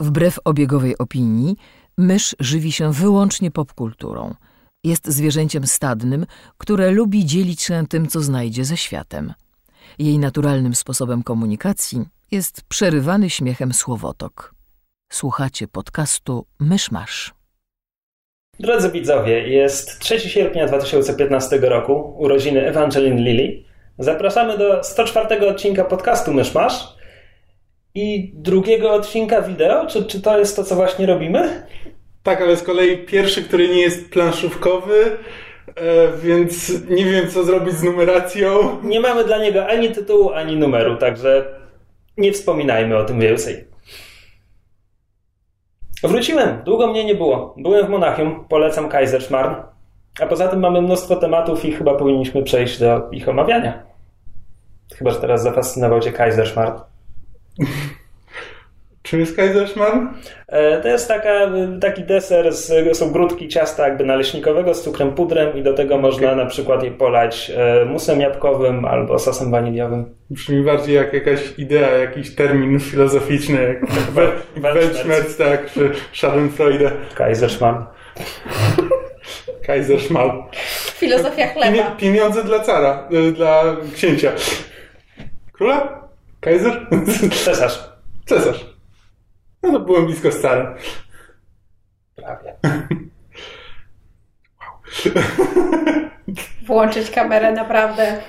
Wbrew obiegowej opinii, mysz żywi się wyłącznie popkulturą. Jest zwierzęciem stadnym, które lubi dzielić się tym, co znajdzie ze światem. Jej naturalnym sposobem komunikacji jest przerywany śmiechem słowotok. Słuchacie podcastu Myszmasz. Drodzy widzowie, jest 3 sierpnia 2015 roku, urodziny Evangeline Lilly. Zapraszamy do 104 odcinka podcastu Myszmasz i drugiego odcinka wideo. Czy, czy to jest to, co właśnie robimy? Tak, ale z kolei pierwszy, który nie jest planszówkowy, e, więc nie wiem, co zrobić z numeracją. Nie mamy dla niego ani tytułu, ani numeru, także nie wspominajmy o tym więcej. Wróciłem. Długo mnie nie było. Byłem w Monachium. Polecam Kaiserschmarrn. A poza tym mamy mnóstwo tematów i chyba powinniśmy przejść do ich omawiania. Chyba, że teraz zafascynował cię Kaiserschmarrn. Czym jest Kaiserschmarrn? E, to jest taka, taki deser, z, są grudki ciasta jakby naleśnikowego z cukrem pudrem i do tego można na przykład je polać e, musem jabłkowym albo sosem waniliowym. Brzmi bardziej jak jakaś idea, jakiś termin filozoficzny, jak Weltschmerz, tak, czy Schadenfreude. Kaiserschmarrn. Kaiserschmarrn. Filozofia chleba. Pieniądze dla cara, e, dla księcia. Króla? Kaiser? Cesarz. Cesarz. No to byłem blisko stary. Prawie. Wow. Włączyć kamerę, naprawdę.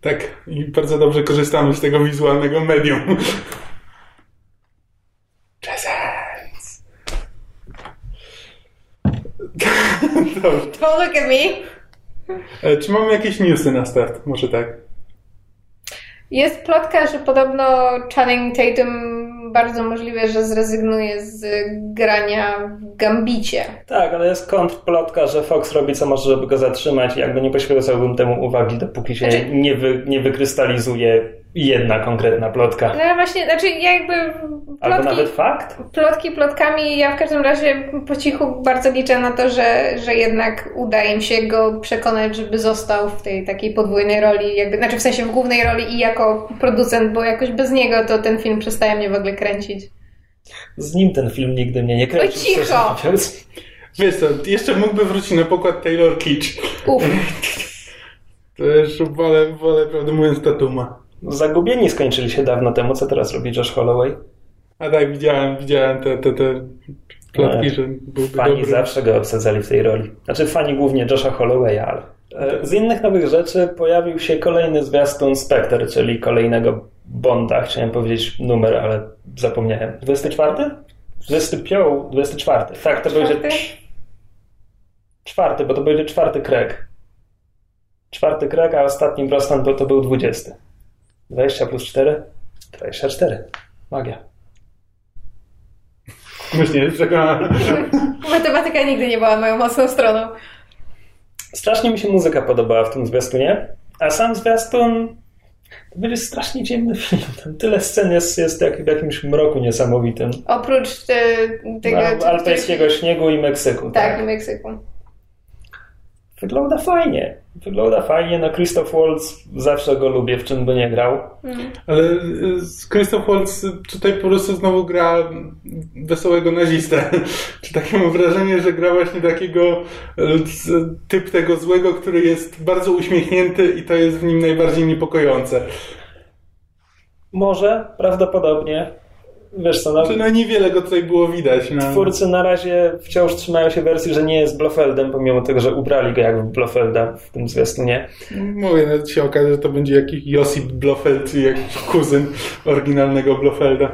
Tak, i bardzo dobrze korzystamy z tego wizualnego medium. Presents. Don't look at me. E, czy mamy jakieś newsy na start? Może tak. Jest plotka, że podobno Channing Tatum bardzo możliwe, że zrezygnuje z grania w Gambicie. Tak, ale jest kontrplotka, że Fox robi co może, żeby go zatrzymać i jakby nie poświęcałbym temu uwagi, dopóki się znaczy... nie, wy, nie wykrystalizuje jedna konkretna plotka. No właśnie, znaczy ja jakby... Plotki, Albo nawet fakt? Plotki plotkami, ja w każdym razie po cichu bardzo liczę na to, że, że jednak uda im się go przekonać, żeby został w tej takiej podwójnej roli, jakby, znaczy w sensie w głównej roli i jako producent, bo jakoś bez niego to ten film przestaje mnie w ogóle kręcić. Z nim ten film nigdy mnie nie kręcił. Oj, cicho! Wiesz co, jeszcze mógłby wrócić na pokład Taylor Kitsch. Uf. To jeszcze wolę, wolę prawdę mówiąc, Tatuma. Zagubieni skończyli się dawno temu. Co teraz robi Josh Holloway? A tak, widziałem, widziałem te, te, te plotki, no, że byłby Fani dobry. zawsze go obsadzali w tej roli. Znaczy fani głównie Josha Hollowaya, ale... E, z innych nowych rzeczy pojawił się kolejny zwiastun Spectre, czyli kolejnego Bonda. Chciałem powiedzieć numer, ale zapomniałem. 24? 25? 24. Tak, to będzie... Czwarty, bo to będzie czwarty krek. Czwarty krek, a ostatni Brosnan, bo to był 20. 20 plus 4? 24. Magia. Myślę, że Matematyka nigdy nie była moją mocną stroną. Strasznie mi się muzyka podobała w tym zwiastunie, a sam zwiastun to będzie strasznie dziwny film. Tam tyle scen jest, jest jak w jakimś mroku niesamowitym. Oprócz te, tego... No, alpejskiego śniegu i Meksyku. Tak, tak, i Meksyku. Wygląda fajnie. Wygląda fajnie. No Christoph Waltz zawsze go lubię, w czym by nie grał. Mm. Ale Christoph Waltz tutaj po prostu znowu gra wesołego nazistę. Czy takie mam wrażenie, że gra właśnie takiego typ tego złego, który jest bardzo uśmiechnięty i to jest w nim najbardziej niepokojące. Może, prawdopodobnie. Wiesz co, no, Znaczy, no niewiele go tutaj było widać. No. Twórcy na razie wciąż trzymają się wersji, że nie jest Blofeldem, pomimo tego, że ubrali go jak Blofelda w tym zwiastunie. Mówię, nawet się okaże, że to będzie jakiś Josip Blofeld, jakiś kuzyn oryginalnego Blofelda.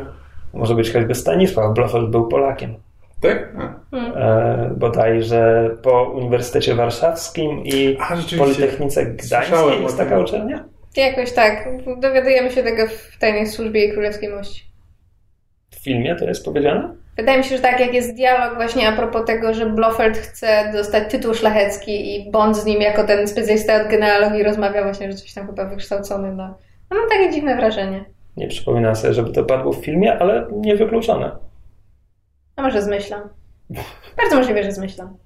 Może być choćby Stanisław Blofeld był Polakiem. Tak? Hmm. E, bodajże po Uniwersytecie Warszawskim i A. Politechnice Gdańskiej jest taka uczelnia? Jakoś tak. Dowiadujemy się tego w Tajnej Służbie i Królewskiej Mości. W filmie to jest powiedziane? Wydaje mi się, że tak, jak jest dialog właśnie a propos tego, że Blofeld chce dostać tytuł szlachecki i Bond z nim jako ten specjalista od genealogii rozmawia właśnie, że coś tam chyba wykształcony. No, no mam takie dziwne wrażenie. Nie przypominam sobie, żeby to padło w filmie, ale nie wykluczone. A może zmyślam. Bardzo możliwe, że zmyślam.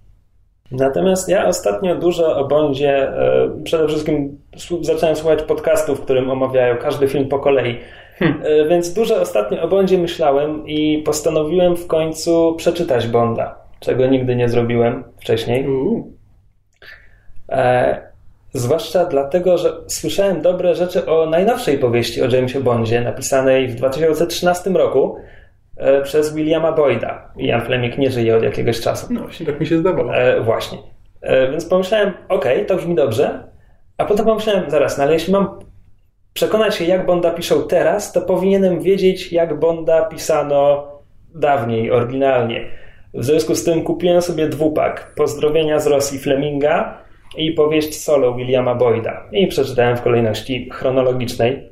Natomiast ja ostatnio dużo o Bondzie, e, przede wszystkim zacząłem słuchać podcastów, w którym omawiają każdy film po kolei. Hmm. Więc dużo ostatnio o Bondzie myślałem i postanowiłem w końcu przeczytać Bonda, czego nigdy nie zrobiłem wcześniej. E, zwłaszcza dlatego, że słyszałem dobre rzeczy o najnowszej powieści o Jamesie Bondzie, napisanej w 2013 roku e, przez Williama Boyda. Ian Fleming nie żyje od jakiegoś czasu. No właśnie, tak mi się zdawało. E, właśnie. E, więc pomyślałem, okej, okay, to brzmi dobrze, a potem pomyślałem, zaraz, no ale jeśli mam przekonać się, jak Bonda piszą teraz, to powinienem wiedzieć, jak Bonda pisano dawniej, oryginalnie. W związku z tym kupiłem sobie dwupak Pozdrowienia z Rosji Fleminga i powieść solo Williama Boyda. I przeczytałem w kolejności chronologicznej.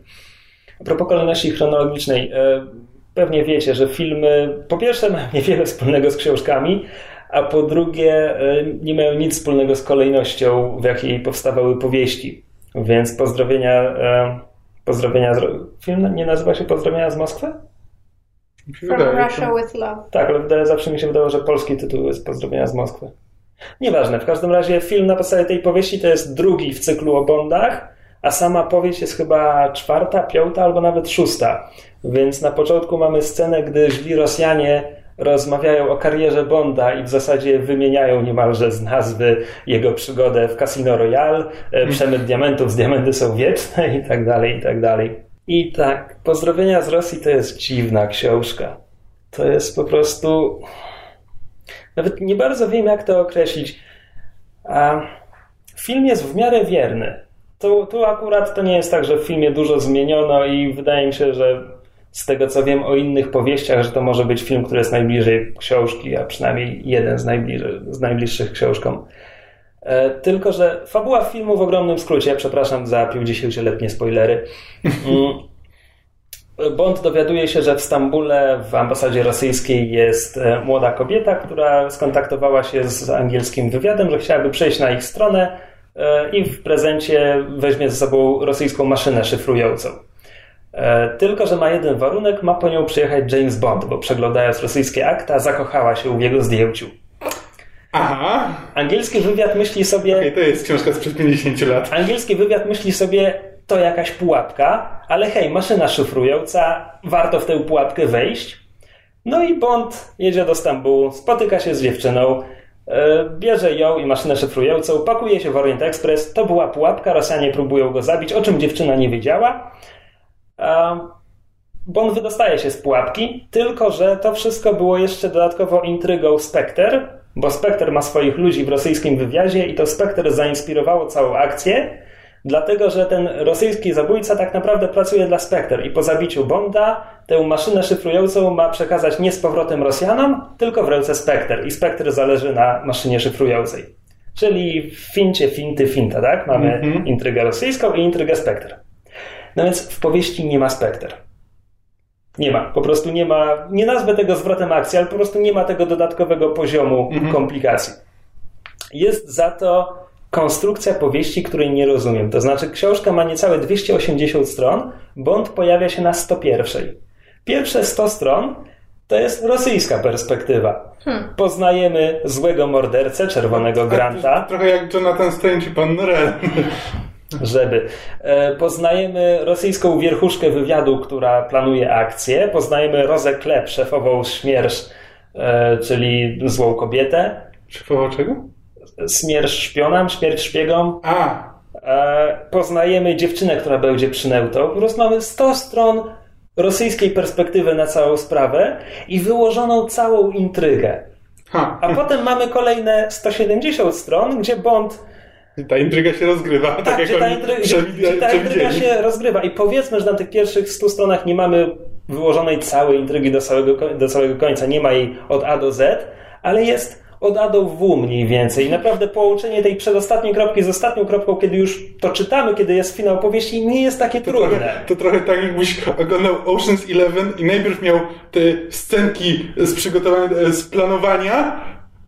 A propos kolejności chronologicznej, e, pewnie wiecie, że filmy po pierwsze mają niewiele wspólnego z książkami, a po drugie e, nie mają nic wspólnego z kolejnością, w jakiej powstawały powieści. Więc pozdrowienia, e, pozdrowienia z, film nie nazywa się Pozdrowienia z Moskwy? From wydaje, Russia to... with Love. Tak, ale wydaje, zawsze mi się wydawało, że polski tytuł jest Pozdrowienia z Moskwy. Nieważne, w każdym razie film na podstawie tej powieści to jest drugi w cyklu o Bondach, a sama powieść jest chyba czwarta, piąta albo nawet szósta. Więc na początku mamy scenę, gdy źli Rosjanie rozmawiają o karierze Bonda i w zasadzie wymieniają niemalże z nazwy jego przygodę w Casino Royale, e, przemyt diamentów z diamenty są wieczne i tak dalej, i tak dalej. I tak, Pozdrowienia z Rosji to jest dziwna książka. To jest po prostu nawet nie bardzo wiem, jak to określić. A film jest w miarę wierny. Tu, tu akurat to nie jest tak, że w filmie dużo zmieniono i wydaje mi się, że z tego co wiem o innych powieściach, że to może być film, który jest najbliżej książki, a przynajmniej jeden z, z najbliższych książkom. E, tylko, że fabuła filmu w ogromnym skrócie, przepraszam za 50-letnie spoilery. Mm, Bond dowiaduje się, że w Stambule w ambasadzie rosyjskiej jest e, młoda kobieta, która skontaktowała się z angielskim wywiadem, że chciałaby przejść na ich stronę e, i w prezencie weźmie ze sobą rosyjską maszynę szyfrującą. E, tylko, że ma jeden warunek, ma po nią przyjechać James Bond, bo przeglądając rosyjskie akta, zakochała się w jego zdjęciu. Aha. Angielski wywiad myśli sobie. Okay, to jest książka sprzed 50 lat. Angielski wywiad myśli sobie, to jakaś pułapka, ale hej, maszyna szyfrująca, warto w tę pułapkę wejść. No i Bond jedzie do Stambułu, spotyka się z dziewczyną, e, bierze ją i maszynę szyfrującą, pakuje się w Orient Express. To była pułapka, Rosjanie próbują go zabić, o czym dziewczyna nie wiedziała. Bond wydostaje się z pułapki, tylko że to wszystko było jeszcze dodatkowo intrygą Spectre, bo Spectre ma swoich ludzi w rosyjskim wywiadzie i to Spectre zainspirowało całą akcję. Dlatego, że ten rosyjski zabójca tak naprawdę pracuje dla Spectre i po zabiciu Bonda tę maszynę szyfrującą ma przekazać nie z powrotem Rosjanom, tylko w ręce Spectre i Spectre zależy na maszynie szyfrującej. Czyli w fincie, finty, finta, tak? Mamy mm -hmm. intrygę rosyjską i intrygę Spectre. No więc w powieści nie ma Spectre. Nie ma. Po prostu nie ma, nie nazwę tego zwrotem akcji, ale po prostu nie ma tego dodatkowego poziomu -hmm. komplikacji. Jest za to konstrukcja powieści, której nie rozumiem. To znaczy, książka ma niecałe 280 stron, Bond pojawia się na 101. Pierwsze 100 stron to jest rosyjska perspektywa. Hmm. Poznajemy złego mordercę, czerwonego Granta. Trochę jak Jonathan Strange i pan Norel. Żeby. E, poznajemy rosyjską wierchuszkę wywiadu, która planuje akcję. Poznajemy Rozę Klep, szefową Śmierz, e, czyli złą kobietę. Szefową czego? Śmierć szpionam, śmierć szpiegom. A. E, poznajemy dziewczynę, która będzie przynętą. Po prostu mamy 100 stron rosyjskiej perspektywy na całą sprawę i wyłożoną całą intrygę. Ha. A potem mamy kolejne 170 stron, gdzie Bond. Ta intryga się rozgrywa. Tak, tak jak ta, intry... gdzie, ta intryga się rozgrywa. I powiedzmy, że na tych pierwszych 100 stronach nie mamy wyłożonej całej intrygi do całego, do całego końca. Nie ma jej od A do Z, ale jest od A do W mniej więcej. Naprawdę połączenie tej przedostatniej kropki z ostatnią kropką, kiedy już to czytamy, kiedy jest finał powieści, nie jest takie to trudne. Trochę, to trochę tak, jakbyś oglądał Ocean's Eleven i najpierw miał te scenki z przygotowania, z planowania,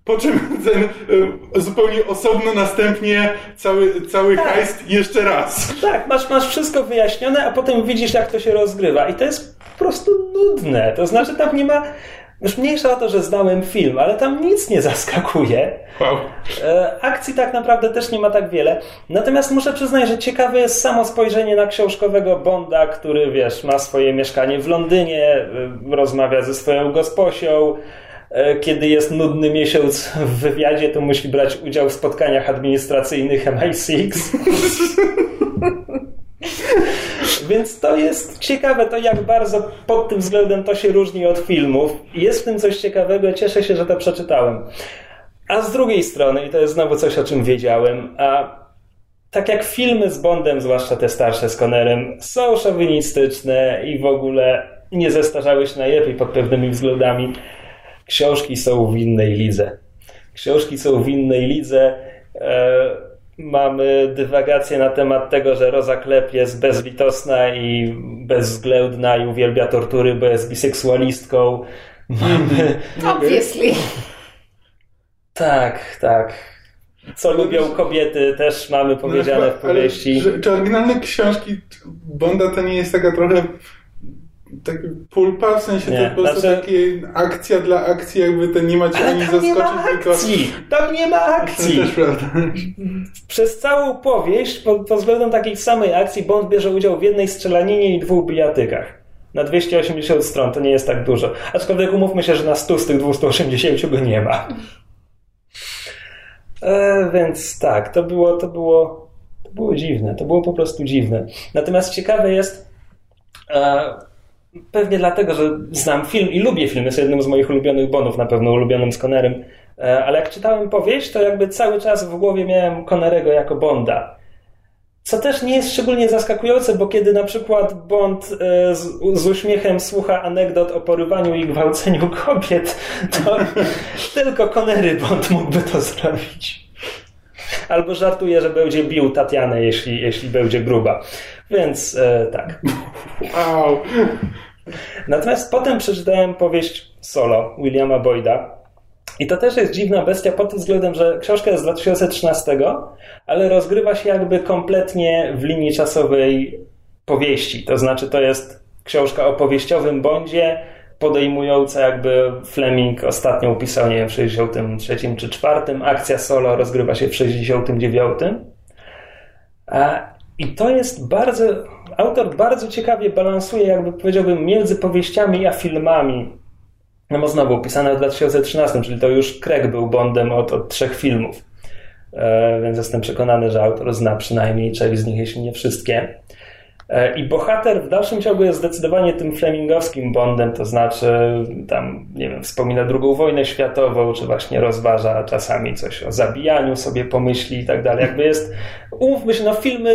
po czym ten e, zupełnie osobno następnie cały, cały tak. jeszcze raz. Tak, masz, masz wszystko wyjaśnione, a potem widzisz, jak to się rozgrywa. I to jest po prostu nudne. To znaczy, tam nie ma Już mniejsza o to, że znałem film, ale tam nic nie zaskakuje. Wow. E, akcji tak naprawdę też nie ma tak wiele. Natomiast muszę przyznać, że ciekawe jest samo spojrzenie na książkowego Bonda, który, wiesz, ma swoje mieszkanie w Londynie, e, rozmawia ze swoją gosposią. E, kiedy jest nudny miesiąc w wywiadzie, to musi brać udział w spotkaniach administracyjnych MI6. Więc to jest ciekawe, to jak bardzo pod tym względem to się różni od filmów. Jest w tym coś ciekawego, cieszę się, że to przeczytałem. A z drugiej strony, i to jest znowu coś, o czym wiedziałem, a tak jak filmy z Bondem, zwłaszcza te starsze z Connerem, są szowinistyczne i w ogóle nie zestarzały się najlepiej pod pewnymi względami, książki są w innej lidze. Książki są w innej lidze. E, mamy dywagację na temat tego, że Rosa Klep jest bezlitosna i bezwzględna i uwielbia tortury, bo jest biseksualistką. Mamy... Obviously. Tak, tak. Co lubią kobiety, też mamy powiedziane w powieści. Ale, czy oryginalne książki Bonda to nie jest taka trochę tak pulpa, w sensie Nie, to po prostu znaczy- takie akcja dla akcji, jakby to nie ma cię Ale ani tam nie ma zaskoczyć, tylko... akcji! Tam nie ma akcji! też prawda. Przez całą powieść, pod, pod względem takiej samej akcji, Bond bierze udział w jednej strzelaninie i dwóch bijatykach. Na 280 stron to nie jest tak dużo. Aczkolwiek umówmy się, że na 100 z tych 280 go nie ma. E, więc tak, to było, to było, to było dziwne. To było po prostu dziwne. Natomiast ciekawe jest, e, pewnie dlatego, że znam film i lubię film, jest jednym z moich ulubionych Bondów, na pewno ulubionym z Connerem, e, ale jak czytałem powieść, to jakby cały czas w głowie miałem Connerego jako Bonda. Co też nie jest szczególnie zaskakujące, bo kiedy na przykład Bond e, z, z uśmiechem słucha anegdot o porywaniu i gwałceniu kobiet, to tylko Connery Bond mógłby to zrobić. Albo żartuje, że będzie bił Tatianę, jeśli, jeśli będzie gruba. Więc e, tak. Wow. Natomiast potem przeczytałem powieść Solo Williama Boyda. I to też jest dziwna bestia pod tym względem, że książka jest z 2013, ale rozgrywa się jakby kompletnie w linii czasowej powieści. To znaczy, to jest książka o powieściowym Bondzie, podejmująca jakby Fleming ostatnio upisał, nie wiem, w 63 czy 4. Akcja Solo rozgrywa się w 69. A, I to jest bardzo. Autor bardzo ciekawie balansuje, jakby powiedziałbym, między powieściami a filmami. No bo znowu opisane w 2013, czyli to już Craig był Bondem od, od trzech filmów. E, więc jestem przekonany, że autor zna przynajmniej część z nich, jeśli nie wszystkie. E, I bohater w dalszym ciągu jest zdecydowanie tym flemingowskim Bondem, to znaczy tam, nie wiem, wspomina II wojnę światową, czy właśnie rozważa czasami coś o zabijaniu sobie pomyśli i tak dalej. Jakby jest, umówmy się, no filmy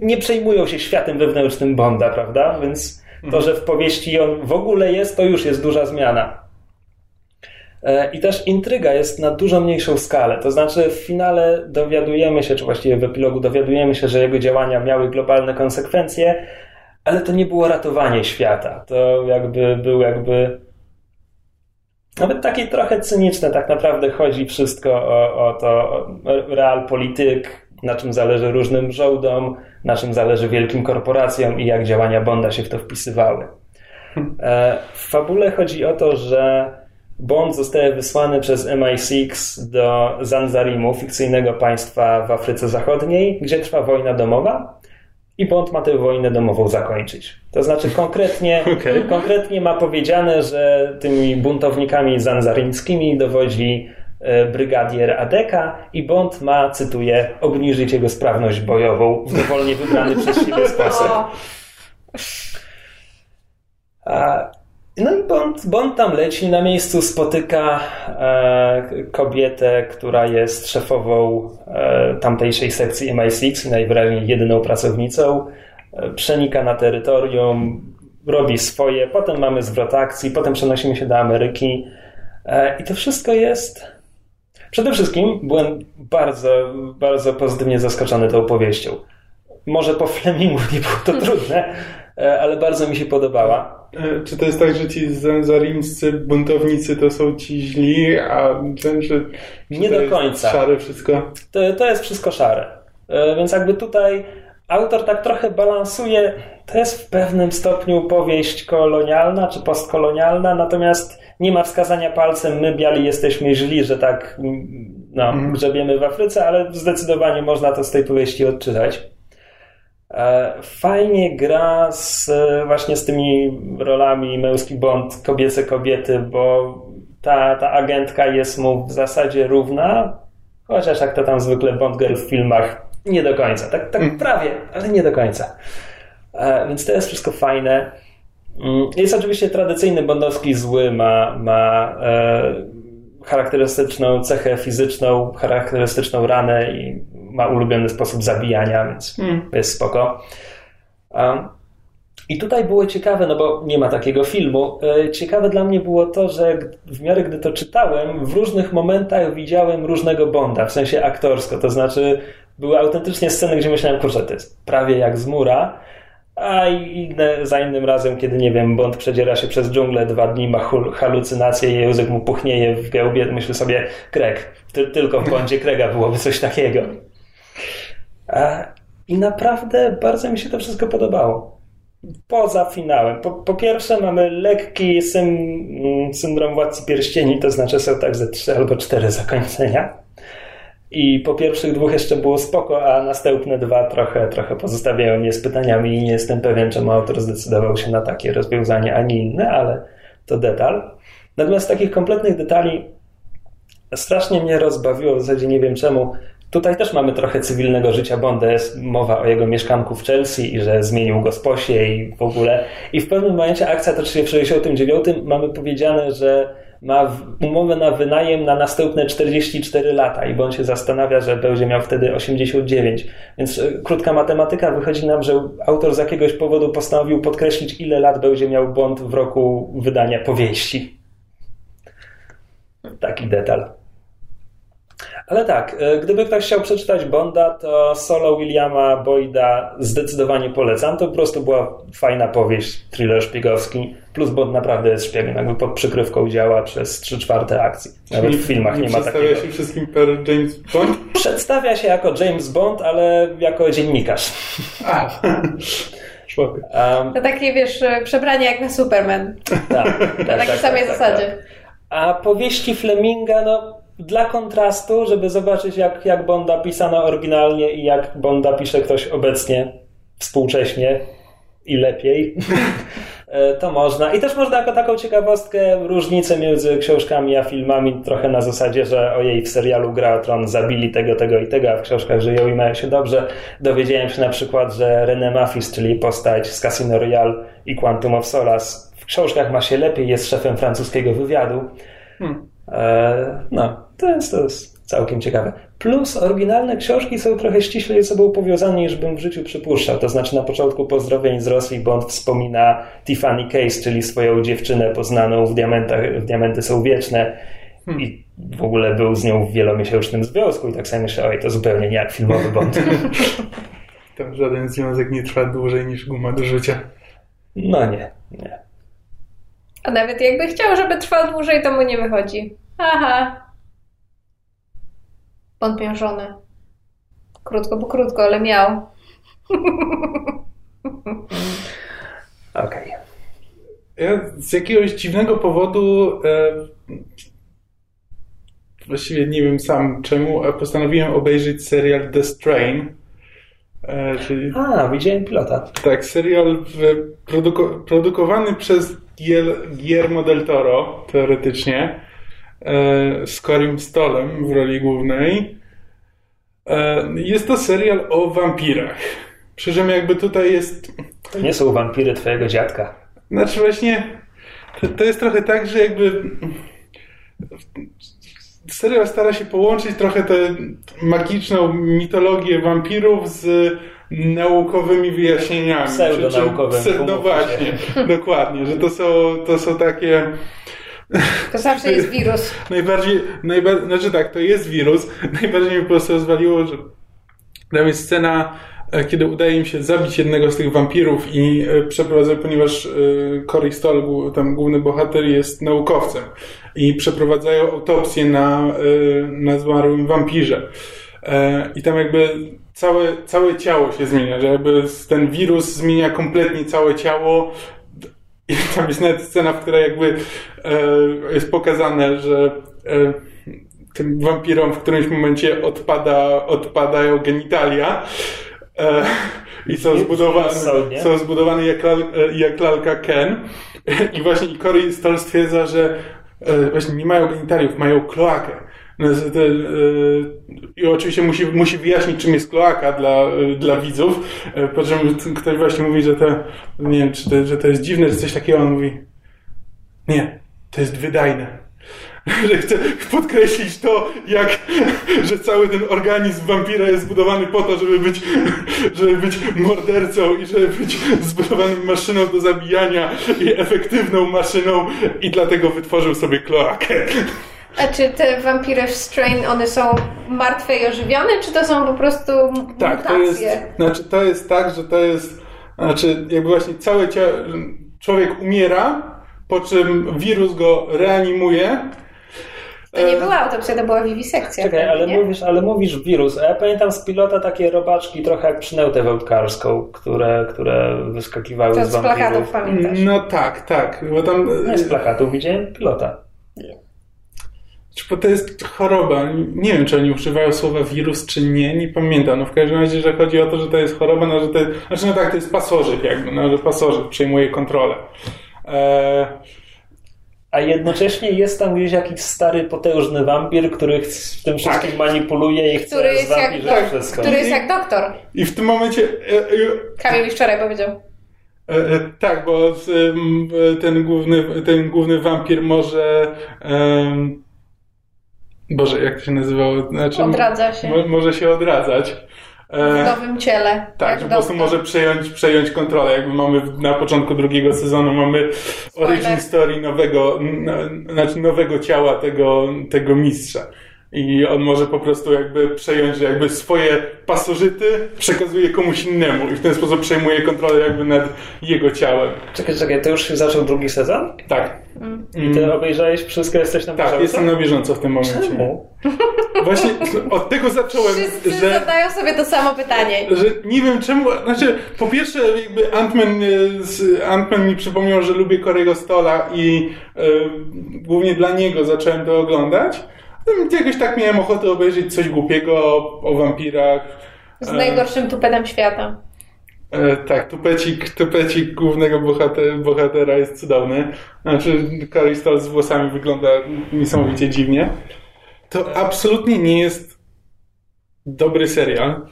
nie przejmują się światem wewnętrznym Bonda, prawda? Więc to, że w powieści on w ogóle jest, to już jest duża zmiana. E, I też intryga jest na dużo mniejszą skalę. To znaczy, w finale dowiadujemy się, czy właściwie w epilogu dowiadujemy się, że jego działania miały globalne konsekwencje, ale to nie było ratowanie świata. To jakby był jakby. Nawet takie trochę cyniczne, tak naprawdę chodzi wszystko o, o to, o realpolityk, na czym zależy różnym żołdom, na czym zależy wielkim korporacjom i jak działania Bonda się w to wpisywały. E, W fabule chodzi o to, że Bond zostaje wysłany przez MI6 do Zanzarimu, fikcyjnego państwa w Afryce Zachodniej, gdzie trwa wojna domowa i Bond ma tę wojnę domową zakończyć. To znaczy konkretnie, Okej. konkretnie ma powiedziane, że tymi buntownikami zanzarimskimi dowodzi e, brygadier Adeka i Bond ma, cytuję, obniżyć jego sprawność bojową w dowolnie wybrany przez siebie sposób. A, No i Bond, Bond tam leci, na miejscu spotyka e, kobietę, która jest szefową e, tamtejszej sekcji MI6, najwyraźniej jedyną pracownicą. E, przenika na terytorium, robi swoje, potem mamy zwrot akcji, potem przenosimy się do Ameryki. E, I to wszystko jest. Przede wszystkim byłem bardzo, bardzo pozytywnie zaskoczony tą powieścią. Może po Flemingu nie było to trudne, ale bardzo mi się podobała. E, Czy to jest tak, że ci zanzarimscy buntownicy to są ci źli, a ten, że... czy Nie do końca. Szare wszystko? To, to jest wszystko szare. E, Więc jakby tutaj autor tak trochę balansuje. to jest w pewnym stopniu powieść kolonialna czy postkolonialna, natomiast nie ma wskazania palcem, my biali jesteśmy źli, że tak no, mm. grzebiemy w Afryce, ale zdecydowanie można to z tej powieści odczytać. E, fajnie gra z, właśnie z tymi rolami męski bond, kobiece kobiety, bo ta, ta agentka jest mu w zasadzie równa, chociaż jak to tam zwykle Bond girl w filmach, nie do końca. Tak, tak mm. prawie, ale nie do końca. E, więc to jest wszystko fajne. Mm, jest oczywiście tradycyjny bondowski zły, ma, ma e, charakterystyczną cechę fizyczną, charakterystyczną ranę i ma ulubiony sposób zabijania, więc mm. jest spoko. Um, I tutaj było ciekawe, no bo nie ma takiego filmu. E, ciekawe dla mnie było to, że w miarę gdy to czytałem, w różnych momentach widziałem różnego Bonda, w sensie aktorsko. To znaczy, były autentycznie sceny, gdzie myślałem, kurczę, to jest prawie jak z mura. A inne, za innym razem, kiedy nie wiem, Bond przedziera się przez dżunglę dwa dni, ma halucynacje, język mu puchnieje w gębie, myślę sobie, Kreg. Ty, tylko w Bondzie Krega byłoby coś takiego. A, I naprawdę bardzo mi się to wszystko podobało. Poza finałem. Po, po pierwsze mamy lekki sym, syndrom Władcy Pierścieni, to znaczy są tak ze trzy albo cztery zakończenia. I po pierwszych dwóch jeszcze było spoko, a następne dwa trochę, trochę pozostawiają mnie z pytaniami i nie jestem pewien, czemu autor zdecydował się na takie rozwiązanie, a nie inne, ale to detal. Natomiast takich kompletnych detali strasznie mnie rozbawiło, w zasadzie nie wiem czemu. Tutaj też mamy trochę cywilnego życia Bonda. Jest mowa o jego mieszkanku w Chelsea i że zmienił go sposie i w ogóle. I w pewnym momencie akcja toczy się w 69. Mamy powiedziane, że ma umowę na wynajem na następne 44 lata i bądź się zastanawia, że będzie miał wtedy 89. Więc e, krótka matematyka wychodzi nam, że autor z jakiegoś powodu postanowił podkreślić, ile lat będzie miał Bond w roku wydania powieści. Taki detal. Ale tak, e, gdyby ktoś chciał przeczytać Bonda, to solo Williama Boyda zdecydowanie polecam. To po prostu była fajna powieść, thriller szpiegowski, plus Bond naprawdę jest szpiegiem, jakby pod przykrywką działa przez 3 czwarte akcji. Nawet Czyli w filmach nie ma takiego. Przedstawia się wszystkim per James Bond? Przedstawia się jako James Bond, ale jako dziennikarz. A. Um, to takie, wiesz, przebranie jak na Superman. Tak. tak na takiej tak, samej tak, tak zasadzie. Tak. A powieści Fleminga, no dla kontrastu, żeby zobaczyć, jak, jak Bonda pisano oryginalnie i jak Bonda pisze ktoś obecnie, współcześnie i lepiej, e, to można. I też można jako taką ciekawostkę różnicę między książkami a filmami trochę na zasadzie, że ojej, w serialu Gra Tron zabili tego, tego i tego, a w książkach żyją i mają się dobrze. Dowiedziałem się na przykład, że René Maffis, czyli postać z Casino Royale i Quantum of Solace, w książkach ma się lepiej, jest szefem francuskiego wywiadu. Hmm. E, no, to jest, to jest całkiem ciekawe. Plus oryginalne książki są trochę ściślej ze sobą powiązane niż bym w życiu przypuszczał. To znaczy na początku pozdrowień z Rosji Bond wspomina Tiffany Case, czyli swoją dziewczynę poznaną w, diamentach, w Diamenty są wieczne hmm. i w ogóle był z nią w wielomiesięcznym związku i tak sobie myślę, oj, to zupełnie nie jak filmowy Bond. Tam żaden związek nie trwa dłużej niż guma do życia. No nie, nie. A nawet jakby chciał, żeby trwał dłużej, to mu nie wychodzi. Aha. Żonę. Krótko, bo krótko, ale miał. Okej. Okay. Ja z jakiegoś dziwnego powodu e, właściwie nie wiem sam czemu, a postanowiłem obejrzeć serial The Strain. E, czyli, a, widziałem pilota. Tak, serial produko produkowany przez Guillermo del Toro, teoretycznie, e, z Corim Stolem w roli głównej. E, jest to serial o wampirach. Przy czym jakby tutaj jest... To nie są wampiry twojego dziadka. Znaczy właśnie, to, to jest trochę tak, że jakby serial stara się połączyć trochę tę magiczną mitologię wampirów z naukowymi wyjaśnieniami. Pseudonaukowymi. No właśnie, dokładnie, że to są, to są takie... To zawsze jest wirus. Najbardziej, najbardziej, znaczy tak, to jest wirus. Najbardziej mi po prostu rozwaliło, że tam jest scena, e, kiedy udaje im się zabić jednego z tych wampirów i e, przeprowadza, ponieważ e, Cory Stoll, tam główny bohater, jest naukowcem i przeprowadzają autopsję na, na zmarłym wampirze. i tam jakby całe, całe ciało się zmienia, że jakby ten wirus zmienia kompletnie całe ciało i tam jest nawet scena, w której jakby e, jest pokazane, że e, tym wampirom w którymś momencie odpada, odpadają genitalia. E, i są zbudowane, są zbudowane jak, lal, jak lalka Ken. I właśnie i Cory Stoll stwierdza, że e, właśnie nie mają genitaliów, mają kloakę. No, e, I oczywiście musi, musi wyjaśnić, czym jest kloaka dla, e, dla widzów. Po czym ktoś właśnie mówi, że to, nie wiem, czy to, że to jest dziwne, czy coś takiego. On mówi, nie, to jest wydajne. że chcę podkreślić to, jak, że cały ten organizm wampira jest zbudowany po to, żeby być, żeby być mordercą i żeby być zbudowanym maszyną do zabijania i efektywną maszyną i dlatego wytworzył sobie kloakę. A czy te wampiry w Strain, one są martwe i ożywione, czy to są po prostu tak, mutacje? To jest, znaczy, to jest tak, że to jest, znaczy jakby właśnie całe ciało, człowiek umiera, po czym wirus go reanimuje to nie była autopsja, to była wiwisekcja. Czekaj, ale mówisz, ale mówisz wirus. A ja pamiętam z pilota takie robaczki trochę jak przynętę wędkarską, które, które wyskakiwały to z wampirów. z plakatów pamiętasz? No tak, tak. Bo tam... Nie z plakatów, widziałem pilota. Nie. Bo to jest choroba. Nie wiem, czy oni używają słowa wirus, czy nie, nie pamiętam. No w każdym razie, że chodzi o to, że to jest choroba, no że to jest, znaczy no tak, to jest pasożyt jakby, no że pasożyt przejmuje kontrolę. Eee, a jednocześnie jest tam gdzieś jakiś stary, potężny wampir, który w tym wszystkim tak. manipuluje i chce który jest jak, tak, wszystko. Który jest jak doktor. I w tym momencie... E, e, Kamil mi wczoraj powiedział. E, e, tak, bo ten główny, ten główny wampir może... Boże, jak to się nazywało? Znaczy, Odradza się. Mo, może się odradzać. W nowym ciele. Tak, po prostu może przejąć, przejąć kontrolę. Jakby mamy na początku drugiego sezonu mamy origin story nowego, znaczy nowego ciała tego, tego mistrza. I on może po prostu jakby przejąć, że jakby swoje pasożyty przekazuje komuś innemu i w ten sposób przejmuje kontrolę jakby nad jego ciałem. Czekaj, czekaj, to już zaczął drugi sezon? Tak. Mm. I ty obejrzałeś wszystko, jesteś na tak, bieżąco? Tak, jestem na bieżąco w tym momencie. Czemu? Właśnie od tego zacząłem, Wszyscy że... zadają sobie to samo pytanie. Że nie wiem czemu, znaczy po pierwsze jakby Ant-Man, e, Ant-Man mi przypomniał, że lubię Korego Stola i e, głównie dla niego zacząłem to oglądać. Jakoś tak miałem ochotę obejrzeć coś głupiego o, wampirach. Z najgorszym tupetem świata. E, tak, tupecik, tupecik głównego bohater, bohatera jest cudowny. Znaczy, Karystal z włosami wygląda niesamowicie dziwnie. To absolutnie nie jest dobry serial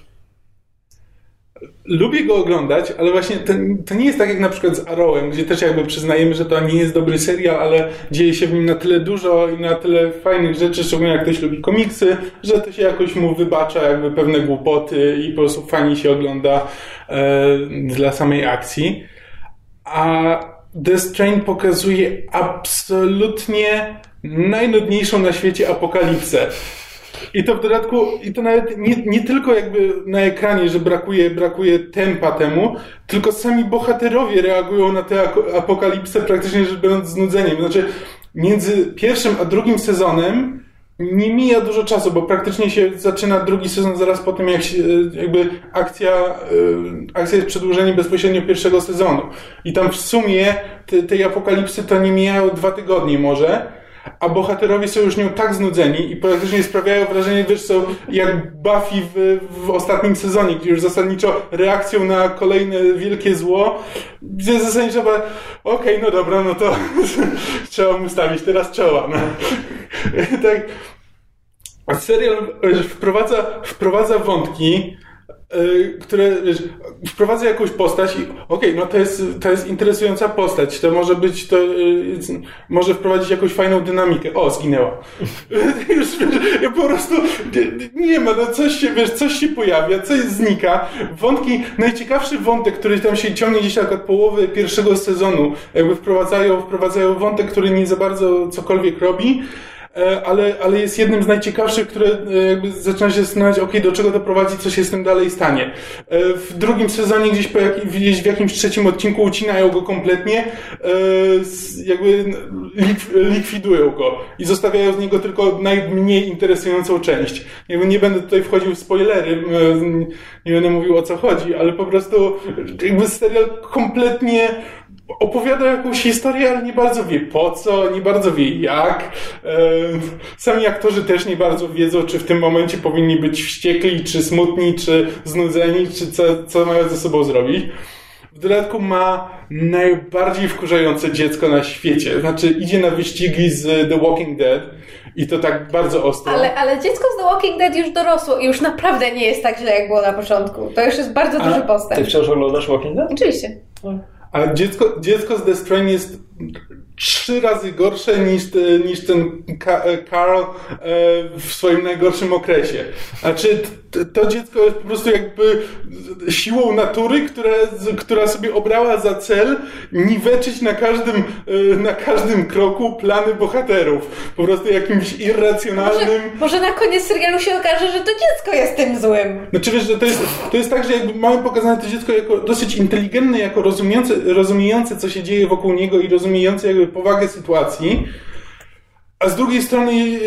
lubię go oglądać, ale właśnie to, to, nie jest tak jak na przykład z Arrowem, gdzie też jakby przyznajemy, że to nie jest dobry serial, ale dzieje się w nim na tyle dużo i na tyle fajnych rzeczy, szczególnie jak ktoś lubi komiksy, że to się jakoś mu wybacza jakby pewne głupoty i po prostu fajnie się ogląda e, dla samej akcji. A The Strain pokazuje absolutnie najnudniejszą na świecie apokalipsę. I to w dodatku, i to nawet nie, nie tylko jakby na ekranie, że brakuje, brakuje tempa temu, tylko sami bohaterowie reagują na tę apokalipsę praktycznie rzecz biorąc znudzeniem. Znaczy, między pierwszym a drugim sezonem nie mija dużo czasu, bo praktycznie się zaczyna drugi sezon zaraz po tym, jak się, jakby akcja, e, akcja jest przedłużeniem bezpośrednio pierwszego sezonu. I tam w sumie te, tej apokalipsy to nie mijają dwa tygodnie może, a bohaterowie są już nią tak znudzeni i praktycznie sprawiają wrażenie, wiesz co, jak Buffy w, w ostatnim sezonie, gdzie już zasadniczo reakcją na kolejne wielkie zło, gdzie zasadniczo okej, okay, no dobra, no to trzeba mu stawić teraz czoła. No. tak. Serial wprowadza, wprowadza wątki, które wiesz, wprowadza jakąś postać i okej, okay, no to jest, to jest interesująca postać, to może być, to y, może wprowadzić jakąś fajną dynamikę. O, zginęła. Już wiesz, po prostu nie, nie, ma, no coś się, wiesz, coś się pojawia, coś znika. Wątki, najciekawszy wątek, który tam się ciągnie gdzieś tak od połowy pierwszego sezonu, jakby wprowadzają, wprowadzają wątek, który nie za bardzo cokolwiek robi, e, ale, ale jest jednym z najciekawszych, które e, jakby zaczyna się zastanawiać, ok, do czego to prowadzi, co się z tym dalej stanie. E, w drugim sezonie gdzieś, po jak, gdzieś w jakimś trzecim odcinku ucinają go kompletnie, jakby likwidują go i zostawiają z niego tylko najmniej interesującą część. Jakby nie będę tutaj wchodził w spoilery, nie będę mówił o co chodzi, ale po prostu jakby serial kompletnie opowiada jakąś historię, ale nie bardzo wie po co, nie bardzo wie jak. E, sami aktorzy też nie bardzo wiedzą, czy w tym momencie powinni być wściekli, czy smutni, czy znudzeni, czy co, co mają ze sobą zrobić. W dodatku ma najbardziej wkurzające dziecko na świecie. Znaczy idzie na wyścigi z The Walking Dead i to tak bardzo ostro. Ale, ale dziecko z The Walking Dead już dorosło i już naprawdę nie jest tak źle, jak było na początku. To już jest bardzo A duży postęp. Ty wciąż oglądasz Walking Dead? Oczywiście. No. A dziecko, dziecko z The Strain jest trzy razy gorsze niż, niż ten Carl e, w swoim najgorszym okresie. Znaczy, to dziecko jest po prostu jakby siłą natury, która, która sobie obrała za cel niweczyć na każdym, e, na każdym kroku plany bohaterów. Po prostu jakimś irracjonalnym... Może, może na koniec serialu się okaże, że to dziecko jest tym złym. Znaczy wiesz, że to jest, to jest tak, że jakby mamy pokazane to dziecko jako dosyć inteligentne, jako rozumiejące, rozumiejące co się dzieje wokół niego i rozumiejące jakby powagę sytuacji, a z drugiej strony yy,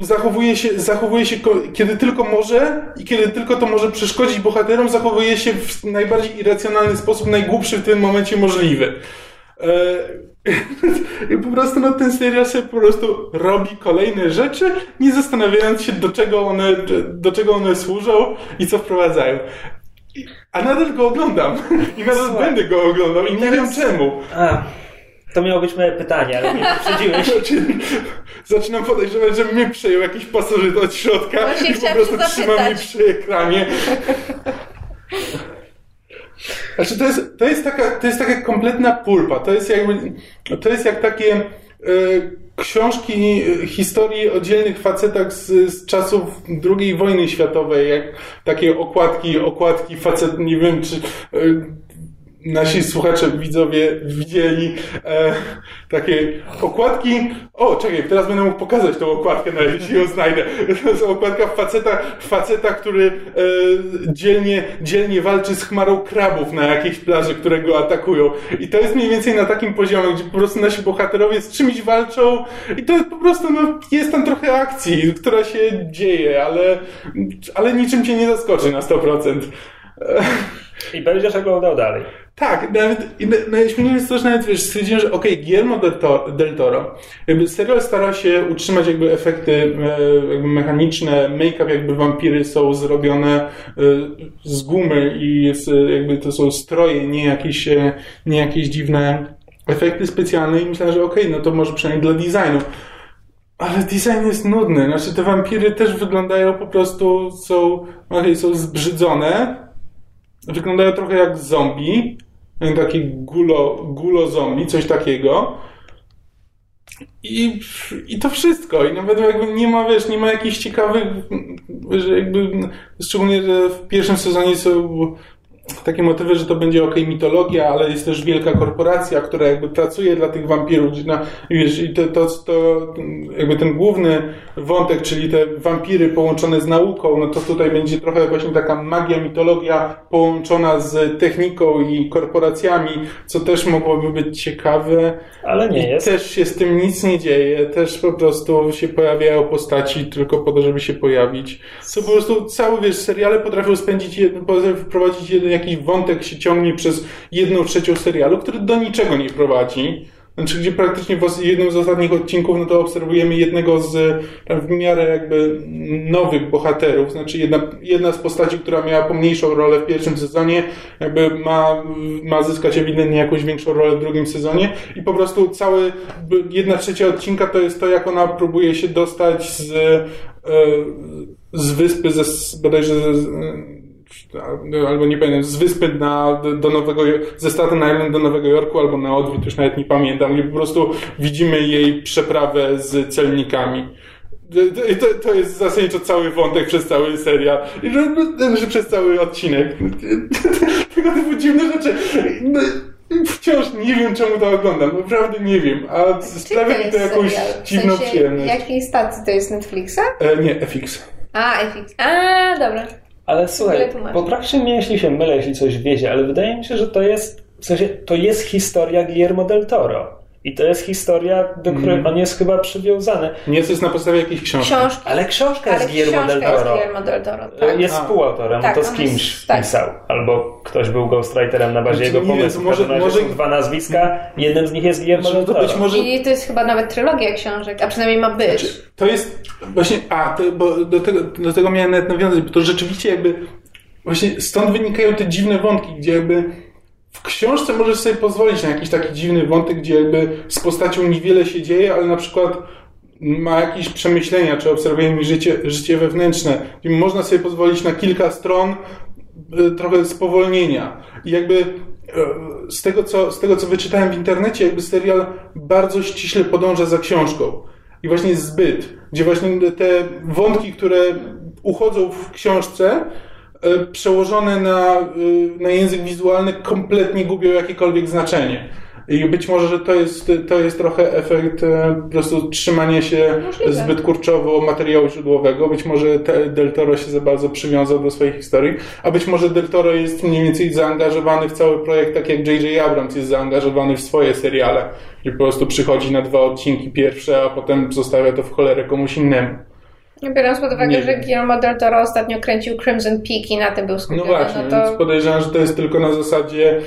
zachowuje się, zachowuje się, kiedy tylko może i kiedy tylko to może przeszkodzić bohaterom, zachowuje się w najbardziej irracjonalny sposób, najgłupszy w tym momencie możliwy. Yy, I po prostu no, ten serial sobie po prostu robi kolejne rzeczy, nie zastanawiając się, do czego one, do czego one służą i co wprowadzają. A nadal go oglądam. I nadal Słuchaj. będę go oglądał i nie wiem czemu. A. To miało być moje pytanie, ale mnie wyprzedziłeś. Zaczynam podejrzewać, że mnie przejął jakiś pasożyt od środka Właśnie i po prostu trzyma mnie przy ekranie. Znaczy to jest, to jest, taka, to jest taka kompletna pulpa. To jest jakby, to jest jak takie e, książki e, historii o dzielnych facetach z, z czasów II wojny światowej, jak takie okładki, okładki facet, nie wiem czy e, nasi słuchacze, widzowie widzieli e, takie okładki. O, czekaj, teraz będę mógł pokazać tą okładkę, nawet jeśli ją znajdę. To jest okładka faceta, faceta który e, dzielnie, dzielnie walczy z chmarą krabów na jakiejś plaży, które go atakują. I to jest mniej więcej na takim poziomie, gdzie po prostu nasi bohaterowie z czymś walczą i to po prostu no, jest tam trochę akcji, która się dzieje, ale, ale niczym cię nie zaskoczy na 100%. I będziesz oglądał dalej. Tak, nawet najśmieszniejsze jest to, że nawet wiesz, stwierdziłem, że okej, okay, Guillermo del Toro, del Toro, jakby serial stara się utrzymać jakby efekty e, jakby mechaniczne, make-up jakby wampiry są zrobione e, z gumy i jest, jakby to są stroje, nie jakieś, e, nie jakieś dziwne efekty specjalne i myślałem, że okej, okay, no to może przynajmniej dla designu. Ale design jest nudny, znaczy te wampiry też wyglądają po prostu, są, okay, są zbrzydzone, wyglądają trochę jak zombie, taki gulo, gulo zombie, coś takiego. I, I to wszystko. I nawet jakby nie ma, wiesz, nie ma jakichś ciekawych, że jakby, szczególnie, że w pierwszym sezonie są takie motywy, że to będzie ok, mitologia, ale jest też wielka korporacja, która jakby pracuje dla tych wampirów. Na, wiesz, i to, to, to jakby ten główny wątek, czyli te wampiry połączone z nauką, no to tutaj będzie trochę właśnie taka magia, mitologia połączona z techniką i korporacjami, co też mogłoby być ciekawe. Ale nie I jest. Też się z tym nic nie dzieje, też po prostu się pojawiają postaci tylko po to, żeby się pojawić. To po prostu cały, wiesz, seriale potrafią spędzić, potrafią wprowadzić jeden jakiś wątek się ciągnie przez jedną trzecią serialu, który do niczego nie prowadzi. Znaczy, gdzie praktycznie w jednym z ostatnich odcinków, no to obserwujemy jednego z w miarę jakby nowych bohaterów. Znaczy, jedna, jedna z postaci, która miała pomniejszą rolę w pierwszym sezonie, jakby ma, ma zyskać ewidentnie jakąś większą rolę w drugim sezonie. I po prostu cały, jedna trzecia odcinka to jest to, jak ona próbuje się dostać z, e, z wyspy, ze, bodajże ze, albo nie pamiętam, z wyspy na, do Nowego, ze Staten Island do Nowego Jorku, albo na odwrót, już nawet nie pamiętam, gdzie po prostu widzimy jej przeprawę z celnikami. To, to jest zasadniczo cały wątek przez cały serial, że, że przez cały odcinek. Tego typu dziwne rzeczy. No, Wciąż nie wiem, czemu to oglądam. Naprawdę nie wiem. A sprawia mi to jakąś serial? dziwną w sensie, przyjemność. Jakiej stacji to jest Netflixa? E, nie, FX. A, FX. A, dobra. Ale słuchaj, poprawcie mnie, jeśli się mylę, jeśli coś wiecie, ale wydaje mi się, że to jest, w sensie, to jest historia Guillermo del Toro. I to jest historia, do której Mm. on jest chyba przywiązany. Nie, to jest na podstawie jakiejś książki. Książki. Ale książka Ale jest Guillermo del jest Toro. Guillermo del Toro. Tak. Jest A. współautorem, Tak, to z kimś jest- tak. pisał. Albo ktoś był ghostwriterem na bazie Znaczy, jego nie wiem, pomysłu. może- Może, są dwa nazwiska, jednym z nich jest Guillermo Znaczy, del to Toro. być może I to jest chyba nawet trylogia książek, a przynajmniej ma być. Znaczy, to jest właśnie, a, to, bo do tego, do tego miałem nawet nawiązać, bo to rzeczywiście jakby, właśnie stąd wynikają te dziwne wątki, gdzie jakby w książce możesz sobie pozwolić na jakiś taki dziwny wątek, gdzie jakby z postacią niewiele się dzieje, ale na przykład ma jakieś przemyślenia, czy obserwuje mi życie, życie wewnętrzne. I można sobie pozwolić na kilka stron y, trochę spowolnienia. I jakby y, z tego, co, z tego, co wyczytałem w internecie, jakby serial bardzo ściśle podąża za książką. I właśnie zbyt, gdzie właśnie te wątki, które uchodzą w książce, przełożone na, y, na język wizualny, kompletnie gubią jakiekolwiek znaczenie. I być może, że to jest, to jest trochę efekt e, po prostu trzymania się Możliwe. zbyt kurczowo materiału źródłowego. Być może Del Toro się za bardzo przywiązał do swojej historii, a być może Del Toro jest mniej więcej zaangażowany w cały projekt, tak jak J.J. Abrams jest zaangażowany w swoje seriale, gdzie po prostu przychodzi na dwa odcinki pierwsze, a potem zostawia to w cholerę komuś innemu. Biorąc pod uwagę, Nie że. Guillermo del Toro ostatnio kręcił Crimson Peak i na tym był No skupiony, właśnie, no więc to... podejrzewam, że to jest tylko na zasadzie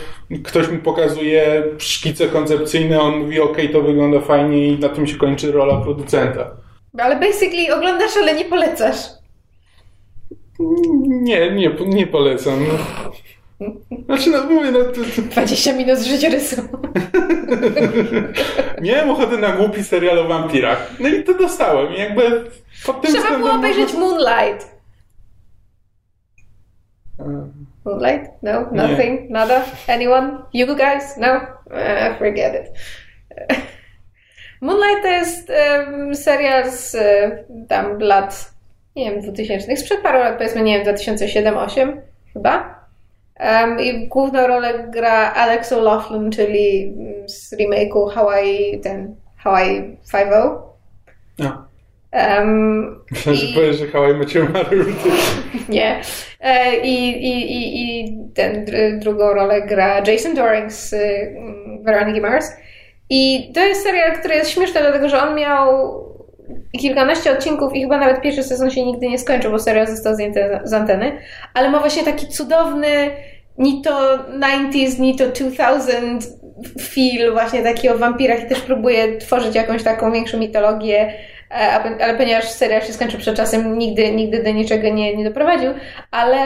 ktoś mi pokazuje szkice koncepcyjne, on mówi ok, to wygląda fajnie i na tym się kończy rola producenta. Ale basically oglądasz, ale nie polecasz. Nie, nie, nie polecam. Znaczy, no mówię, no, to, to, 20 minut z życiorysu. miałem ochotę na głupi serial o wampirach. No i to dostałem. I jakby pod tym Trzeba było obejrzeć można- Moonlight. Moonlight? No? Nothing? Nada? Anyone? You guys? No? Eh, forget it. Moonlight to jest em, serial z e, tam lat, nie wiem, 2000, sprzed paru lat, powiedzmy, nie wiem, 2007-2008 chyba. Em, I główną rolę gra Alex O'Loughlin, czyli mm, z remake'u Hawaii, ten Hawaii 5.0. A, Um, myślałem, że I- powiesz, że Hawaii Macie. Nie. E, I, i, i, i ten dr- drugą rolę gra Jason Doring z y, Veronica Mars. I to jest serial, który jest śmieszny, dlatego że on miał kilkanaście odcinków i chyba nawet pierwszy sezon się nigdy nie skończył, bo serial został zdjęty z anteny. Ale ma właśnie taki cudowny ni to 90s, ni to 2000 feel właśnie taki o wampirach i też próbuje tworzyć jakąś taką większą mitologię, e, ale ponieważ serial się skończył przed czasem, nigdy, nigdy do niczego nie, nie doprowadził, ale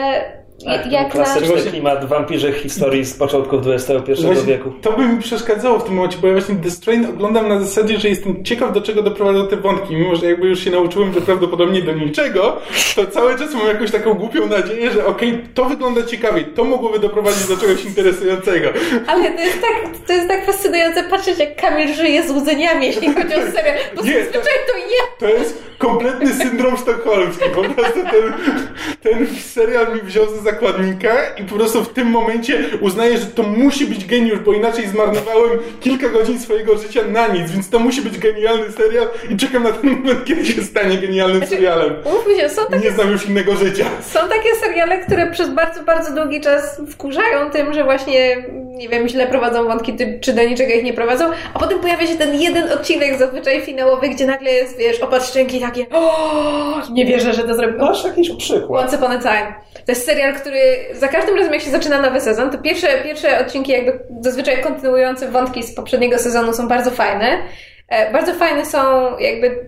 Tak, jak na... klasyczny Właśnie- klimat wampirzych historii z początków XXI Właśnie wieku. To by mi przeszkadzało w tym momencie, bo ja właśnie The Strain oglądam na zasadzie, że jestem ciekaw, do czego doprowadzą te wątki. Mimo, że jakby już się nauczyłem, że prawdopodobnie do niczego, to cały czas mam jakąś taką głupią nadzieję, że okej, to wygląda ciekawie, to mogłoby doprowadzić do czegoś interesującego. Ale to jest, tak, to jest tak fascynujące patrzeć, jak Kamil żyje złudzeniami, jeśli chodzi o serial, bo Nie, zazwyczaj to ja To jest kompletny syndrom sztokholmski. Po prostu ten, ten serial mi wziął za zakładnika i po prostu w tym momencie uznaję, że to musi być geniusz, bo inaczej zmarnowałem kilka godzin swojego życia na nic, więc to musi być genialny serial i czekam na ten moment, kiedy się stanie genialnym serialem. Mówmy się, są takie Nie znam już innego życia. Są takie seriale, które przez bardzo, bardzo długi czas wkurzają tym, że właśnie, nie wiem, źle prowadzą wątki, czy do niczego ich nie prowadzą, a potem pojawia się ten jeden odcinek zazwyczaj finałowy, gdzie nagle jest, wiesz, opad szczęki takie o, nie wierzę, że to zrobił. Masz jakiś przykład? Once Upon a Time. To jest serial, który za każdym razem, jak się zaczyna nowy sezon, to pierwsze, pierwsze odcinki, jakby zazwyczaj kontynuujące wątki z poprzedniego sezonu są bardzo fajne. E, Bardzo fajne są jakby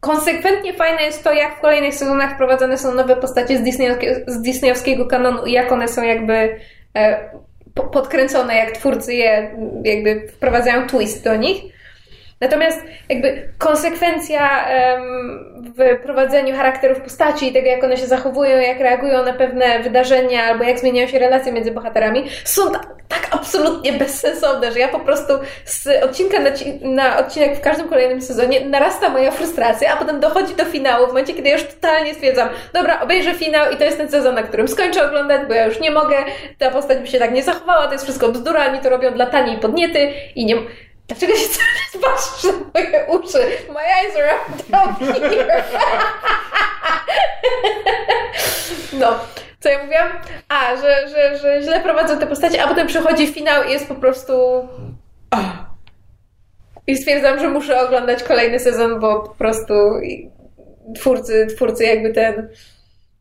konsekwentnie fajne jest to, jak w kolejnych sezonach wprowadzane są nowe postacie z, z disneyowskiego kanonu i jak one są jakby e, po- podkręcone, jak twórcy je jakby wprowadzają twist do nich. Natomiast jakby konsekwencja w prowadzeniu charakterów postaci i tego, jak one się zachowują, jak reagują na pewne wydarzenia albo jak zmieniają się relacje między bohaterami, są ta, tak absolutnie bezsensowne, że ja po prostu z odcinka na, na odcinek w każdym kolejnym sezonie narasta moja frustracja, a potem dochodzi do finału w momencie, kiedy ja już totalnie stwierdzam, dobra, obejrzę finał i to jest ten sezon, na którym skończę oglądać, bo ja już nie mogę, ta postać by się tak nie zachowała, to jest wszystko bzdura, oni to robią dla taniej podniety i nie... Dlaczego się cały czas na moje uszy? My eyes are down here. no, co ja mówiłam? A, że, że, że źle prowadzą te postacie, a potem przychodzi finał i jest po prostu... I stwierdzam, że muszę oglądać kolejny sezon, bo po prostu twórcy, twórcy jakby ten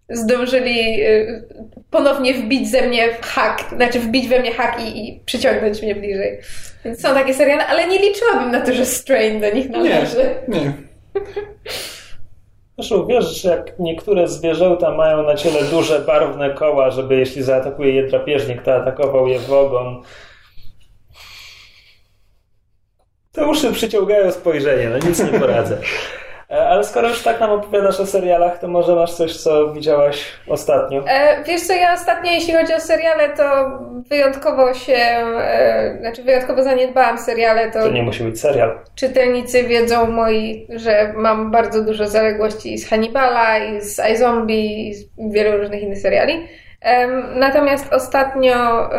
zdążyli y, ponownie wbić ze mnie hak, znaczy wbić we mnie hak i, i przyciągnąć mnie bliżej. Więc są takie seriale, ale nie liczyłabym na to, że Strain do nich należy. Nie, nie. Zresztą wiesz, że jak niektóre zwierzęta mają na ciele duże, barwne koła, żeby jeśli zaatakuje je drapieżnik, to atakował je w ogon. To uszy przyciągają spojrzenie, no nic nie poradzę. E, ale skoro już tak nam opowiadasz o serialach, to może masz coś, co widziałaś ostatnio? E, wiesz co, ja ostatnio, jeśli chodzi o seriale, to wyjątkowo się, e, znaczy wyjątkowo zaniedbałam seriale. To, to nie musi być serial. Czytelnicy wiedzą moi, że mam bardzo dużo zaległości z Hannibala, i z iZombie, i z wielu różnych innych seriali. E, natomiast ostatnio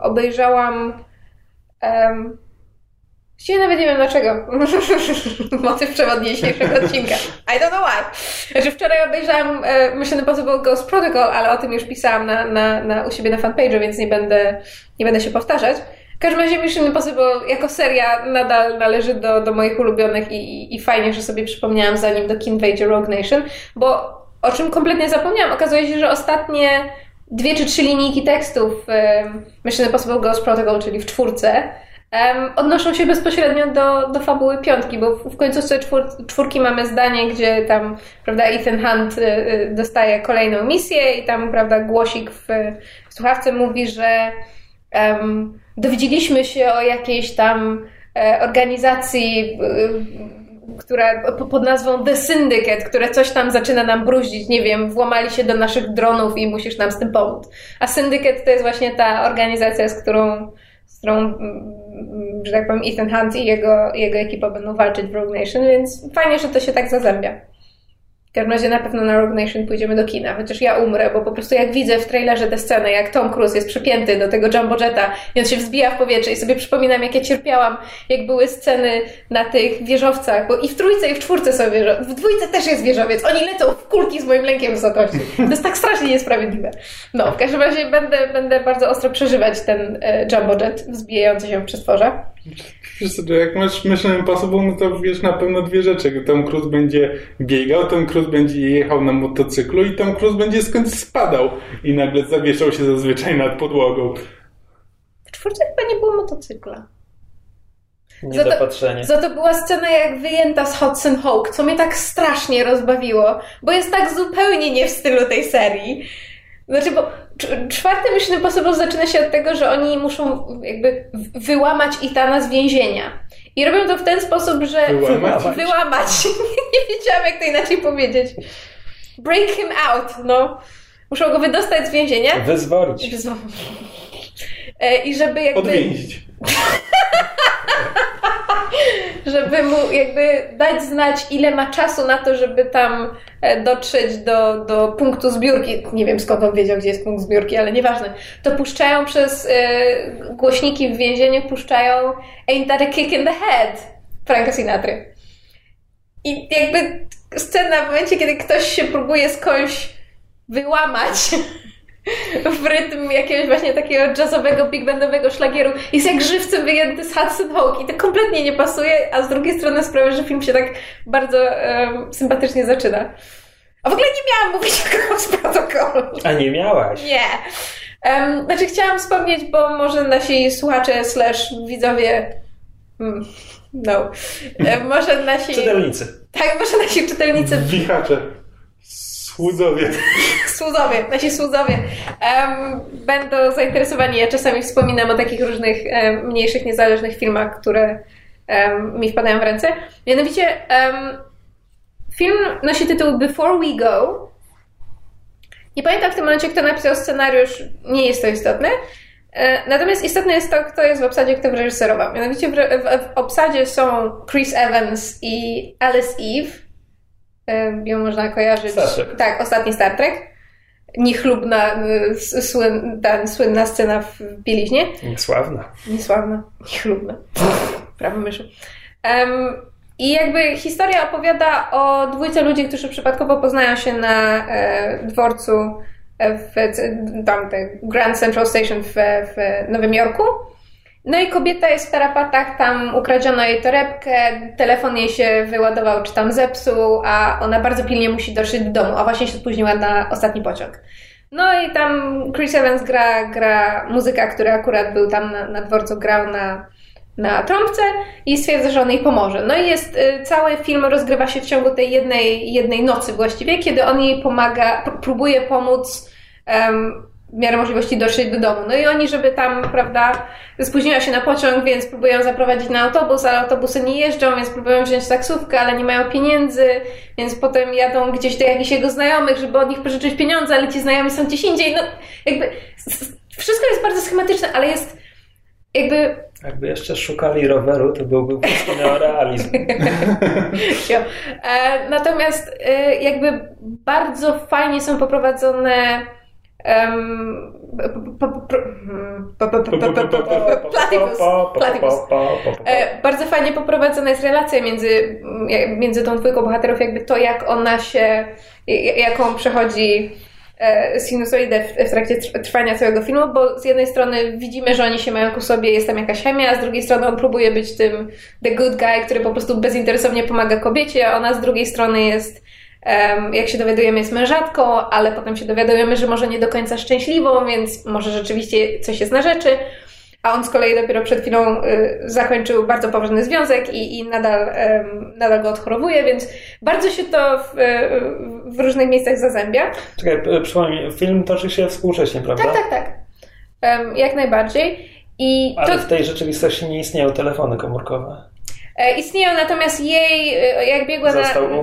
obejrzałam Właściwie nawet nie wiem dlaczego. Motyw przewodni dzisiejszego odcinka. I don't know why. Znaczy wczoraj obejrzałam e, Mission Impossible Ghost Protocol, ale o tym już pisałam na, na, na, u siebie na fanpage'u, więc nie będę, nie będę się powtarzać. W każdym razie Mission Impossible jako seria nadal należy do, do moich ulubionych i, i, i fajnie, że sobie przypomniałam zanim do King wejdzie Rogue Nation, bo o czym kompletnie zapomniałam, okazuje się, że ostatnie dwie czy trzy linijki tekstów e, Mission Impossible Ghost Protocol, czyli w czwórce, odnoszą się bezpośrednio do, do fabuły piątki, bo w końcówce czwór, czwórki mamy zdanie, gdzie tam, prawda, Ethan Hunt y, y, dostaje kolejną misję i tam, prawda, głosik w, w słuchawce mówi, że um, dowiedzieliśmy się o jakiejś tam e, organizacji, y, która pod nazwą The Syndicate, które coś tam zaczyna nam bruździć, nie wiem, włamali się do naszych dronów i musisz nam z tym pomóc. A Syndicate to jest właśnie ta organizacja, z którą z którą, mm, że tak powiem, Ethan Hunt i jego, jego ekipa będą walczyć w Rogue Nation, więc fajnie, że to się tak zazębia. W każdym razie na pewno na Rogue Nation pójdziemy do kina, chociaż ja umrę, bo po prostu jak widzę w trailerze tę scenę, jak Tom Cruise jest przypięty do tego Jumbo Jetta i on się wzbija w powietrze i sobie przypominam, jak ja cierpiałam, jak były sceny na tych wieżowcach, bo i w trójce i w czwórce są wieżowce, w dwójce też jest wieżowiec, oni lecą w kulki z moim lękiem wysokości. To jest tak strasznie niesprawiedliwe. No, w każdym razie będę, będę bardzo ostro przeżywać ten e, Jumbo Jet wzbijający się w przestworze. Jak masz Mission Impossible, no to wiesz na pewno dwie rzeczy. Tom Cruise będzie biegał, Tom Cruise będzie jechał na motocyklu i Tom Cruise będzie skądś spadał i nagle zawieszał się zazwyczaj nad podłogą. W czwórce chyba nie było motocykla. Niedopatrzenie. Za to, za to była scena jak wyjęta z Hudson Hawk, co mnie tak strasznie rozbawiło, bo jest tak zupełnie nie w stylu tej serii. Znaczy, bo czwarty Mission Impossible zaczyna się od tego, że oni muszą jakby wyłamać Itana z więzienia. I robią to w ten sposób, że... Wyłamać? Wyłamać. nie wiedziałam, jak to inaczej powiedzieć. Break him out, no. Muszą go wydostać z więzienia. Wyzwolić. Wyzwolić. E, I żeby jakby... Odwięzić. Żeby mu jakby dać znać, ile ma czasu na to, żeby tam e, dotrzeć do, do punktu zbiórki. Nie wiem skąd on wiedział, gdzie jest punkt zbiórki, ale nieważne. To puszczają przez e, głośniki w więzieniu, puszczają Ain't that a kick in the head Franka Sinatry. I jakby scena w momencie, kiedy ktoś się próbuje skądś wyłamać w rytm jakiegoś właśnie takiego jazzowego, big bandowego szlagieru jest jak żywcem wyjęty z Hudson Hawk i to kompletnie nie pasuje, a z drugiej strony sprawia, że film się tak bardzo um, sympatycznie zaczyna. A w ogóle nie miałam mówić o z protokolu. A nie miałaś? Nie. Um, znaczy chciałam wspomnieć, bo może nasi słuchacze slash widzowie mm, no. może nasi... Czytelnicy. Tak, może nasi czytelnicy... Wichacze. Słudzowie. słudzowie, nasi słudzowie um, będą zainteresowani. Ja czasami wspominam o takich różnych um, mniejszych, niezależnych filmach, które um, mi wpadają w ręce. Mianowicie film nosi tytuł Before We Go. Nie pamiętam w tym momencie, kto napisał scenariusz, nie jest to istotne. E, natomiast istotne jest to, kto jest w obsadzie, kto wyreżyserował. Mianowicie w, w, w obsadzie są Chris Evans i Alice Eve. Ją można kojarzyć. Star Trek. Tak, ostatni Star Trek. Niechlubna, y, słyn, ta słynna scena w bieliźnie. Niesławna. Niesławna, niechlubna. Prawo myszy. Um, I jakby historia opowiada o dwójce ludzi, którzy przypadkowo poznają się na e, dworcu w tam, te Grand Central Station w, w Nowym Jorku. No i kobieta jest w tarapatach, tam ukradziono jej torebkę, telefon jej się wyładował czy tam zepsuł, a ona bardzo pilnie musi dotrzeć do domu, a właśnie się spóźniła na ostatni pociąg. No i tam Chris Evans gra, gra muzyka, który akurat był tam na, na dworcu, grał na, na trąbce i stwierdza, że on jej pomoże. No i jest, y, cały film rozgrywa się w ciągu tej jednej, jednej nocy właściwie, kiedy on jej pomaga, próbuje pomóc um, w miarę możliwości dotrzeć do domu. No i oni, żeby tam, prawda, spóźniła się na pociąg, więc próbują zaprowadzić na autobus, ale autobusy nie jeżdżą, więc próbują wziąć taksówkę, ale nie mają pieniędzy, więc potem jadą gdzieś do jakichś jego znajomych, żeby od nich pożyczyć pieniądze, ale ci znajomi są gdzieś indziej. No, jakby wszystko jest bardzo schematyczne, ale jest jakby... Jakby jeszcze szukali roweru, to byłby neorealizm. e, natomiast e, jakby bardzo fajnie są poprowadzone Platypus. Platypus. Bardzo fajnie poprowadzona jest relacja między, między tą dwójką bohaterów, jakby to, jak ona się, jaką przechodzi sinusoidę w, w trakcie trwania całego filmu, bo z jednej strony widzimy, że oni się mają ku sobie, jest tam jakaś chemia, a z drugiej strony on próbuje być tym the good guy, który po prostu bezinteresownie pomaga kobiecie, a ona z drugiej strony jest jak się dowiadujemy, jest mężatką, ale potem się dowiadujemy, że może nie do końca szczęśliwą, więc może rzeczywiście coś jest na rzeczy. A on z kolei dopiero przed chwilą y, zakończył bardzo poważny związek i, i nadal, nadal go odchorowuje, więc bardzo się to w, w różnych miejscach zazębia. Czekaj, przypomnij, film toczy się współcześnie, prawda? Tak, tak, tak. jak najbardziej. I Ale to... w tej rzeczywistości nie istnieją telefony komórkowe. E, istnieją, natomiast jej, e, jak biegła Został na.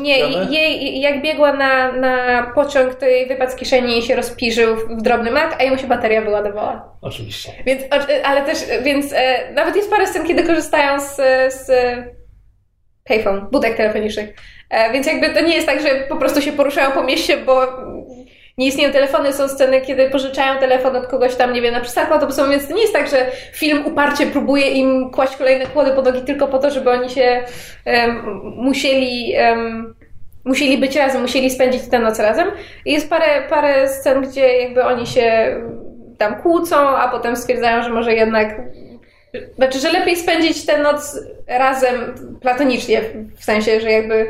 Nie, jej, jak biegła na, na pociąg, to jej wypadł z kieszeni i się rozpiżył w drobny mak, a jemu się bateria wyładowała. Oczywiście. Więc, ale też, więc e, nawet jest parę scen, kiedy korzystają z, z payphone, budek telefonicznych. Więc jakby to nie jest tak, że po prostu się poruszają po mieście, bo nie istnieją telefony, są sceny, kiedy pożyczają telefon od kogoś tam, nie wiem, na przystanku autobusowym, więc to nie jest tak, że film uparcie próbuje im kłaść kolejne kłody pod nogi tylko po to, żeby oni się um, musieli... Um, musieli być razem, musieli spędzić tę noc razem. I jest parę, parę scen, gdzie jakby oni się tam kłócą, a potem stwierdzają, że może jednak znaczy, że lepiej spędzić tę noc razem platonicznie, w sensie, że jakby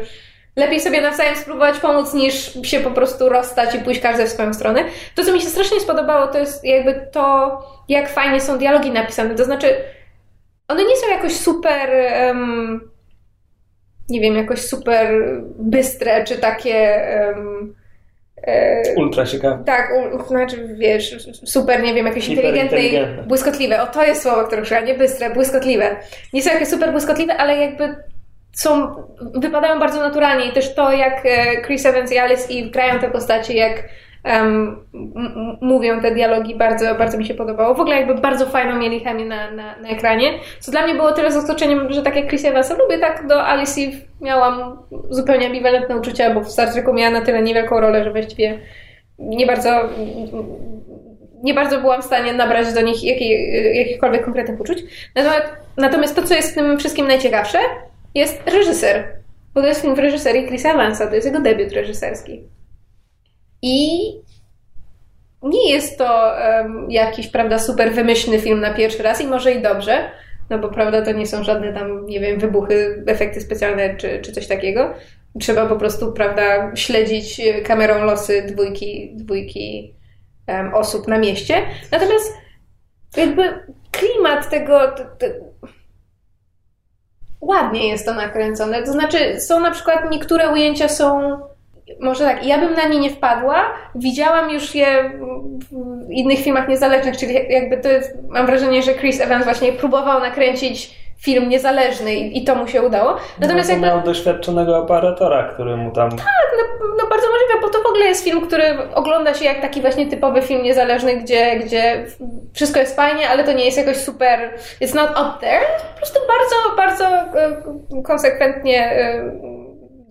lepiej sobie nawzajem spróbować pomóc, niż się po prostu rozstać i pójść każdy w swoją stronę. To, co mi się strasznie spodobało, to jest jakby to, jak fajnie są dialogi napisane. To znaczy, one nie są jakoś super. Um, nie wiem, jakoś super bystre, czy takie. Um, Ultra ciekawe. Tak, u, znaczy wiesz, super, nie wiem, jakieś inteligentne i błyskotliwe. O, to jest słowo, które użyła, nie bystre, błyskotliwe. Nie są jakieś super błyskotliwe, ale jakby są, wypadają bardzo naturalnie i też to, jak e, Chris Evans i Alice Eve grają te postacie, jak um, mówią te dialogi, bardzo, bardzo mi się podobało. W ogóle jakby bardzo fajną mieli chemię na, na, na ekranie, co dla mnie było tyle zaskoczeniem, że tak jak Chris Evansa lubię, tak do Alice Eve miałam zupełnie ambiwalentne uczucia, bo w Star Treku miała na tyle niewielką rolę, że właściwie nie bardzo nie bardzo byłam w stanie nabrać do nich jakiej, jakichkolwiek konkretnych uczuć. Natomiast, natomiast to, co jest w tym wszystkim najciekawsze, jest reżyser. Bo to jest film w reżyserii Chrisa Evansa, to jest jego debiut reżyserski. I nie jest to um, jakiś, prawda, super wymyślny film na pierwszy raz i może i dobrze, no bo prawda, to nie są żadne tam, nie wiem, wybuchy, efekty specjalne czy, czy coś takiego. Trzeba po prostu, prawda, śledzić kamerą losy dwójki, dwójki um, osób na mieście. Natomiast jakby klimat tego, ładnie jest to nakręcone. To znaczy, są na przykład niektóre ujęcia są. Może tak, ja bym na nie nie wpadła. Widziałam już je w innych filmach niezależnych, czyli jakby to jest, mam wrażenie, że Chris Evans właśnie próbował nakręcić film niezależny i, i to mu się udało. Natomiast no, jakby... miał doświadczonego operatora, który mu tam... Tak, no, no, bardzo możliwe, bo to w ogóle jest film, który ogląda się jak taki właśnie typowy film niezależny, gdzie, gdzie wszystko jest fajnie, ale to nie jest jakoś super, it's not up there. Po prostu bardzo, bardzo e, konsekwentnie e,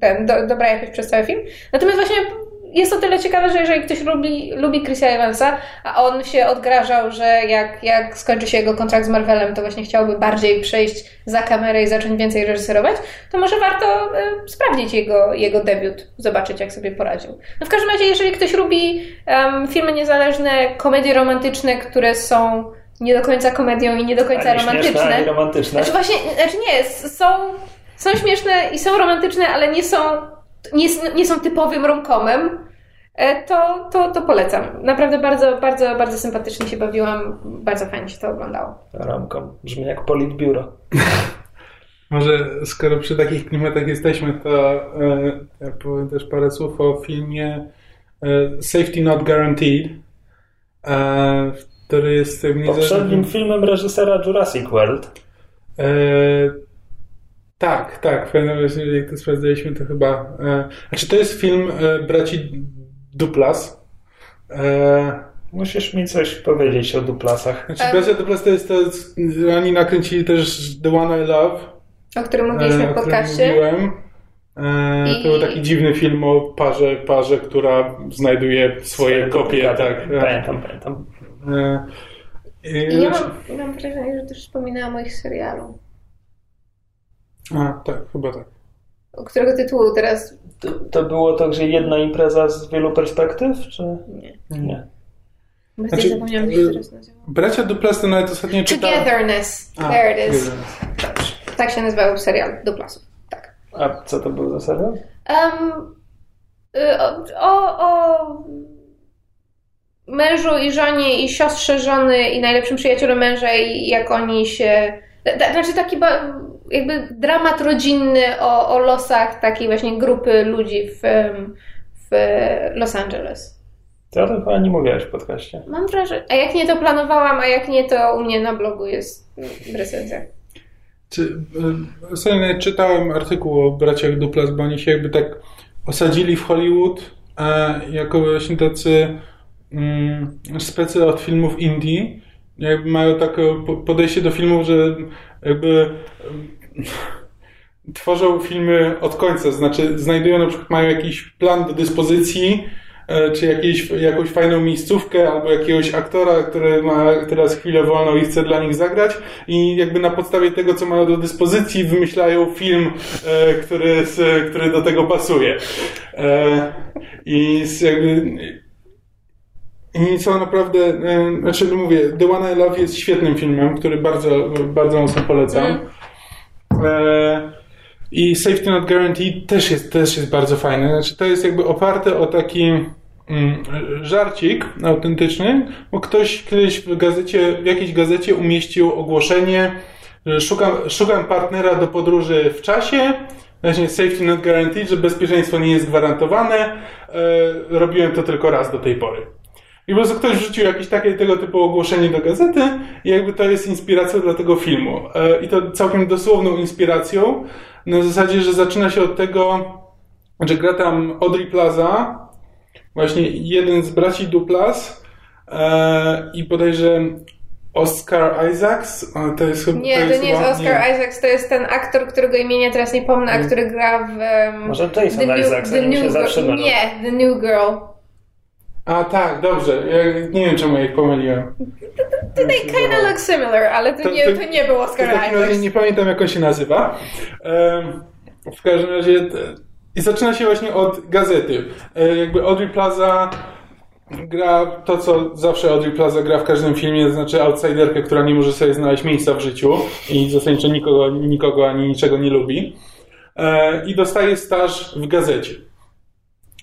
ten, do, dobra jakość przez cały film. Natomiast właśnie jest o tyle ciekawe, że jeżeli ktoś lubi, lubi Chrisa Evansa, a on się odgrażał, że jak, jak skończy się jego kontrakt z Marvelem, to właśnie chciałby bardziej przejść za kamerę i zacząć więcej reżyserować, to może warto y, sprawdzić jego, jego debiut, zobaczyć jak sobie poradził. No w każdym razie, jeżeli ktoś lubi um, filmy niezależne, komedie romantyczne, które są nie do końca komedią i nie do końca Ani romantyczne. ani romantyczne. Znaczy właśnie, znaczy nie, są, są śmieszne i są romantyczne, ale nie są, nie, nie są typowym romkomem, e, to, to, to polecam. Naprawdę bardzo, bardzo, bardzo sympatycznie się bawiłam, bardzo fajnie się to oglądało. Ramką. Brzmi jak politbiuro. Może skoro przy takich klimatach jesteśmy, to e, ja powiem też parę słów o filmie e, Safety Not Guaranteed, e, który jest Poprzednim filmem reżysera Jurassic World. E, tak, tak. W pewnym razie, jak to sprawdzaliśmy, to chyba... E, znaczy, to jest film e, braci Duplas. E, Musisz mi coś powiedzieć o Duplasach. Znaczy, bracia Duplas to jest to... Oni nakręcili też The One I Love. O którym mówiliśmy w podcaście. Mówiłem. E, I... To był taki dziwny film o parze, parze która znajduje swoje kopie. Tak, pamiętam, pamiętam. E, i ja mam, mam wrażenie, że też wspominałam o ich serialu. A, tak, chyba tak. O którego tytułu teraz? To, to było to, że jedna impreza z wielu perspektyw, czy? Nie. Nie. Znaczy, zapomniałam, jak się teraz nazywa. Bracia Duplas to nawet ostatnio czytałem. Togetherness. A, There it is. Tak się nazywał serial Duplasów. Tak. A co to był za serial? Um, o, o mężu i żonie i siostrze żony i najlepszym przyjacielu męża i jak oni się... Znaczy taki jakby dramat rodzinny o, o losach takiej właśnie grupy ludzi w, w Los Angeles. To o tym chyba nie mówiłaś w podcaście. Mam wrażenie. A jak nie to planowałam, a jak nie to u mnie na blogu jest recenzja. Czy, ostatnio czytałem artykuł o braciach Duplas, bo oni się jakby tak osadzili w Hollywood e, jako właśnie tacy mm, specy od filmów indie. Jakby mają takie podejście do filmów, że jakby tworzą filmy od końca, znaczy znajdują na przykład, mają jakiś plan do dyspozycji, czy jakieś, jakąś fajną miejscówkę, albo jakiegoś aktora, który ma teraz chwilę wolną i chce dla nich zagrać i jakby na podstawie tego, co mają do dyspozycji, wymyślają film, który, który do tego pasuje. I jakby i są naprawdę, znaczy no mówię, The One I Love jest świetnym filmem, który bardzo, bardzo mocno polecam. Mm. I Safety Not Guaranteed też jest, też jest bardzo fajny. Znaczy, to jest jakby oparte o taki mm, żarcik autentyczny, bo ktoś kiedyś w gazecie, w jakiejś gazecie umieścił ogłoszenie, że szukam, szukam partnera do podróży w czasie, właśnie Safety Not Guaranteed, że bezpieczeństwo nie jest gwarantowane. E, robiłem to tylko raz do tej pory. I po prostu ktoś wrzucił jakieś takie tego typu ogłoszenie do gazety i jakby to jest inspiracja dla tego filmu. E, I to całkiem dosłowną inspiracją, na zasadzie, że zaczyna się od tego, że gra tam Audrey Plaza, właśnie jeden z braci Duplas e, i podejrzę Oscar Isaacs, to jest chyba... Nie, to, jest to nie jest Oscar nie. Isaacs, to jest ten aktor, którego imienia teraz nie pomnę, a który gra w... Um, Może Jason the Isaacs, the new, się zawsze Nie, The New Girl. A tak, dobrze. Ja nie wiem, czemu ich pomyliłem. They kind of look similar, ale to, to, nie, to nie był Oscar to Isaacs. Razie nie pamiętam, jak on się nazywa. w każdym razie... I zaczyna się właśnie od gazety. E, jakby Audrey Plaza gra to, co zawsze Audrey Plaza gra w każdym filmie, to znaczy outsiderkę, która nie może sobie znaleźć miejsca w życiu i zasadniczo nikogo, nikogo ani niczego nie lubi. E, I dostaje staż w gazecie.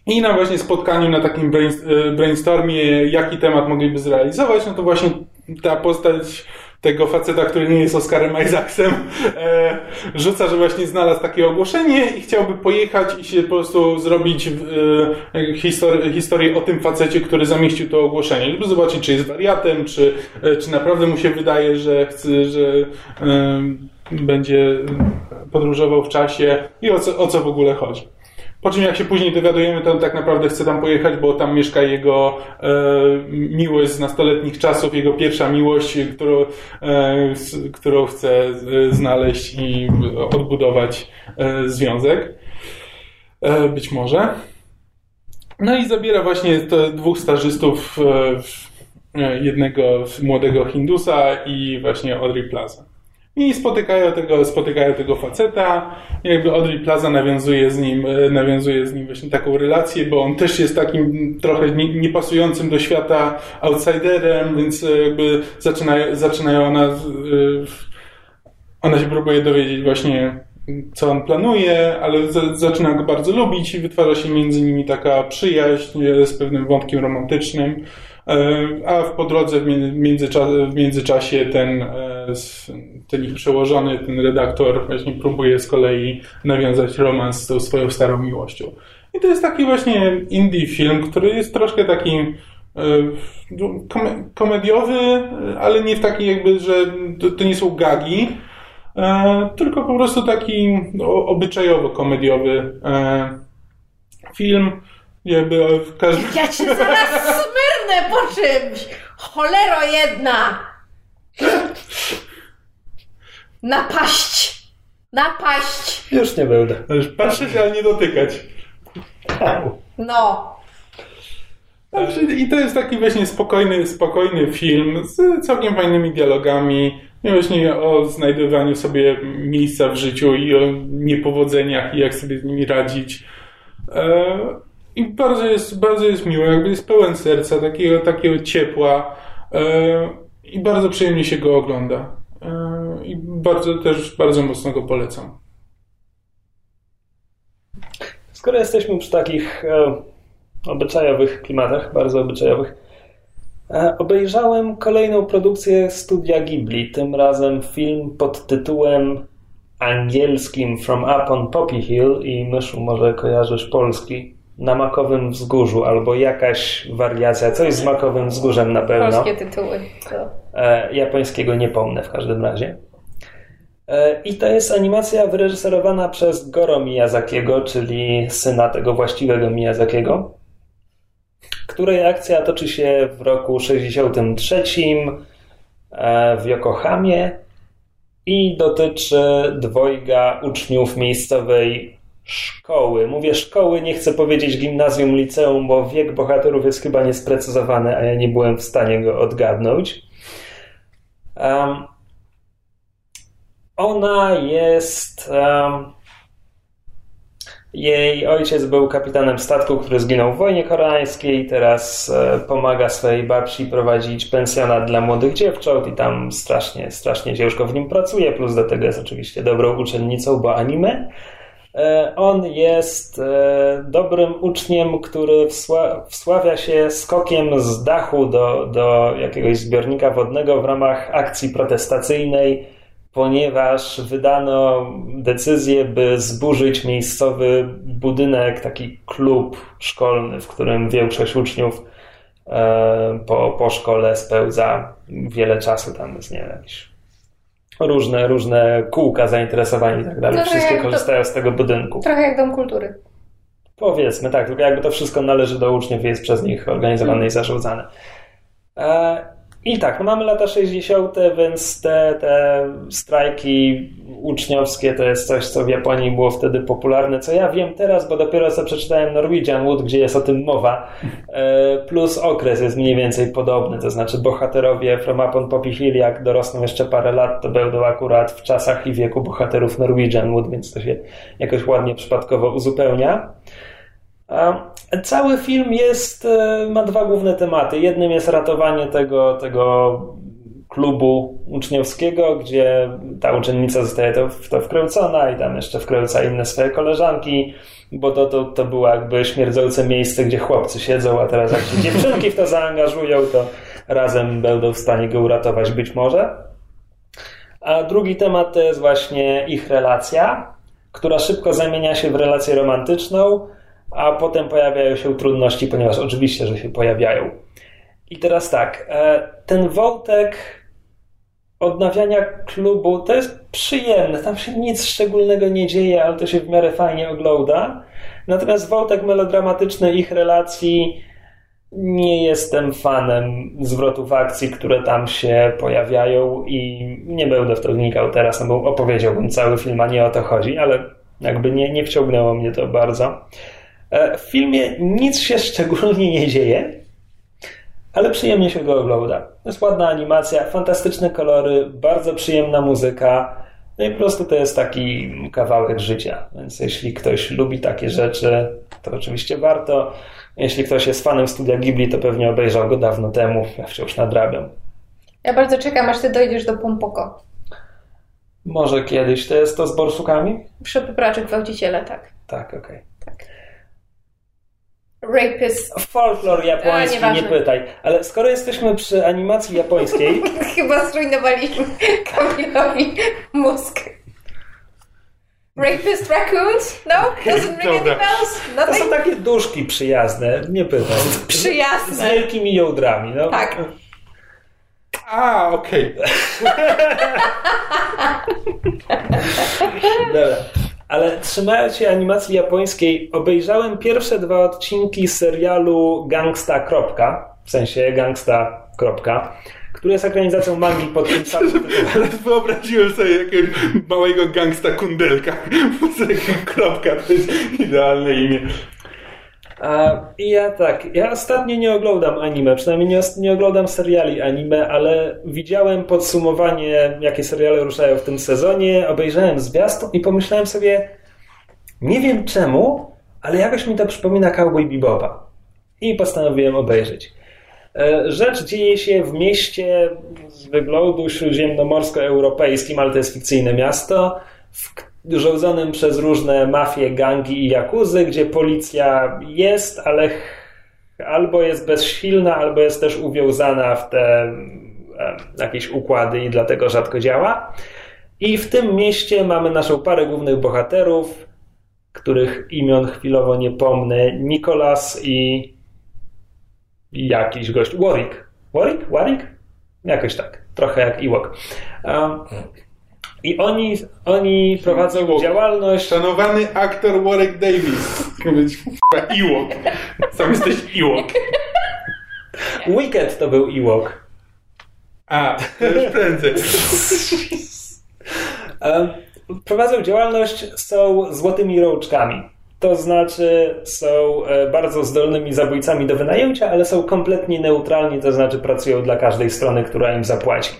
I na właśnie spotkaniu, na takim e, brainstormie, jaki temat mogliby zrealizować, no to właśnie ta postać tego faceta, który nie jest Oscarem Isaacsem, e, rzuca, że właśnie znalazł takie ogłoszenie i chciałby pojechać i się po prostu zrobić e, histori historię o tym facecie, który zamieścił to ogłoszenie, żeby zobaczyć, czy jest wariatem, czy, e, czy naprawdę mu się wydaje, że chce, że e, będzie podróżował w czasie i o co, o co w ogóle chodzi. Po czym jak się później dowiadujemy, to on tak naprawdę chce tam pojechać, bo tam mieszka jego e, miłość z nastoletnich czasów, jego pierwsza miłość, którą, e, którą chce znaleźć i odbudować e, związek. E, być może. No i zabiera właśnie te dwóch stażystów, e, e, jednego młodego Hindusa i właśnie Audrey Plaza. I spotykają tego, spotykają tego faceta. Jakby Audrey Plaza nawiązuje z nim, e, nawiązuje z nim właśnie taką relację, bo on też jest takim trochę niepasującym do świata outsiderem, więc jakby zaczyna, zaczynają ona, ona się próbuje dowiedzieć właśnie co on planuje, ale zaczyna go bardzo lubić i wytwarza się między nimi taka przyjaźń z pewnym wątkiem romantycznym. E, a po drodze w, w międzyczasie ten, e, ten ich przełożony, ten redaktor właśnie próbuje z kolei nawiązać romans z tą swoją starą miłością. I to jest taki właśnie indie film, który jest troszkę taki e, komediowy, ale nie w taki jakby, że to nie są gagi, tylko po prostu taki obyczajowo-komediowy film. Jakby każdy... Ja cię zaraz smyrnę po czymś! Cholero jedna! Napaść! Napaść! Już nie będę. Patrzeć, ale nie dotykać. No. Znaczy, I to jest taki właśnie spokojny, spokojny film z całkiem fajnymi dialogami. I właśnie o znajdowaniu sobie miejsca w życiu i o niepowodzeniach i jak sobie z nimi radzić. E, I bardzo jest, bardzo jest miło, jakby jest pełen serca, takiego, takiego ciepła e, i bardzo przyjemnie się go ogląda. E, I bardzo też, bardzo mocno go polecam. Skoro jesteśmy przy takich obyczajowych klimatach, bardzo obyczajowych, E, obejrzałem kolejną produkcję studia Ghibli, tym razem film pod tytułem angielskim From Up on Poppy Hill i Myszu może kojarzysz polski na Makowym Wzgórzu albo jakaś wariacja, coś z Makowym Wzgórzem na pewno. Polskie tytuły. E, japońskiego nie pomnę w każdym razie. E, I to jest animacja wyreżyserowana przez Goro Miyazakiego, czyli syna tego właściwego Miyazakiego której akcja toczy się w roku 63 e, w Yokohamie i dotyczy dwojga uczniów miejscowej szkoły. Mówię szkoły, nie chcę powiedzieć gimnazjum, liceum, bo wiek bohaterów jest chyba niesprecyzowany, a ja nie byłem w stanie go odgadnąć. Um, ona jest um, jej ojciec był kapitanem statku, który zginął w wojnie koreańskiej. Teraz e, pomaga swojej babci prowadzić pensjonat dla młodych dziewcząt i tam strasznie, strasznie ciężko w nim pracuje. Plus do tego jest oczywiście dobrą uczennicą, bo anime. E, on jest e, dobrym uczniem, który wsławia się skokiem z dachu do, do jakiegoś zbiornika wodnego w ramach akcji protestacyjnej ponieważ wydano decyzję, by zburzyć miejscowy budynek, taki klub szkolny, w którym większość uczniów e, po, po szkole spełza wiele czasu. Tam jest, nie wiem, różne, różne kółka zainteresowań i tak dalej. Wszystkie korzystają do, z tego budynku. Trochę jak Dom Kultury. Powiedzmy, tak, tylko jakby to wszystko należy do uczniów i jest przez nich organizowane hmm. i zarządzane. E, i tak, no mamy lata 60., więc te, te strajki uczniowskie to jest coś, co w Japonii było wtedy popularne, co ja wiem teraz, bo dopiero co przeczytałem Norwegian Wood, gdzie jest o tym mowa, e, plus okres jest mniej więcej podobny, to znaczy bohaterowie From Upon Poppy Hill, jak dorosną jeszcze parę lat, to będą akurat w czasach i wieku bohaterów Norwegian Wood, więc to się jakoś ładnie przypadkowo uzupełnia. Cały film jest, e, ma dwa główne tematy. Jednym jest ratowanie tego, tego klubu uczniowskiego, gdzie ta uczennica zostaje to, w to wkręcona i tam jeszcze wkręca inne swoje koleżanki, bo to, to, to było jakby śmierdzące miejsce, gdzie chłopcy siedzą, a teraz jak się dziewczynki w to zaangażują, to razem będą w stanie go uratować być może. A drugi temat to jest właśnie ich relacja, która szybko zamienia się w relację romantyczną, a potem pojawiają się trudności, ponieważ oczywiście, że się pojawiają. I teraz tak, e, ten wątek odnawiania klubu to jest przyjemne, tam się nic szczególnego nie dzieje, ale to się w miarę fajnie ogląda. Natomiast wątek melodramatyczny ich relacji nie jestem fanem zwrotów akcji, które tam się pojawiają i nie będę w to wnikał teraz, no bo opowiedziałbym cały film, a nie o to chodzi, ale jakby nie, nie wciągnęło mnie to bardzo. E, w filmie nic się szczególnie nie dzieje, ale przyjemnie się go ogląda. Jest ładna animacja, fantastyczne kolory, bardzo przyjemna muzyka. No i po prostu to jest taki kawałek życia. Więc jeśli ktoś lubi takie rzeczy, to oczywiście warto. Jeśli ktoś jest fanem studia Ghibli, to pewnie obejrzał go dawno temu. Ja wciąż nadrabiam. Ja bardzo czekam, aż ty dojdziesz do Pompoko. Może kiedyś. To jest to z borsukami? Przepopraczy gwałciciele, tak. Tak, okej. Rapist. Folklor japoński, A, nie pytaj. Ale skoro jesteśmy przy animacji japońskiej, Chyba zrujnowaliśmy Kamilowi mózg. Rapist raccoons? No? Doesn't ring any bells? to są takie duszki przyjazne, nie pytaj. Z Przyjazne. wielkimi jądrami. No. Tak. A, okej. Dobra. Ale trzymając się animacji japońskiej, obejrzałem pierwsze dwa odcinki serialu Gangsta. Kropka, w sensie Gangsta. Kropka, który jest ekranizacją mangi pod tym samym tytułem. Wyobraziłem sobie jakiegoś małego gangsta kundelka. Kropka, to jest idealne imię. I ja tak, ja ostatnio nie oglądam anime, przynajmniej nie, nie oglądam seriali anime, ale widziałem podsumowanie, jakie seriale ruszają w tym sezonie, obejrzałem zwiastun i pomyślałem sobie, nie wiem czemu, ale jakoś mi to przypomina Cowboy Bebopa. I postanowiłem obejrzeć. E, Rzecz dzieje się w mieście z wyglądu śródziemnomorsko-europejskim, ale to jest fikcyjne miasto, w k- rządzonym przez różne mafie, gangi i jakuzy, gdzie policja jest, ale albo jest bezsilna, albo jest też uwiązana w te jakieś układy i dlatego rzadko działa. I w tym mieście mamy naszą parę głównych bohaterów, których imion chwilowo nie pomnę. Nikolas i jakiś gość. Warwick. Warwick? Warwick? Jakoś tak. Trochę jak Ewok. Um, I oni, oni prowadzą Ewok. działalność. Szanowany aktor Warwick Davis. Ewok. Sam jesteś Ewok. Wicked to był Ewok. A, już prędzej. Prowadzą działalność, są złotymi rączkami. To znaczy są e, bardzo zdolnymi zabójcami do wynajęcia, ale są kompletnie neutralni, to znaczy pracują dla każdej strony, która im zapłaci.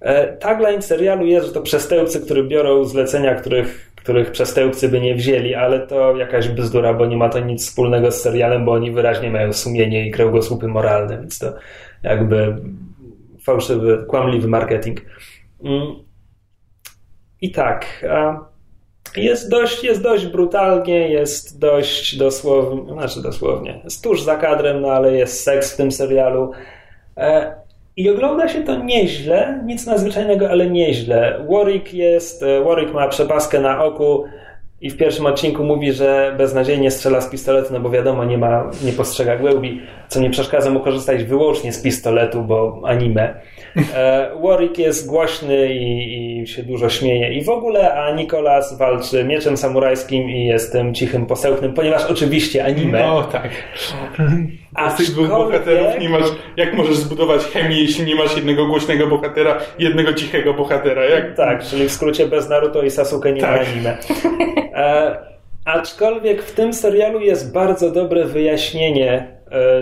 E, Tagline serialu jest, że to przestępcy, którzy biorą zlecenia, których, których przestępcy by nie wzięli, ale to jakaś bzdura, bo nie ma to nic wspólnego z serialem, bo oni wyraźnie mają sumienie i kręgosłupy moralne, więc to jakby fałszywy, kłamliwy marketing. Mm. I tak, jest dość, jest dość brutalnie, jest dość dosłownie, znaczy dosłownie, jest tuż za kadrem, no ale jest seks w tym serialu. I ogląda się to nieźle, nic nadzwyczajnego, ale nieźle. Warwick jest, e, Warwick ma przepaskę na oku i w pierwszym odcinku mówi, że beznadziejnie strzela z pistoletu, no bo wiadomo, nie ma, nie postrzega głębi, co nie przeszkadza mu korzystać wyłącznie z pistoletu, bo anime. E, Warwick jest głośny i, i się dużo śmieje i w ogóle, a Nikolas walczy mieczem samurajskim i jest tym cichym posełknym, ponieważ oczywiście anime. No tak. Z tych dwóch bohaterów nie masz. Jak możesz zbudować chemię, jeśli nie masz jednego głośnego bohatera jednego cichego bohatera? Jak Tak, czyli w skrócie bez Naruto i Sasuke nie ma Tak. anime. E, aczkolwiek w tym serialu jest bardzo dobre wyjaśnienie,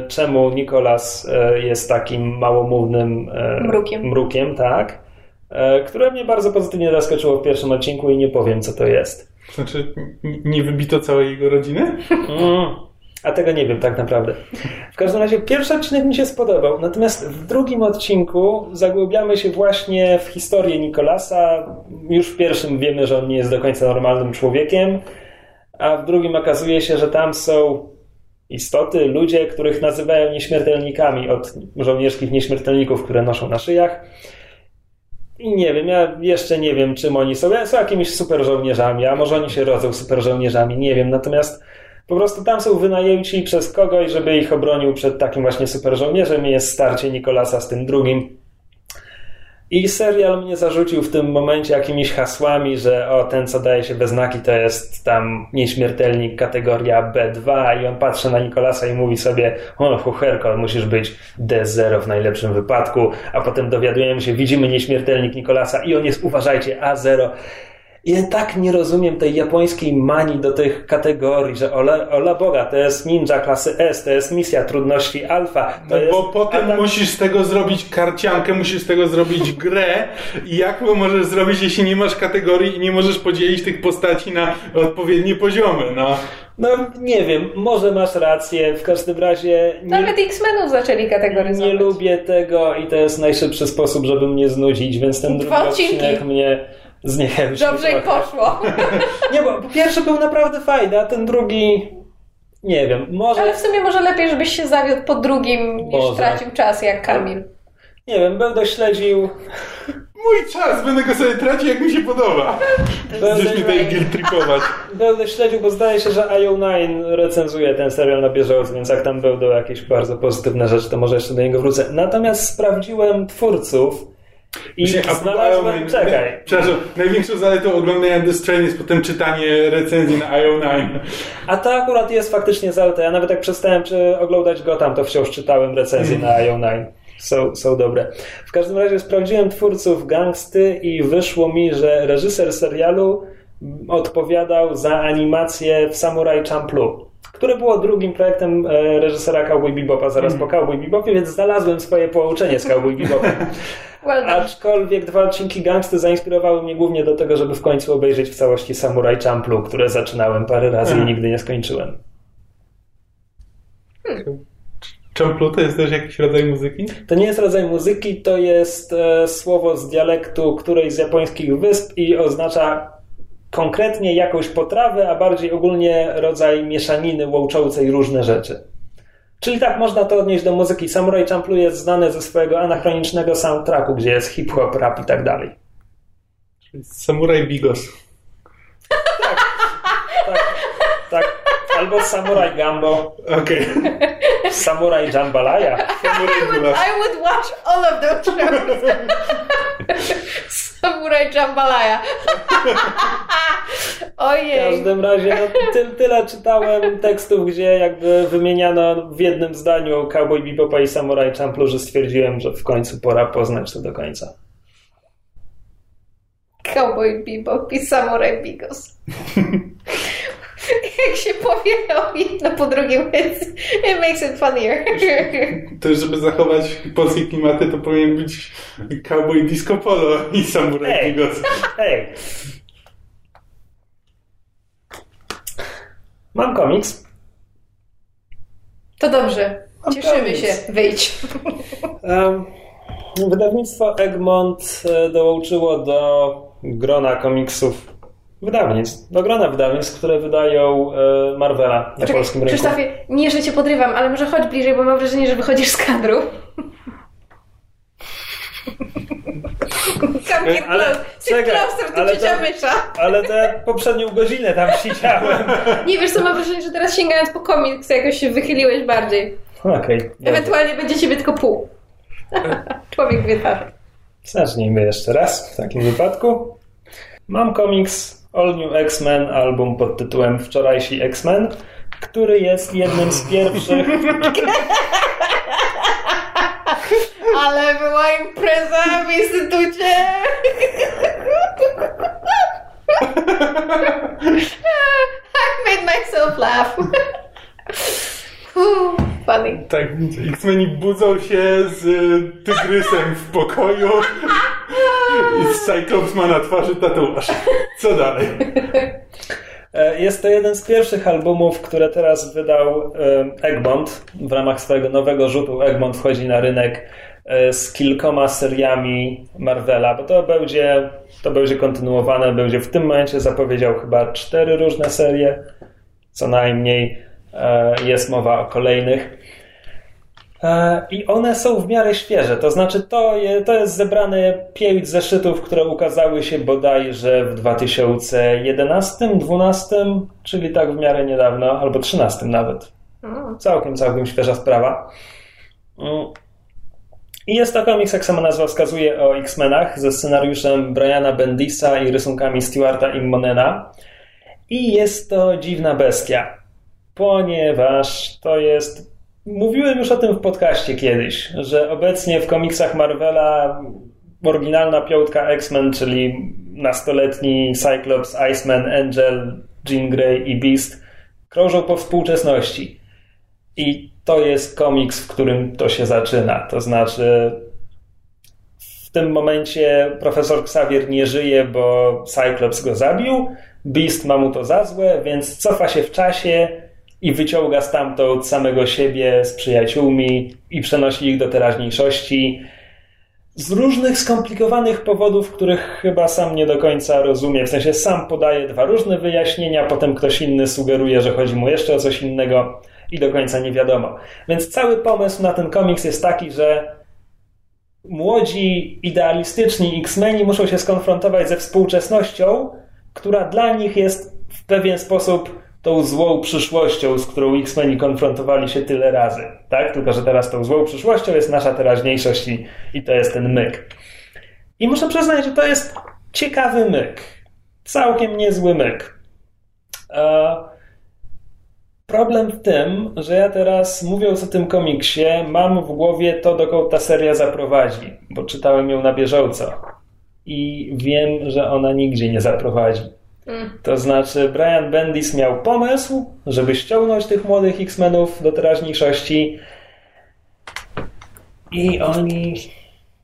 czemu Nikolas e, jest takim małomównym e, Mrukiem. mrukiem tak, e, które mnie bardzo pozytywnie zaskoczyło w pierwszym odcinku i nie powiem, co to jest. Znaczy, nie wybito całej jego rodziny? Mm. A tego nie wiem tak naprawdę. W każdym razie pierwszy odcinek mi się spodobał, natomiast w drugim odcinku zagłębiamy się właśnie w historię Nikolasa. Już w pierwszym wiemy, że on nie jest do końca normalnym człowiekiem, a w drugim okazuje się, że tam są istoty, ludzie, których nazywają nieśmiertelnikami od żołnierskich nieśmiertelników, które noszą na szyjach. I nie wiem, ja jeszcze nie wiem, czym oni są. Są jakimiś super żołnierzami, a może oni się rodzą super żołnierzami, nie wiem. Natomiast po prostu tam są wynajęci przez kogoś, żeby ich obronił przed takim właśnie super żołnierzem i jest starcie Nikolasa z tym drugim. I serial mnie zarzucił w tym momencie jakimiś hasłami, że o, ten co daje się we znaki to jest tam nieśmiertelnik kategoria B2 i on patrzy na Nikolasa i mówi sobie o, chucherko, musisz być D0 w najlepszym wypadku, a potem dowiadujemy się, widzimy nieśmiertelnik Nikolasa i on jest, uważajcie, A0 ja tak nie rozumiem tej japońskiej manii do tych kategorii, że ola, ola Boga, to jest ninja klasy S, to jest misja trudności alfa. No jest bo potem atak- musisz z tego zrobić karciankę, musisz z tego zrobić grę i jak to możesz zrobić, jeśli nie masz kategorii i nie możesz podzielić tych postaci na odpowiednie poziomy, no. No nie wiem, może masz rację, w każdym razie nie, Nawet X-Menów zaczęli kategoryzować. nie lubię tego i to jest najszybszy sposób, żeby mnie znudzić, więc ten drugi Dwa odcinki. odcinek mnie zniechęcił. Dobrze trochę. poszło. Nie, bo pierwszy był naprawdę fajny, a ten drugi nie wiem, może... Ale w sumie może lepiej, żebyś się zawiódł po drugim, niż Może. tracił czas jak Kamil. Nie wiem, będę śledził Mój czas, będę go sobie tracił jak mi się podoba. Będziesz mi tutaj guilt tripować. Będę śledził, bo zdaje się, że IO9 recenzuje ten serial na bieżąco, więc jak tam będą jakieś bardzo pozytywne rzeczy, to może jeszcze do niego wrócę. Natomiast sprawdziłem twórców i znalazłem... IO9 Czekaj. Przepraszam, największą zaletą oglądania The Strain jest potem czytanie recenzji na IO9. A to akurat jest faktycznie zaleta. Ja nawet jak przestałem czy oglądać go tam, to wciąż czytałem recenzje na IO9. Są, są dobre. W każdym razie sprawdziłem twórców Gangsty i wyszło mi, że reżyser serialu odpowiadał za animację w Samurai Champloo, które było drugim projektem e, reżysera Cowboy Bebopa zaraz po Cowboy Bebopie, więc znalazłem swoje pouczenie z Cowboy Bebopem. Well. Aczkolwiek dwa odcinki Gangsty zainspirowały mnie głównie do tego, żeby w końcu obejrzeć w całości Samurai Champloo, które zaczynałem parę razy i nigdy nie skończyłem. Champlu to jest też jakiś rodzaj muzyki? To nie jest rodzaj muzyki, to jest e, słowo z dialektu którejś z japońskich wysp i oznacza konkretnie jakąś potrawę, a bardziej ogólnie rodzaj mieszaniny łączącej różne rzeczy. Czyli tak, można to odnieść do muzyki. Samurai Champloo jest znany ze swojego anachronicznego soundtracku, gdzie jest hip-hop, rap i tak dalej. Samuraj Bigos. Tak, tak. Albo Samurai Gambo, Okej. Samurai Jambalaya. Samuraj Gulas. I would watch all of those shows. Samurai Jambalaya. W Ojej. każdym razie no, ty, tyle czytałem tekstów, gdzie jakby wymieniano w jednym zdaniu Cowboy Bebopa i Samurai Champloo, że stwierdziłem, że w końcu pora poznać to do końca. Cowboy Bebop i Samurai Bigos. Jak się powie o jedno po drugim, więc it makes it funnier. To żeby zachować polskie klimaty, to powinien być Cowboy Disco Polo i Samuraj. Bigos. Hej! Mam komiks. To dobrze. Mam Cieszymy komiks. się. Wyjdź. Em, Wydawnictwo Egmont e, dołączyło do grona komiksów wydawnictw, do grona wydawnictw, które wydają e, Marvela na polskim rynku. Krzysztofie, nie, że cię podrywam, ale może chodź bliżej, bo mam wrażenie, że wychodzisz z kadru. Come get Ale- close. Sit czekaj, closer to ale to- mysza. Ale tę poprzednią godzinę tam siedziałem. Nie, wiesz co, mam wrażenie, że teraz sięgając po komiks jakoś się wychyliłeś bardziej. Okej, dobrze. Ewentualnie będzie ciebie tylko pół. Człowiek wie tak. Zacznijmy jeszcze raz w takim wypadku. Mam komiks All New X-Men, album pod tytułem Wczorajsi X-Men, który jest jednym z pierwszych. Ale była impreza w instytucie. I made myself laugh. Funny. Tak, X-Meni budzą się z y, tygrysem w pokoju i Cyclops ma na twarzy tatuaż. Co dalej? E, Jest to jeden z pierwszych albumów, które teraz wydał e, Egmont w ramach swojego nowego rzutu. Egmont wchodzi na rynek e, z kilkoma seriami Marvela, bo to będzie, to będzie kontynuowane, będzie w tym momencie zapowiedział chyba cztery różne serie, co najmniej jest mowa o kolejnych. E, I one są w miarę świeże, to znaczy to, je, to jest zebrany pięć zeszytów, które ukazały się bodajże w 2011, 12, czyli tak w miarę niedawno, albo 13 nawet. Całkiem, całkiem świeża sprawa. Mm. I jest to komiks, jak sama nazwa wskazuje, o X-Menach ze scenariuszem Briana Bendisa i rysunkami Stewarta Immonena. I jest to dziwna bestia, ponieważ to jest. Mówiłem już o tym w podcaście kiedyś, że obecnie w komiksach Marvela oryginalna piątka X-Men, czyli nastoletni Cyclops, Iceman, Angel, Jean Grey i Beast krążą po współczesności. I to jest komiks, w którym to się zaczyna. To znaczy, w tym momencie profesor Xavier nie żyje, bo Cyclops go zabił. Beast ma mu to za złe, więc cofa się w czasie i wyciąga stamtąd samego siebie z przyjaciółmi i przenosi ich do teraźniejszości. Z różnych skomplikowanych powodów, których chyba sam nie do końca rozumie. W sensie sam podaje dwa różne wyjaśnienia, potem ktoś inny sugeruje, że chodzi mu jeszcze o coś innego i do końca nie wiadomo. Więc cały pomysł na ten komiks jest taki, że młodzi, idealistyczni X-Meni muszą się skonfrontować ze współczesnością, która dla nich jest w pewien sposób tą złą przyszłością, z którą X-Meni konfrontowali się tyle razy. Tak? Tylko, że teraz tą złą przyszłością jest nasza teraźniejszość i, i to jest ten myk. I muszę przyznać, że to jest ciekawy myk. Całkiem niezły myk. E, problem w tym, że ja teraz, mówiąc o tym komiksie, mam w głowie to, dokąd ta seria zaprowadzi, bo czytałem ją na bieżąco. I wiem, że ona nigdzie nie zaprowadzi. To znaczy, Brian Bendis miał pomysł, żeby ściągnąć tych młodych X-Menów do teraźniejszości i oni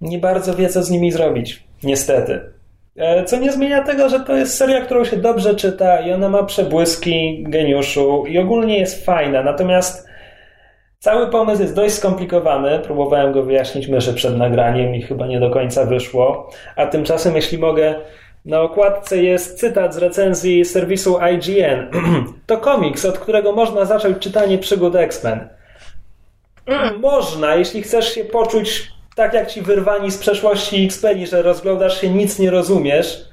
nie bardzo wie, co z nimi zrobić. Niestety. E, Co nie zmienia tego, że to jest seria, którą się dobrze czyta i ona ma przebłyski geniuszu i ogólnie jest fajna. Natomiast cały pomysł jest dość skomplikowany. Próbowałem go wyjaśnić myszy przed nagraniem i chyba nie do końca wyszło. A tymczasem, jeśli mogę, na okładce jest cytat z recenzji serwisu IGN. to komiks, od którego można zacząć czytanie przygód X-Men. Można, jeśli chcesz się poczuć tak jak ci wyrwani z przeszłości X-Meni, że rozglądasz się, nic nie rozumiesz.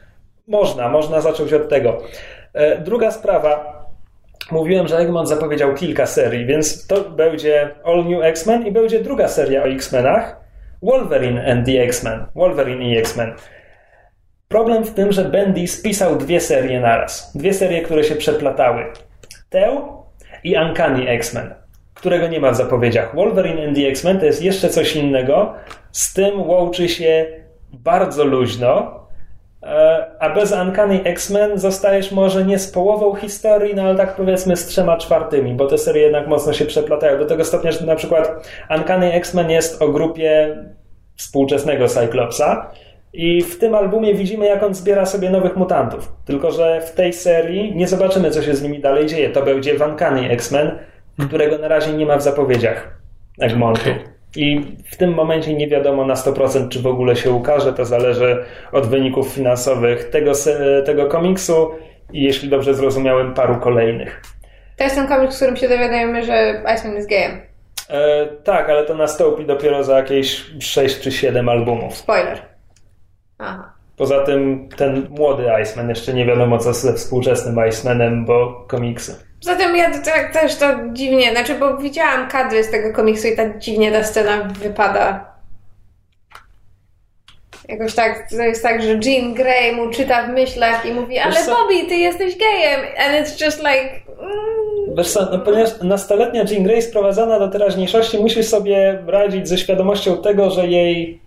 Można, można zacząć od tego. E, Druga sprawa. Mówiłem, że Egmont zapowiedział kilka serii, więc to będzie All New X-Men i będzie druga seria o X-Menach. Wolverine and the X-Men. Wolverine i X-Men. Problem w tym, że Bendis pisał dwie serie naraz. Dwie serie, które się przeplatały. Tę i Uncanny X-Men, którego nie ma w zapowiedziach. Wolverine and the X-Men to jest jeszcze coś innego. Z tym łączy się bardzo luźno, e, a bez Uncanny X-Men zostajesz może nie z połową historii, no ale tak powiedzmy z trzema czwartymi, bo te serie jednak mocno się przeplatają. Do tego stopnia, że na przykład Uncanny X-Men jest o grupie współczesnego Cyclopsa, i w tym albumie widzimy, jak on zbiera sobie nowych mutantów. Tylko, że w tej serii nie zobaczymy, co się z nimi dalej dzieje. To będzie Wankany X-Men, którego na razie nie ma w zapowiedziach Egmontu. I w tym momencie nie wiadomo na 100%, czy w ogóle się ukaże. To zależy od wyników finansowych tego, tego komiksu i jeśli dobrze zrozumiałem, paru kolejnych. To jest ten komiks, w którym się dowiadujemy, że Iceman jest gejem. E, tak, ale to nastąpi dopiero za jakieś 6 czy 7 albumów. Spoiler. Aha. Poza tym ten młody Iceman, jeszcze nie wiadomo co ze współczesnym Icemanem, bo komiksy. Zatem ja tak też to dziwnie, znaczy, bo widziałam kadry z tego komiksu i tak dziwnie ta scena wypada. Jakoś tak, to jest tak, że Jean Grey mu czyta w myślach i mówi, ale? Bobby, ty jesteś gejem! And it's just like... Mm, Wiesz co, no, ponieważ nastoletnia Jean Grey sprowadzana do teraźniejszości musi sobie radzić ze świadomością tego, że jej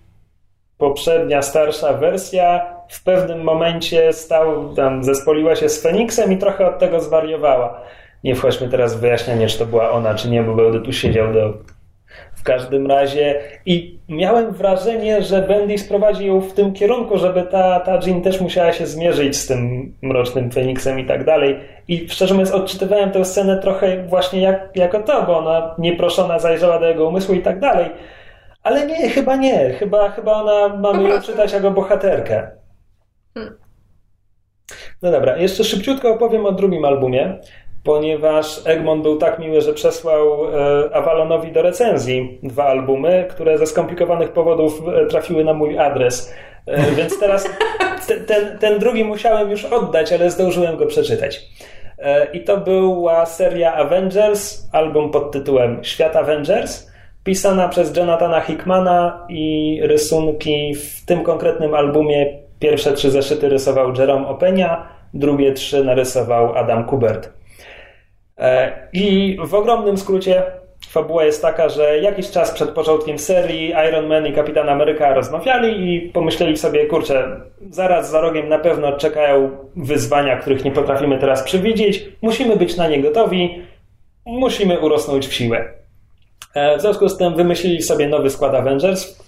poprzednia, starsza wersja w pewnym momencie stał, tam zespoliła się z Feniksem i trochę od tego zwariowała. Nie wchodźmy teraz w wyjaśnienie, czy to była ona, czy nie, bo będę tu siedział do... W każdym razie i miałem wrażenie, że Bendis prowadzi ją w tym kierunku, żeby ta, ta Jean też musiała się zmierzyć z tym mrocznym Feniksem i tak dalej. I szczerze mówiąc odczytywałem tę scenę trochę właśnie jak, jako to, bo ona nieproszona zajrzała do jego umysłu i tak dalej. Ale nie, chyba nie. Chyba, chyba ona mamy ją czytać jako bohaterkę. No dobra, jeszcze szybciutko opowiem o drugim albumie, ponieważ Egmont był tak miły, że przesłał e, Avalonowi do recenzji dwa albumy, które ze skomplikowanych powodów e, trafiły na mój adres. E, więc teraz te, ten, ten drugi musiałem już oddać, ale zdążyłem go przeczytać. I to była seria Avengers, album pod tytułem Świat Avengers. Pisana przez Jonathana Hickmana i rysunki w tym konkretnym albumie pierwsze trzy zeszyty rysował Jerome Openia, drugie trzy narysował Adam Kubert. E, I w ogromnym skrócie fabuła jest taka, że jakiś czas przed początkiem serii Iron Man i Kapitan Ameryka rozmawiali i pomyśleli sobie, kurczę, zaraz za rogiem na pewno czekają wyzwania, których nie potrafimy teraz przewidzieć, musimy być na nie gotowi, musimy urosnąć w siłę. E, w związku z tym wymyślili sobie nowy skład Avengers,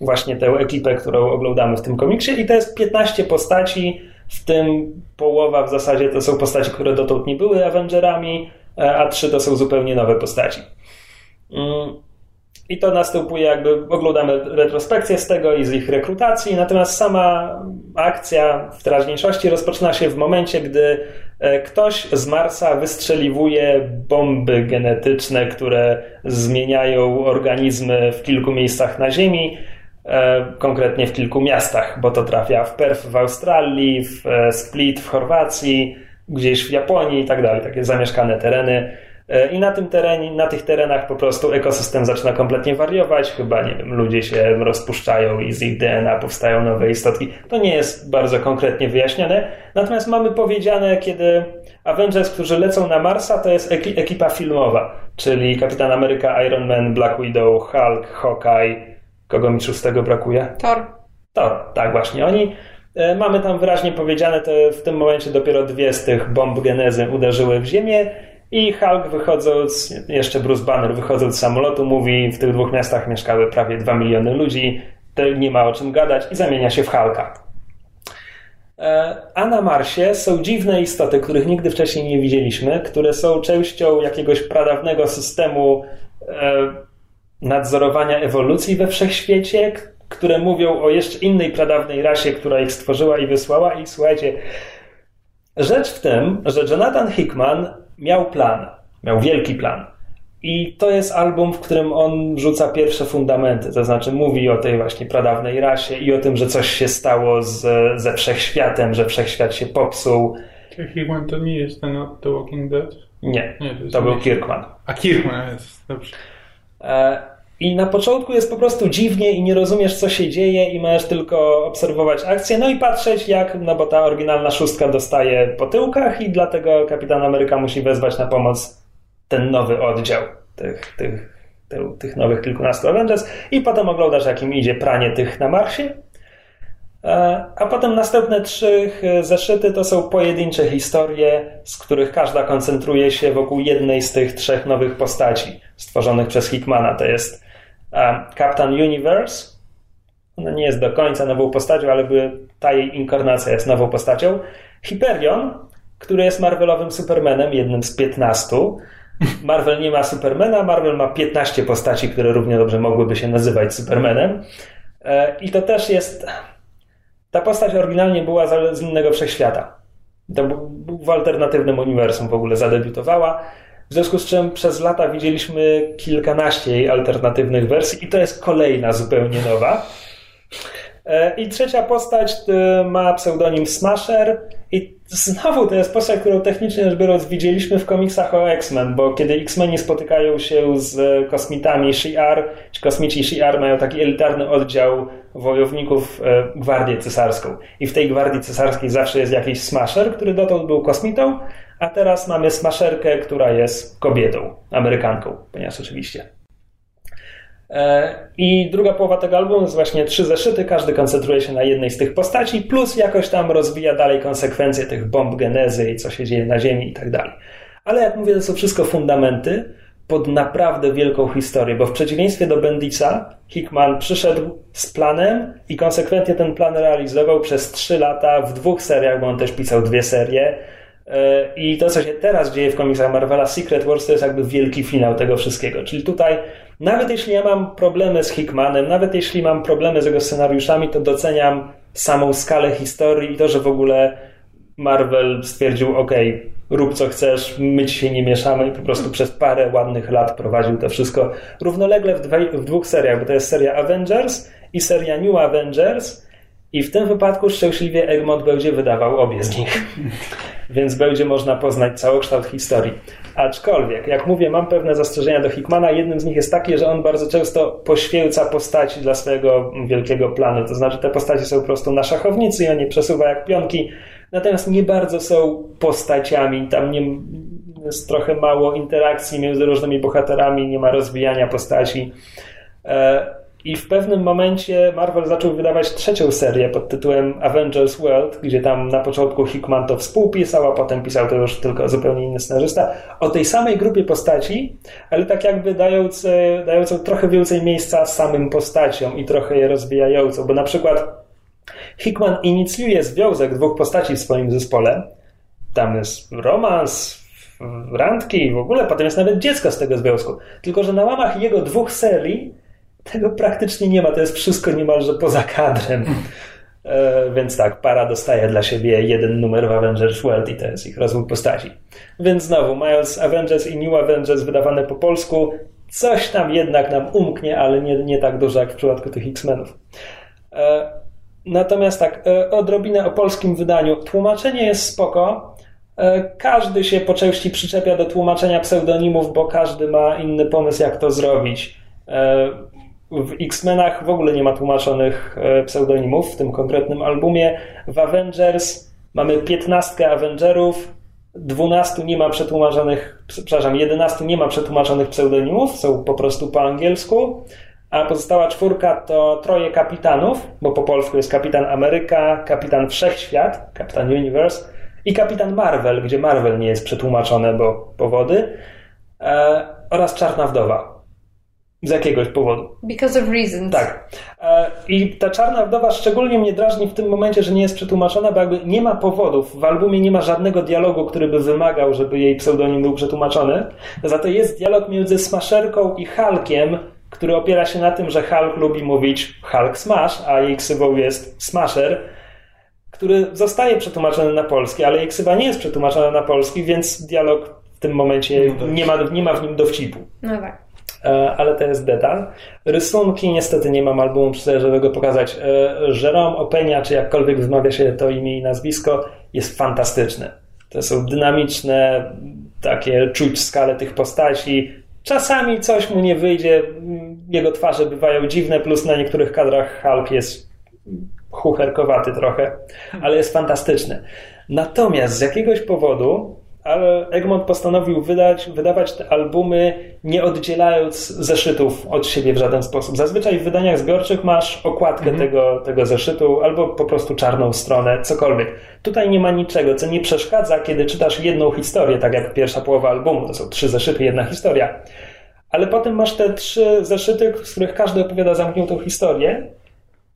właśnie tę ekipę, którą oglądamy w tym komiksie. I to jest 15 postaci, w tym połowa w zasadzie to są postaci, które dotąd nie były Avengerami, e, a trzy to są zupełnie nowe postaci. Mm, I to następuje, jakby oglądamy retrospekcję z tego i z ich rekrutacji, natomiast sama akcja w teraźniejszości rozpoczyna się w momencie, gdy ktoś z Marsa wystrzeliwuje bomby genetyczne, które zmieniają organizmy w kilku miejscach na Ziemi, e, konkretnie w kilku miastach, bo to trafia w Perth w Australii, w e, Split w Chorwacji, gdzieś w Japonii i tak dalej, takie zamieszkane tereny. E, I na tym terenie, na tych terenach po prostu ekosystem zaczyna kompletnie wariować. Chyba, nie wiem, ludzie się rozpuszczają i z ich DNA powstają nowe istotki. To nie jest bardzo konkretnie wyjaśnione. Natomiast mamy powiedziane, kiedy Avengers, którzy lecą na Marsa, to jest ekipa filmowa, czyli Kapitan Ameryka, Iron Man, Black Widow, Hulk, Hawkeye. Kogo mi szóstego brakuje? Thor. Thor, tak właśnie. Oni e, Mamy tam wyraźnie powiedziane, to w tym momencie dopiero dwie z tych bomb genezy uderzyły w Ziemię i Hulk wychodząc, jeszcze Bruce Banner wychodząc z samolotu mówi, w tych dwóch miastach mieszkały prawie 2 miliony ludzi, nie ma o czym gadać i zamienia się w Hulka. E, a na Marsie są dziwne istoty, których nigdy wcześniej nie widzieliśmy, które są częścią jakiegoś pradawnego systemu e, nadzorowania ewolucji we wszechświecie, które mówią o jeszcze innej pradawnej rasie, która ich stworzyła i wysłała. I słuchajcie, rzecz w tym, że Jonathan Hickman miał plan, miał wielki plan. I to jest album, w którym on rzuca pierwsze fundamenty, to znaczy mówi o tej właśnie pradawnej rasie i o tym, że coś się stało z, ze wszechświatem, że wszechświat się popsuł. Czy Hickman to nie jest ten od The Walking Dead? Nie, nie to, to był Kirkman. A Kirkman jest, dobrze. E, I na początku jest po prostu dziwnie i nie rozumiesz, co się dzieje, i możesz tylko obserwować akcję, no i patrzeć, jak, no bo ta oryginalna szóstka dostaje po tyłkach, i dlatego Kapitan Ameryka musi wezwać na pomoc ten nowy oddział tych, tych, tych, tych nowych kilkunastu Avengers, i potem oglądasz, jakim idzie pranie tych na Marsie. E, a potem następne trzy zeszyty to są pojedyncze historie, z których każda koncentruje się wokół jednej z tych trzech nowych postaci stworzonych przez Hickmana. To jest Captain Universe. Ona nie jest do końca nową postacią, ale ta jej inkarnacja jest nową postacią. Hyperion, który jest Marvelowym Supermanem, jednym z 15. Marvel nie ma Supermana, Marvel ma 15 postaci, które równie dobrze mogłyby się nazywać Supermanem. E, I to też jest. Ta postać oryginalnie była z innego wszechświata. To w alternatywnym uniwersum w ogóle zadebiutowała. W związku z czym przez lata widzieliśmy kilkanaście jej alternatywnych wersji i to jest kolejna zupełnie nowa. E, I trzecia postać e, ma pseudonim Smasher i znowu to jest postać, którą technicznie rzecz biorąc widzieliśmy w komiksach o X-Men, bo kiedy X-Meni spotykają się z kosmitami Shi'ar, ci kosmici Shi'ar mają taki elitarny oddział wojowników e, Gwardię Cesarską. I w tej Gwardii Cesarskiej zawsze jest jakiś Smasher, który dotąd był kosmitą, a teraz mamy Smasherkę, która jest kobietą, Amerykanką, ponieważ oczywiście E, I druga połowa tego albumu jest właśnie trzy zeszyty, każdy koncentruje się na jednej z tych postaci, plus jakoś tam rozwija dalej konsekwencje tych bomb genezy i co się dzieje na Ziemi i tak dalej. Ale jak mówię, to są wszystko fundamenty pod naprawdę wielką historię, bo w przeciwieństwie do Bendisa, Hickman przyszedł z planem i konsekwentnie ten plan realizował przez trzy lata w dwóch seriach, bo on też pisał dwie serie. I to, co się teraz dzieje w komiksach Marvela Secret Wars, to jest jakby wielki finał tego wszystkiego. Czyli tutaj nawet jeśli ja mam problemy z Hickmanem, nawet jeśli mam problemy z jego scenariuszami, to doceniam samą skalę historii i to, że w ogóle Marvel stwierdził, ok, rób co chcesz, my ci się nie mieszamy i po prostu przez parę ładnych lat prowadził to wszystko równolegle w, w dwóch seriach, bo to jest seria Avengers i seria New Avengers i w tym wypadku szczęśliwie Egmont będzie wydawał obie z nich. więc będzie można poznać całokształt historii. Aczkolwiek, jak mówię, mam pewne zastrzeżenia do Hickmana. Jednym z nich jest takie, że on bardzo często poświęca postaci dla swojego wielkiego planu. To znaczy, te postaci są po prostu na szachownicy i on je przesuwa jak pionki, natomiast nie bardzo są postaciami. Tam nie, jest trochę mało interakcji między różnymi bohaterami, nie ma rozwijania postaci. E, I w pewnym momencie Marvel zaczął wydawać trzecią serię pod tytułem Avengers World, gdzie tam na początku Hickman to współpisał, a potem pisał to już tylko zupełnie inny scenarzysta, o tej samej grupie postaci, ale tak jakby dając, dającą trochę więcej miejsca samym postaciom i trochę je rozwijającą, bo na przykład Hickman inicjuje związek dwóch postaci w swoim zespole. Tam jest romans, randki i w ogóle, potem jest nawet dziecko z tego związku. Tylko, że na łamach jego dwóch serii tego praktycznie nie ma. To jest wszystko niemalże poza kadrem. E, więc tak, para dostaje dla siebie jeden numer w Avengers World i to jest ich rozwój postaci. Więc znowu, mając Avengers i New Avengers wydawane po polsku, coś tam jednak nam umknie, ale nie, nie tak dużo jak w przypadku tych X-Menów. E, natomiast tak, e, odrobinę o polskim wydaniu. Tłumaczenie jest spoko. Każdy się po części przyczepia do tłumaczenia pseudonimów, bo każdy ma inny pomysł, jak to zrobić. W X-Menach w ogóle nie ma tłumaczonych e, pseudonimów w tym konkretnym albumie. W Avengers mamy 15 Avengerów, 12 nie ma przetłumaczonych, przepraszam, 11 nie ma przetłumaczonych pseudonimów, są po prostu po angielsku, a pozostała czwórka to troje kapitanów, bo po polsku jest kapitan Ameryka, kapitan Wszechświat, kapitan Universe i kapitan Marvel, gdzie Marvel nie jest przetłumaczone, bo powody, e, oraz Czarna Wdowa. Z jakiegoś powodu. Because of reasons. Tak. E, I ta czarna wdowa szczególnie mnie drażni w tym momencie, że nie jest przetłumaczona, bo jakby nie ma powodów. W albumie nie ma żadnego dialogu, który by wymagał, żeby jej pseudonim był przetłumaczony. Za to jest dialog między Smasherką i Hulkiem, który opiera się na tym, że Hulk lubi mówić Hulk Smash, a jej ksywą jest Smasher, który zostaje przetłumaczony na polski, ale jej ksywa nie jest przetłumaczona na polski, więc dialog w tym momencie nie ma, nie ma w nim dowcipu. No tak. E, ale to jest detal. Rysunki niestety nie mam albumu żeby go pokazać. E, Jerome Openia, czy jakkolwiek wymawia się to imię i nazwisko, jest fantastyczne. To są dynamiczne, takie czuć skalę tych postaci. Czasami coś mu nie wyjdzie, jego twarze bywają dziwne, plus na niektórych kadrach Hulk jest chucherkowaty trochę, ale jest fantastyczny. Natomiast z jakiegoś powodu ale Egmont postanowił wydać, wydawać te albumy nie oddzielając zeszytów od siebie w żaden sposób. Zazwyczaj w wydaniach zbiorczych masz okładkę mhm. tego, tego zeszytu albo po prostu czarną stronę, cokolwiek. Tutaj nie ma niczego, co nie przeszkadza, kiedy czytasz jedną historię, tak jak pierwsza połowa albumu, to są trzy zeszyty, jedna historia. Ale potem masz te trzy zeszyty, z których każdy opowiada zamkniętą historię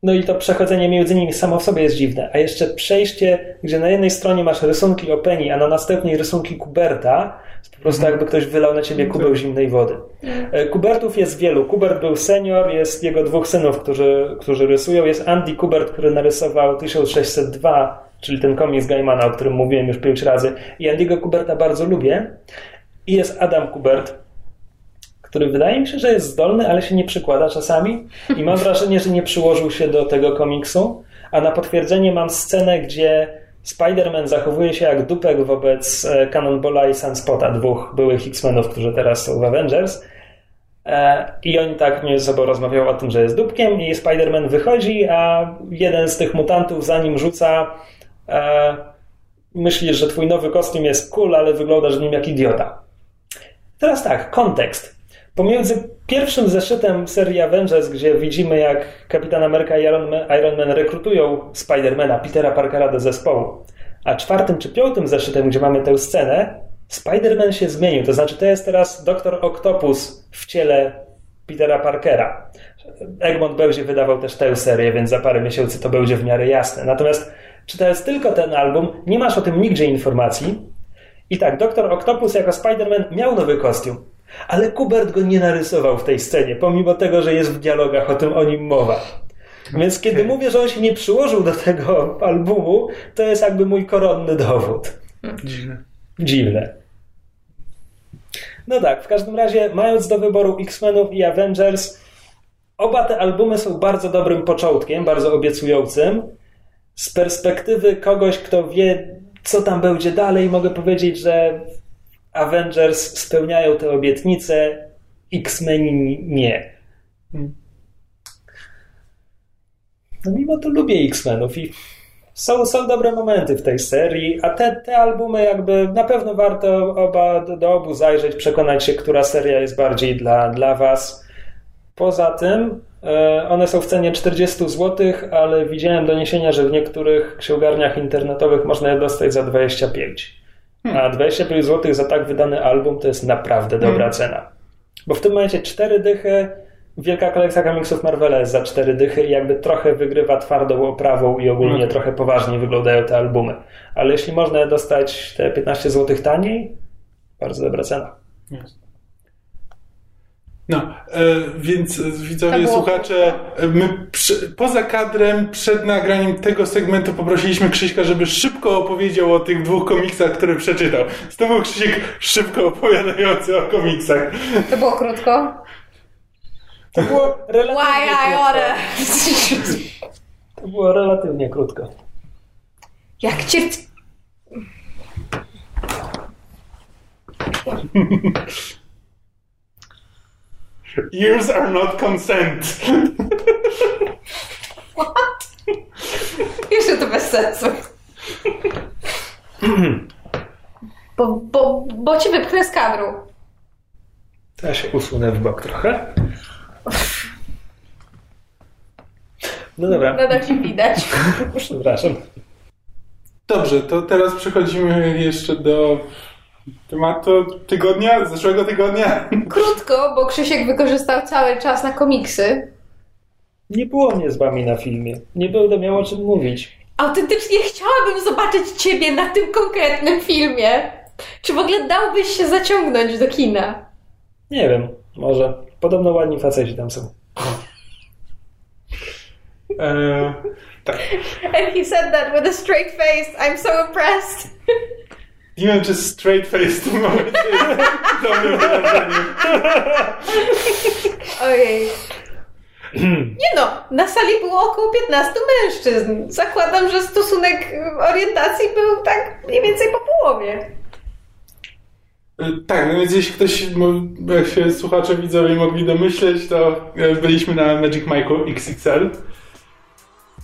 no i to przechodzenie między nimi samo w sobie jest dziwne. A jeszcze przejście, gdzie na jednej stronie masz rysunki Openi, a na następnej rysunki Kuberta, po prostu mm. jakby ktoś wylał na ciebie kubeł zimnej wody. Mm. Kubertów jest wielu. Kubert był senior, jest jego dwóch synów, którzy, którzy rysują. Jest Andy Kubert, który narysował 1602, czyli ten komiks Gaimana, o którym mówiłem już pięć razy. I Andy'ego Kuberta bardzo lubię. I jest Adam Kubert, który wydaje mi się, że jest zdolny, ale się nie przykłada czasami i mam wrażenie, że nie przyłożył się do tego komiksu, a na potwierdzenie mam scenę, gdzie Spider-Man zachowuje się jak dupek wobec e, Cannonballa i Sunspota, dwóch byłych X-Menów, którzy teraz są w Avengers. E, I oni tak między sobą rozmawiają o tym, że jest dupkiem i Spider-Man wychodzi, a jeden z tych mutantów za nim rzuca e, myślisz, że twój nowy kostium jest cool, ale wyglądasz w nim jak idiota. Teraz tak, kontekst. Pomiędzy pierwszym zeszytem serii Avengers, gdzie widzimy jak Kapitan Ameryka i Iron Man, Iron Man rekrutują Spidermana, Petera Parkera do zespołu, a czwartym czy piątym zeszytem, gdzie mamy tę scenę, Spider-Man się zmienił. To znaczy, to jest teraz Doktor Octopus w ciele Petera Parkera. Egmont będzie wydawał też tę serię, więc za parę miesięcy to będzie w miarę jasne. Natomiast czytając tylko ten album, nie masz o tym nigdzie informacji. I tak, Doktor Octopus jako Spider-Man miał nowy kostium. Ale Kubert go nie narysował w tej scenie, pomimo tego, że jest w dialogach o tym o nim mowa. Więc kiedy mówię, że on się nie przyłożył do tego albumu, to jest jakby mój koronny dowód. Dziwne. Dziwne. No tak, w każdym razie, mając do wyboru X-Menów i Avengers, oba te albumy są bardzo dobrym początkiem, bardzo obiecującym. Z perspektywy kogoś, kto wie co tam będzie dalej, mogę powiedzieć, że Avengers spełniają te obietnice, X-Meni nie. No mimo to lubię X-Menów i są, są dobre momenty w tej serii, a te, te albumy jakby na pewno warto oba, do obu zajrzeć, przekonać się, która seria jest bardziej dla, dla was. Poza tym e, one są w cenie 40 zł, ale widziałem doniesienia, że w niektórych księgarniach internetowych można je dostać za 25. A 25 zł za tak wydany album to jest naprawdę dobra cena. Bo w tym momencie cztery dychy, wielka kolekcja komiksów Marvela jest za cztery dychy i jakby trochę wygrywa twardą oprawą i ogólnie Mhm. trochę poważniej wyglądają te albumy. Ale jeśli można dostać te 15 zł taniej, bardzo dobra cena. No, e, więc e, widzowie, było słuchacze, e, my przy, poza kadrem, przed nagraniem tego segmentu poprosiliśmy Krzyśka, żeby szybko opowiedział o tych dwóch komiksach, które przeczytał. To był Krzysiek szybko opowiadający o komiksach. To było krótko. To było relatywnie krótko. To było relatywnie krótko. Jak cię... Ears are not consent. Jeszcze to bez sensu. Bo, bo, bo cię wypchnę z kadru. To ja się usunę w bok trochę. No dobra, Nadal ci widać. przepraszam. Dobrze, to teraz przechodzimy jeszcze do tematu tygodnia, zeszłego tygodnia. Krótko, bo Krzysiek wykorzystał cały czas na komiksy. Nie było mnie z wami na filmie. Nie będę miał o czym mówić. Autentycznie chciałabym zobaczyć ciebie na tym konkretnym filmie. Czy w ogóle dałbyś się zaciągnąć do kina? Nie wiem, może. Podobno ładni faceci tam są. E, tak. And he said that with a straight face. I'm so impressed. Nie wiem, czy straight face w tym momencie jest dobrym wyrażeniem. Ojej. Nie no, na sali było około 15 mężczyzn. Zakładam, że stosunek y, orientacji był tak mniej więcej po połowie. E, Tak, no więc jeśli ktoś, jak się słuchacze widzowie mogli domyśleć, to e, byliśmy na Magic Mike'u XXL.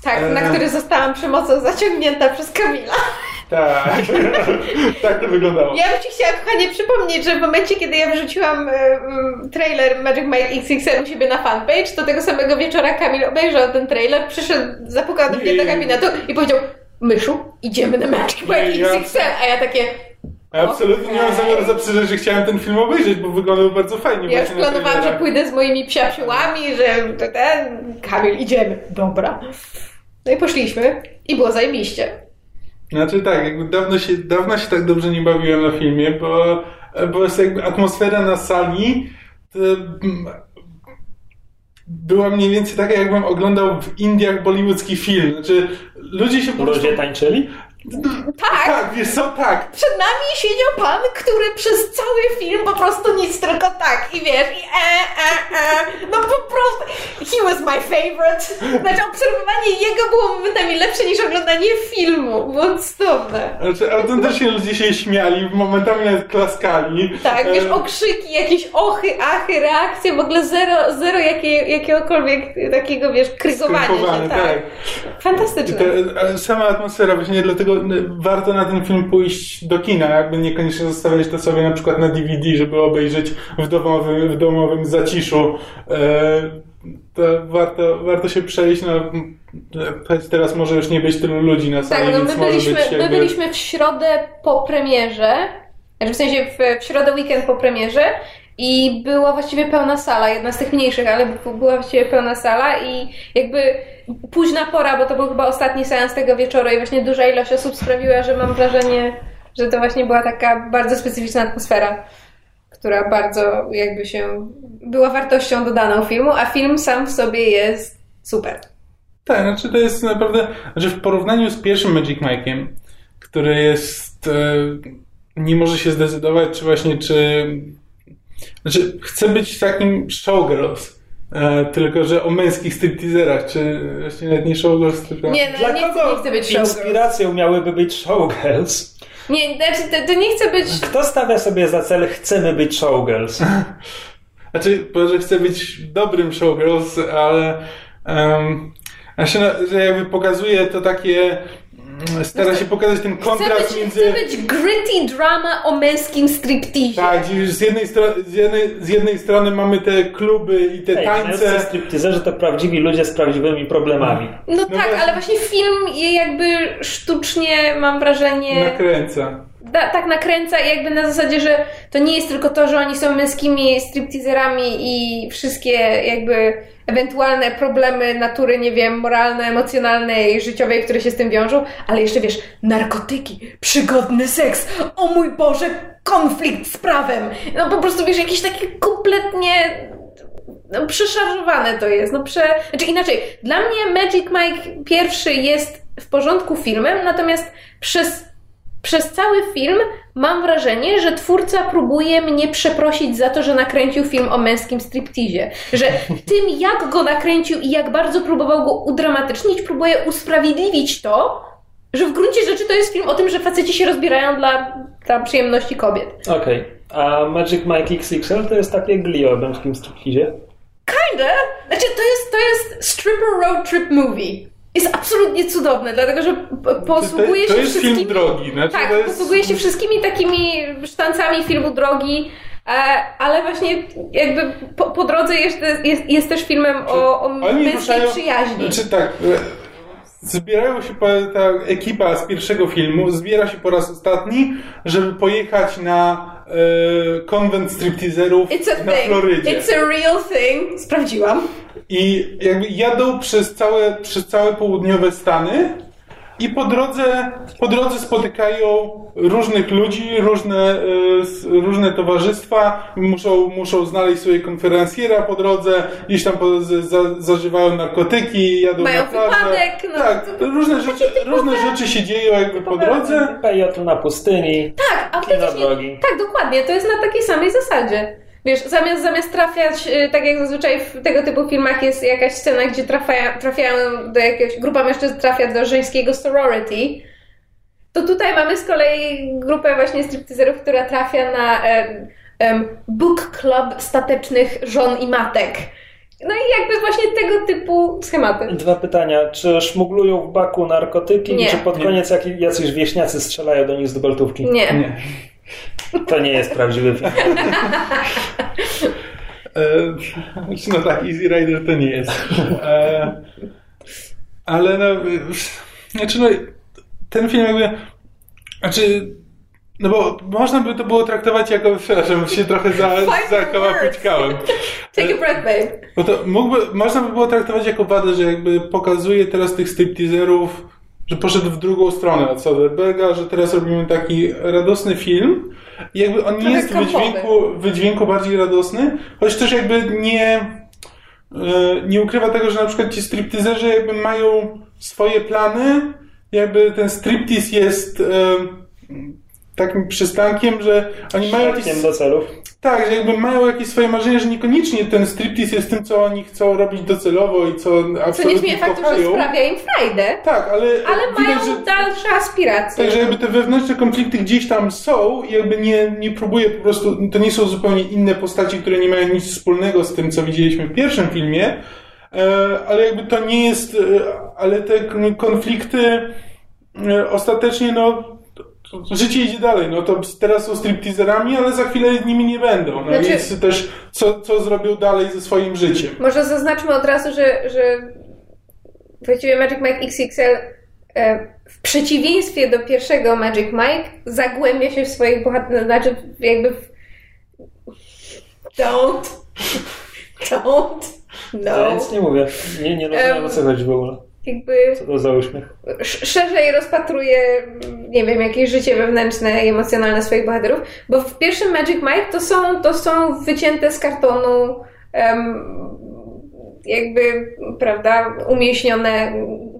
Tak, na Eee. który zostałam przemocą zaciągnięta przez Kamila. Tak, tak to wyglądało. Ja bym ci chciała, kochanie, przypomnieć, że w momencie, kiedy ja wrzuciłam e, mm, trailer Magic Mike XXL u siebie na fanpage, to tego samego wieczora Kamil obejrzał ten trailer, przyszedł, zapukał do mnie do gabinetu i powiedział Myszu, idziemy na Magic Mike XXL, a ja takie, Ja absolutnie nie mam zamiaru zaprzeczać, że chciałem ten film obejrzeć, bo wyglądał bardzo fajnie. ja już planowałam, że pójdę z moimi psiapsiłami, że ten, Kamil, idziemy, dobra. No i poszliśmy i było zajebiście. Znaczy tak, jakby dawno się, dawno się tak dobrze nie bawiłem na filmie, bo, bo jest jakby atmosfera na sali mm, była mniej więcej taka, jakbym oglądał w Indiach bollywoodzki film. Znaczy, ludzie się po prostu... Ludzie tańczyli? Tak, Tak, wiesz co, tak. przed nami siedział pan, który przez cały film po prostu nic, tylko tak i wiesz, i e, e, e, no po prostu, he was my favorite. Znaczy obserwowanie jego było momentami lepsze niż oglądanie filmu, było cudowne. Znaczy, autentycznie ludzie się śmiali, momentami nawet klaskali. Tak, wiesz, E, okrzyki, jakieś ochy, achy, reakcje, w ogóle zero, zero jakie, jakiegokolwiek takiego, wiesz, krygowania się, tak. tak. Fantastyczne. Te, e, sama atmosfera, właśnie dlatego e, warto na ten film pójść do kina, jakby niekoniecznie zostawiać to sobie na przykład na DVD, żeby obejrzeć w domowym, w domowym zaciszu. E, to warto, warto się przejść, no m, choć teraz może już nie być tylu ludzi na sali, Tak, no więc my byliśmy, być my jakby... byliśmy w środę po premierze, znaczy w sensie w, w środę weekend po premierze i była właściwie pełna sala, jedna z tych mniejszych, ale była właściwie pełna sala i jakby późna pora, bo to był chyba ostatni seans tego wieczoru i właśnie duża ilość osób sprawiła, że mam wrażenie, że to właśnie była taka bardzo specyficzna atmosfera, która bardzo jakby się była wartością dodaną filmu, a film sam w sobie jest super. Tak, znaczy to jest naprawdę, że w porównaniu z pierwszym Magic Mike'iem, który jest, e, nie może się zdecydować, czy właśnie, czy, znaczy chce być takim showgirls. E, tylko, że o męskich stripteaserach, czy właśnie nawet nie showgirls, tylko... Nie, no, Dla nie, kogo chcę, nie chcę być showgirl. inspiracją miałyby być showgirls? Nie, znaczy, to, to nie chcę być... Kto stawia sobie za cel chcemy być showgirls? Znaczy, może chcę być dobrym showgirls, ale um, znaczy, że jakby pokazuje to takie stara się pokazać ten kontrast być, między... chcę być gritty drama o męskim striptease. Tak, z jednej, z, jednej, z jednej strony mamy te kluby i te Ej, tańce. stripteaserzy to prawdziwi ludzie z prawdziwymi problemami. No, tak, właśnie. ale właśnie film je jakby sztucznie, mam wrażenie... Nakręca. da, tak nakręca i jakby na zasadzie, że to nie jest tylko to, że oni są męskimi stripteaserami i wszystkie jakby ewentualne problemy natury, nie wiem, moralne, emocjonalnej, życiowej, które się z tym wiążą, ale jeszcze wiesz, narkotyki, przygodny seks, o mój Boże, konflikt z prawem. No po prostu wiesz, jakieś takie kompletnie no, przeszarżowane to jest. No, prze... Znaczy inaczej, dla mnie Magic Mike pierwszy jest w porządku filmem, natomiast przez przez cały film mam wrażenie, że twórca próbuje mnie przeprosić za to, że nakręcił film o męskim stripteasie. Że tym, jak go nakręcił i jak bardzo próbował go udramatycznić, próbuje usprawiedliwić to, że w gruncie rzeczy to jest film o tym, że faceci się rozbierają dla, dla przyjemności kobiet. Okej, a Magic Mike XXL to jest takie gli o męskim stripteasie? Kinda. Znaczy, to jest, to jest stripper road trip movie. Jest absolutnie cudowne, dlatego że p- posługuje to się jest wszystkimi... film drogi. Znaczy, Tak, to jest... posługuje się wszystkimi takimi sztancami filmu drogi, e, ale właśnie jakby po, po drodze jest, jest, jest też filmem o, o męskiej ruszają- przyjaźni. Znaczy tak, e, zbierają się ta ekipa z pierwszego filmu, zbiera się po raz ostatni, żeby pojechać na e, konwent stripteaserów na thing. Florydzie. It's a real thing. Sprawdziłam. I jakby jadą przez całe, przez całe południowe Stany i po drodze, po drodze spotykają różnych ludzi, różne, e, różne towarzystwa, muszą, muszą znaleźć sobie konferencjera po drodze, gdzieś tam po, za, zażywają narkotyki, jadą Mają na plażę. wypadek, no, tak, to- różne rzeczy, różne rzeczy się dzieją jakby po drodze. Pejotl na pustyni, Tak, kino autentycznie. drogi. Tak, dokładnie. To jest na takiej samej zasadzie. Wiesz, zamiast, zamiast trafiać, y, tak jak zazwyczaj w tego typu filmach jest jakaś scena, gdzie trafiają, trafiają do jakiegoś, grupa mężczyzn trafia do żeńskiego sorority, to tutaj mamy z kolei grupę właśnie stripteaserów, która trafia na em, em, book club statecznych żon i matek. No i jakby właśnie tego typu schematy. Dwa pytania. Czy szmuglują w baku narkotyki, Nie. czy pod Nie. koniec jacyś wieśniacy strzelają do nich z dubeltówki? Nie. Nie. To nie jest prawdziwy film. E, no tak, Easy Rider to nie jest. E, ale no, znaczy no, ten film jakby, znaczy, no bo można by to było traktować jako, przepraszam, się trochę za, your zakałapućkałem. Take a breath, babe. Bo to mógłby, można by było traktować jako wadę, że jakby pokazuje teraz tych stripteaserów, że poszedł w drugą stronę od Soderberga, że teraz robimy taki radosny film. I jakby on nie Trochę jest w wydźwięku, wydźwięku bardziej radosny, choć też jakby nie, e, nie ukrywa tego, że na przykład ci stripteaserzy jakby mają swoje plany, jakby ten striptease jest e, takim przystankiem, że oni mają jakieś... Do celów. Tak, że jakby mają jakieś swoje marzenia, że niekoniecznie ten striptease jest tym, co oni chcą robić docelowo i co Co nie absolutnie zmienia faktu, że sprawia im frajdę, Tak, ale, ale widać, mają że, dalsze aspiracje. tak, że jakby te wewnętrzne konflikty gdzieś tam są i jakby nie, nie próbuje po prostu, to nie są zupełnie inne postaci, które nie mają nic wspólnego z tym, co widzieliśmy w pierwszym filmie, e, ale jakby to nie jest, e, ale te konflikty e, ostatecznie, no, życie idzie dalej, no to teraz są stripteaserami, ale za chwilę nimi nie będą, no Znaczy- więc też co, co zrobią dalej ze swoim życiem. Może zaznaczmy od razu, że, że właściwie Magic Mike XXL e, w przeciwieństwie do pierwszego Magic Mike zagłębia się w swoich bohaterach, znaczy jakby w... Don't. Don't. Ja No. nic nie mówię. Nie, nie rozumiem Em. o co chodzi w ogóle. Jakby Co to za uśmiech? sz- szerzej rozpatruje, nie wiem, jakieś życie wewnętrzne i emocjonalne swoich bohaterów, bo w pierwszym Magic Mike to są, to są wycięte z kartonu em, jakby, prawda, umieśnione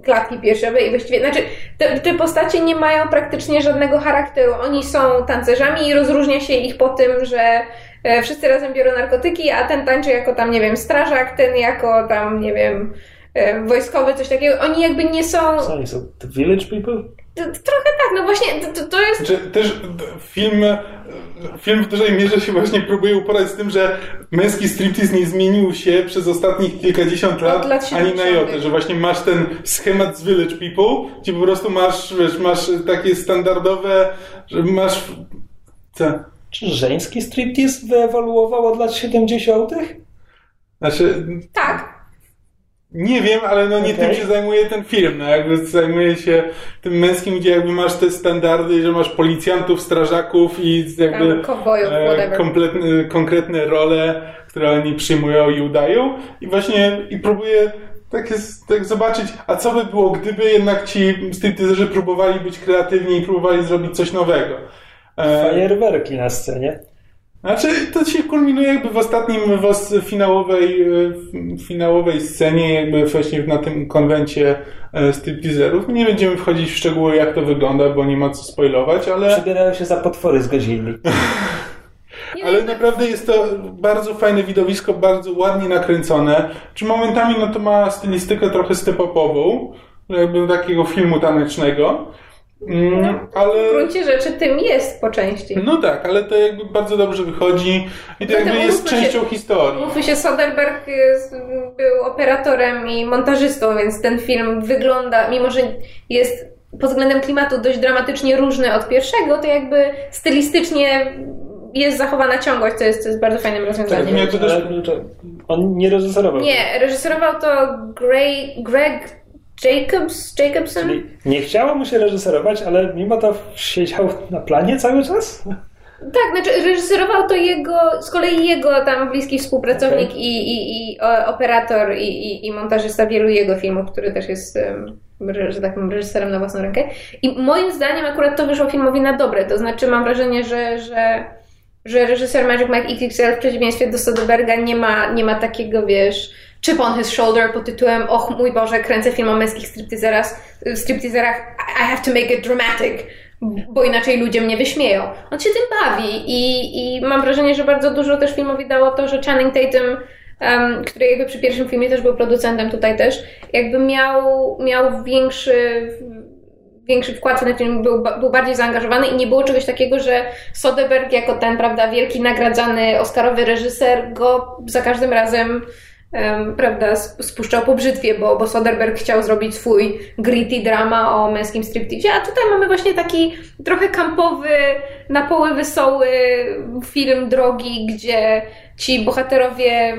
klatki piersiowe i właściwie, znaczy te, te postacie nie mają praktycznie żadnego charakteru. Oni są tancerzami i rozróżnia się ich po tym, że e, wszyscy razem biorą narkotyki, a ten tańczy jako tam, nie wiem, strażak, ten jako tam, nie wiem, e, wojskowy, coś takiego. Oni jakby nie są... Co oni są? The Village People? Trochę tak, no właśnie, to, to jest... Znaczy, też film, film w dużej mierze się właśnie próbuje uporać z tym, że męski striptease nie zmienił się przez ostatnich kilkadziesiąt lat, lat ani na 70. jotę, że właśnie masz ten schemat z Village People, gdzie po prostu masz, wiesz, masz takie standardowe, że masz... Co? Czy żeński striptease wyewoluował od lat 70.? Znaczy, Tak, Nie wiem, ale no nie Okej. tym się zajmuje ten film. No jakby zajmuje się tym męskim, gdzie jakby masz te standardy, że masz policjantów, strażaków i jakby kowbojów, e, kompletne, konkretne role, które oni przyjmują i udają. I właśnie i próbuję tak, jest, tak zobaczyć, a co by było, gdyby jednak ci stripteaserzy próbowali być kreatywni i próbowali zrobić coś nowego. E, Fajerwerki na scenie. Znaczy, to się kulminuje jakby w ostatnim, w finałowej, e, w finałowej scenie, jakby właśnie na tym konwencie e, stripteaserów. Nie będziemy wchodzić w szczegóły, jak to wygląda, bo nie ma co spoilować, ale, Przebierają się za potwory z Godzilli. ale naprawdę jest to bardzo fajne widowisko, bardzo ładnie nakręcone. Czy momentami no to ma stylistykę trochę step-upową, jakby takiego filmu tanecznego. Mm, ale... w gruncie rzeczy tym jest po części. No tak, ale to jakby bardzo dobrze wychodzi i to Zatem jakby jest się- częścią historii. Mówmy się, Soderbergh jest, był operatorem i montażystą, więc ten film wygląda, mimo że jest pod względem klimatu dość dramatycznie różny od pierwszego, to jakby stylistycznie jest zachowana ciągłość, co jest, co jest bardzo fajnym rozwiązaniem. Tak, jakby też- Ale to- on nie reżyserował. Nie, reżyserował to Greg Jacobs, Jacobson? Czyli nie chciało mu się reżyserować, ale mimo to siedział na planie cały czas? Tak, znaczy reżyserował to jego, z kolei jego tam bliski współpracownik Okej. i, i, i operator i, i, i montażysta wielu jego filmów, który też jest, że tak powiem, reżyserem na własną rękę. I moim zdaniem akurat to wyszło filmowi na dobre, to znaczy mam wrażenie, że, że, że reżyser Magic Mike XXL w przeciwieństwie do Soderberga nie ma, nie ma takiego, wiesz, chip on his shoulder pod tytułem och mój Boże, kręcę film o męskich stripteaserach, stripteaserach I have to make it dramatic bo inaczej ludzie mnie wyśmieją. On się tym bawi i, i mam wrażenie, że bardzo dużo też filmowi dało to, że Channing Tatum, um, który jakby przy pierwszym filmie też był producentem tutaj też, jakby miał, miał większy większy wkład w ten film, był, był bardziej zaangażowany i nie było czegoś takiego, że Soderbergh jako ten, prawda, wielki nagradzany Oscarowy reżyser go za każdym razem em, prawda, sp- spuszczał po brzytwie, bo, bo Soderbergh chciał zrobić swój gritty drama o męskim striptease, a tutaj mamy właśnie taki trochę kampowy, na poły wesoły film drogi, gdzie ci bohaterowie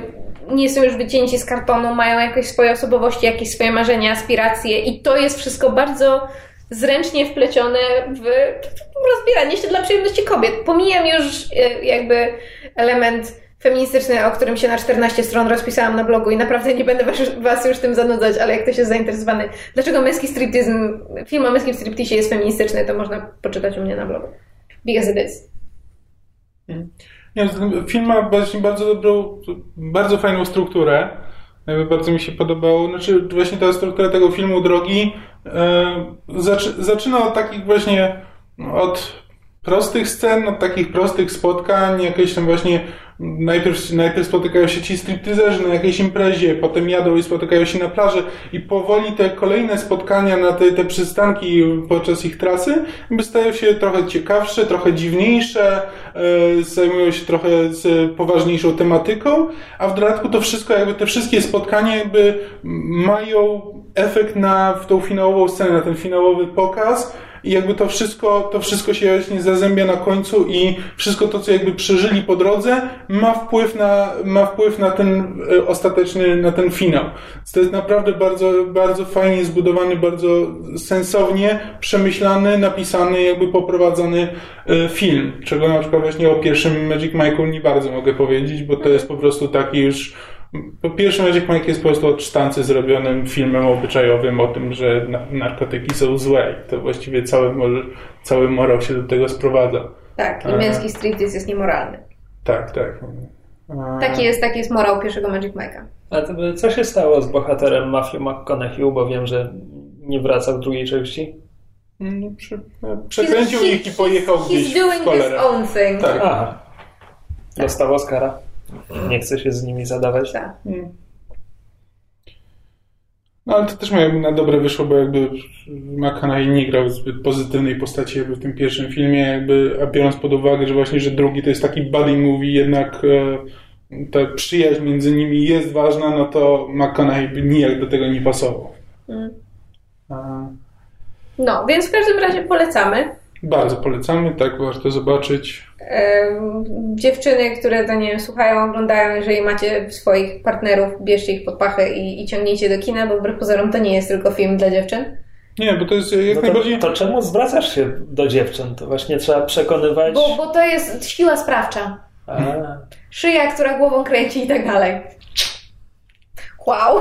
nie są już wycięci z kartonu, mają jakieś swoje osobowości, jakieś swoje marzenia, aspiracje i to jest wszystko bardzo zręcznie wplecione w rozbieranie się dla przyjemności kobiet. Pomijam już e, jakby element feministyczny, o którym się na 14 stron rozpisałam na blogu i naprawdę nie będę was, was już tym zanudzać, ale jak ktoś jest zainteresowany, dlaczego męski striptyzm, film o męskim striptizie jest feministyczny, to można poczytać u mnie na blogu. Because it is. Nie, ten film ma właśnie bardzo dobrą, bardzo fajną strukturę. Bardzo mi się podobało. Znaczy, właśnie ta struktura tego filmu Drogi zaczy, zaczyna od takich właśnie, no, od prostych scen, od takich prostych spotkań, jakieś tam właśnie najpierw, najpierw spotykają się ci stripteaserzy na jakiejś imprezie, potem jadą i spotykają się na plaży i powoli te kolejne spotkania na te, te przystanki podczas ich trasy stają się trochę ciekawsze, trochę dziwniejsze, e, zajmują się trochę z poważniejszą tematyką, a w dodatku to wszystko, jakby te wszystkie spotkania jakby mają efekt na tą finałową scenę, na ten finałowy pokaz, i jakby to wszystko, to wszystko się właśnie zazębia na końcu i wszystko to, co jakby przeżyli po drodze, ma wpływ na, ma wpływ na ten e, ostateczny, na ten finał. To jest naprawdę bardzo, bardzo fajnie zbudowany, bardzo sensownie przemyślany, napisany, jakby poprowadzony e, film. Czego na przykład właśnie o pierwszym Magic Mike'u nie bardzo mogę powiedzieć, bo to jest po prostu taki już po pierwsze, Magic Mike jest po prostu od sztancy zrobionym filmem obyczajowym o tym, że na- narkotyki są złe i to właściwie cały, mor- cały morał się do tego sprowadza. Tak, i Aha. męski striptease jest niemoralny. Tak, tak. A- Taki jest, taki jest morał pierwszego Magic Mike'a. A to, co się stało z bohaterem Matthew McConaughey, bo wiem, że nie wracał w drugiej części? No, prze- Przekręcił He's- ich i pojechał he's gdzieś doing w his own thing. Tak. Aha. Dostał Oscara. Nie chcę się z nimi zadawać. Tak. No ale to też jakby na dobre wyszło, bo jakby McConaughey nie grał zbyt pozytywnej postaci jakby w tym pierwszym filmie, jakby, a biorąc pod uwagę, że właśnie, że drugi to jest taki buddy movie, jednak e, ta przyjaźń między nimi jest ważna, no to McConaughey by nijak do tego nie pasował. Mm. No, więc w każdym razie polecamy. bardzo polecamy, tak warto zobaczyć. Dziewczyny, które to nie wiem, słuchają, oglądają, jeżeli macie swoich partnerów, bierzcie ich pod pachę i, i ciągnijcie do kina, bo wbrew pozorom to nie jest tylko film dla dziewczyn. Nie, bo to jest jak No to, najbardziej... to czemu zwracasz się do dziewczyn? To właśnie trzeba przekonywać. Bo, bo to jest siła sprawcza. A, Szyja, która głową kręci i tak dalej. Wow.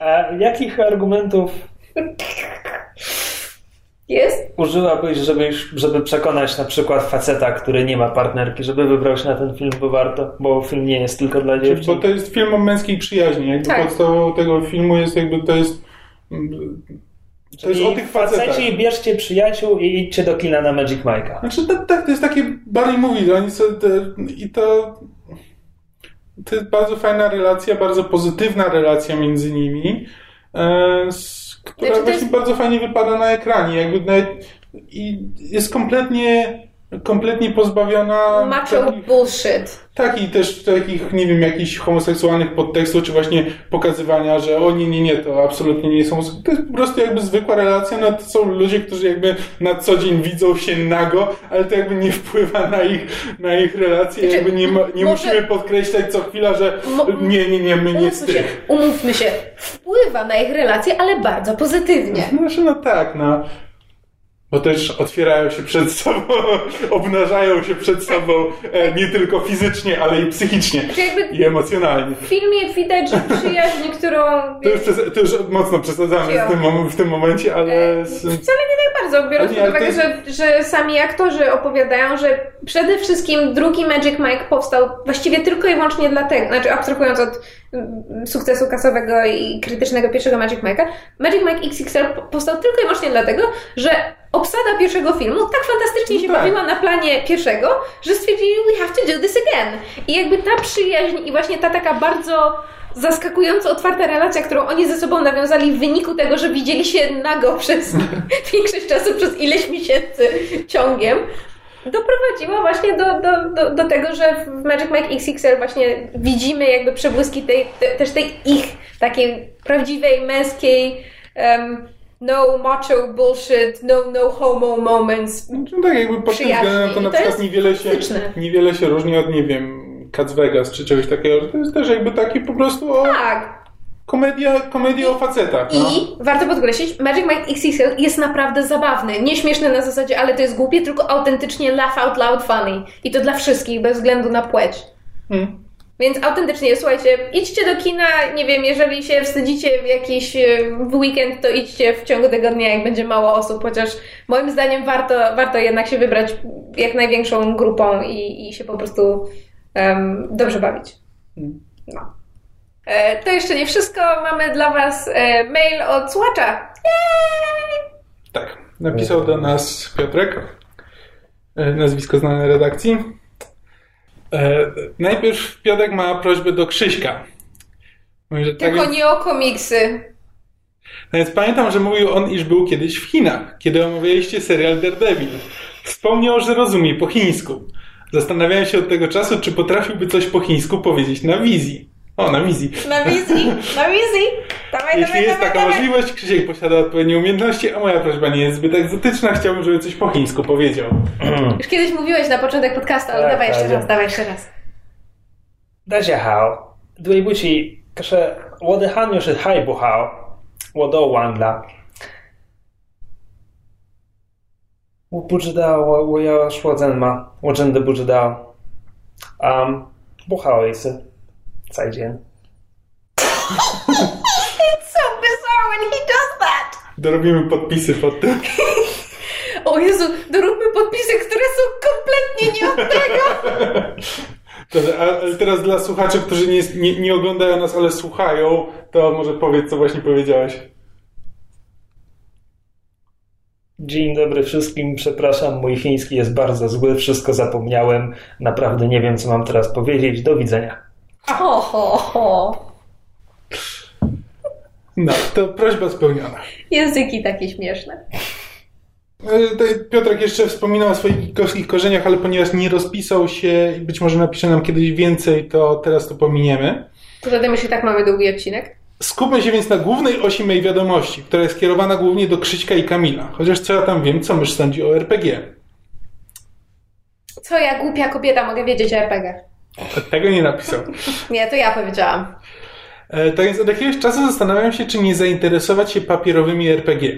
a jakich argumentów Jest? użyłabyś, żeby, żeby przekonać na przykład faceta, który nie ma partnerki, żeby wybrał się na ten film, bo warto, bo film nie jest tylko dla Bo dziewczyn. to jest film o męskiej przyjaźni. Jakby Tak. podstawą tego filmu jest jakby to jest. To jest Czyli o tych facetach. faceci bierzcie przyjaciół i idźcie do kina na Magic Mike'a. Znaczy tak, tak, to jest takie Barry Movie. Oni są te, I to. To jest bardzo fajna relacja, bardzo pozytywna relacja między nimi, e, z, która Znaczy, właśnie jest- bardzo fajnie wypada na ekranie. Jakby nawet, I jest kompletnie, kompletnie pozbawiona. Macho takich- bullshit. Tak, i też takich, nie wiem, jakichś homoseksualnych podtekstów, czy właśnie pokazywania, że o nie, nie, nie, to absolutnie nie są. To jest po prostu jakby zwykła relacja, no to są ludzie, którzy jakby na co dzień widzą się nago, ale to jakby nie wpływa na ich, na ich relacje, Znaczy, jakby nie, ma, nie może- musimy podkreślać co chwila, że nie, nie, nie, my nie z Umówmy się, tych. umówmy się, wpływa na ich relacje, ale bardzo pozytywnie. Znaczy, no tak, no. Bo też otwierają się przed sobą, obnażają się przed sobą e, nie tylko fizycznie, ale i psychicznie Znaczy i emocjonalnie. w filmie widać, że przyjaźń, którą... To już, to już mocno przesadzamy w tym, w tym momencie, ale... E, Wcale nie tak bardzo, biorąc pod uwagę, to że, że sami aktorzy opowiadają, że przede wszystkim drugi Magic Mike powstał właściwie tylko i wyłącznie dlatego, znaczy abstrahując od sukcesu kasowego i krytycznego pierwszego Magic Mike'a, Magic Mike XXL po- powstał tylko i wyłącznie dlatego, że obsada pierwszego filmu tak fantastycznie No się tak. bawiła na planie pierwszego, że stwierdzili, we have to do this again. I jakby ta przyjaźń i właśnie ta taka bardzo zaskakująco otwarta relacja, którą oni ze sobą nawiązali w wyniku tego, że widzieli się nago przez większość czasu, przez ileś miesięcy ciągiem, doprowadziła właśnie do, do, do, do tego, że w Magic Mike XXL właśnie widzimy jakby przebłyski tej, te, też tej ich takiej prawdziwej, męskiej um, no macho bullshit, no no homo moments. No tak, jakby Przyjaźni. względem to na to przykład niewiele się, niewiele się różni od, nie wiem, Cats Vegas czy czegoś takiego. To jest też jakby taki po prostu o Tak. Komedia, komedia o facetach. No. I warto podkreślić, Magic Mike XXL jest naprawdę zabawny. Nieśmieszny na zasadzie, ale to jest głupie, tylko autentycznie laugh out loud funny. I to dla wszystkich, bez względu na płeć. Hmm. Więc autentycznie, słuchajcie, idźcie do kina, nie wiem, jeżeli się wstydzicie w jakiś e, w weekend, to idźcie w ciągu tego dnia, jak będzie mało osób, chociaż moim zdaniem warto, warto jednak się wybrać jak największą grupą i, i się po prostu em, dobrze bawić. No. E, to jeszcze nie wszystko. Mamy dla Was e, mail od słuchacza. Tak. Napisał do nas Piotrek. E, Nazwisko znane redakcji. Najpierw Piotrek ma prośbę do Krzyśka. Mówi, że tak Tylko więc- nie o komiksy. No Więc pamiętam, że mówił on, iż był kiedyś w Chinach, kiedy omawialiście serial Daredevil. Wspomniał, że rozumie po chińsku. Zastanawiałem się od tego czasu, czy potrafiłby coś po chińsku powiedzieć na wizji. O, na wizji. Na wizji, na wizji. Dawaj, Jeśli dawaj, jest dawaj, taka dawaj. możliwość, Krzysiek posiada odpowiednie umiejętności, a moja prośba nie jest zbyt egzotyczna. Chciałbym, żeby coś po chińsku powiedział. Już kiedyś mówiłeś na początek podcastu, ale tak, dawaj jeszcze tak, raz, tak. dawaj jeszcze raz. 大家好，对不起，可是我的汉语是太不好，我都忘了。我不知道我我要说什么，我真的不知道。嗯、um,，不好意思。再见。So bizarre when he does that! Dorobimy podpisy pod tym. O Jezu, doróbmy podpisy, które są kompletnie nie od tego. Dobrze, a ale teraz dla słuchaczy, którzy nie, nie, nie oglądają nas, ale słuchają, to może powiedz, co właśnie powiedziałeś. Dzień dobry wszystkim, przepraszam, mój chiński jest bardzo zły, wszystko zapomniałem, naprawdę nie wiem co mam teraz powiedzieć, do widzenia. Ho, ho, ho. No, to prośba spełniona. Języki takie śmieszne. E, Piotrek jeszcze wspominał o swoich gigowskich korzeniach, ale ponieważ nie rozpisał się i być może napisze nam kiedyś więcej, to teraz to pominiemy. To wtedy myślę, tak mamy długi odcinek. Skupmy się więc na głównej osi mojej wiadomości, która jest kierowana głównie do Krzyśka i Kamila. Chociaż co ja tam wiem, co mysz sądzi o RPG. Co ja, głupia kobieta, mogę wiedzieć o RPG? Tego nie napisał. Nie, to ja powiedziałam. E, Tak więc od jakiegoś czasu zastanawiam się, czy nie zainteresować się papierowymi RPG.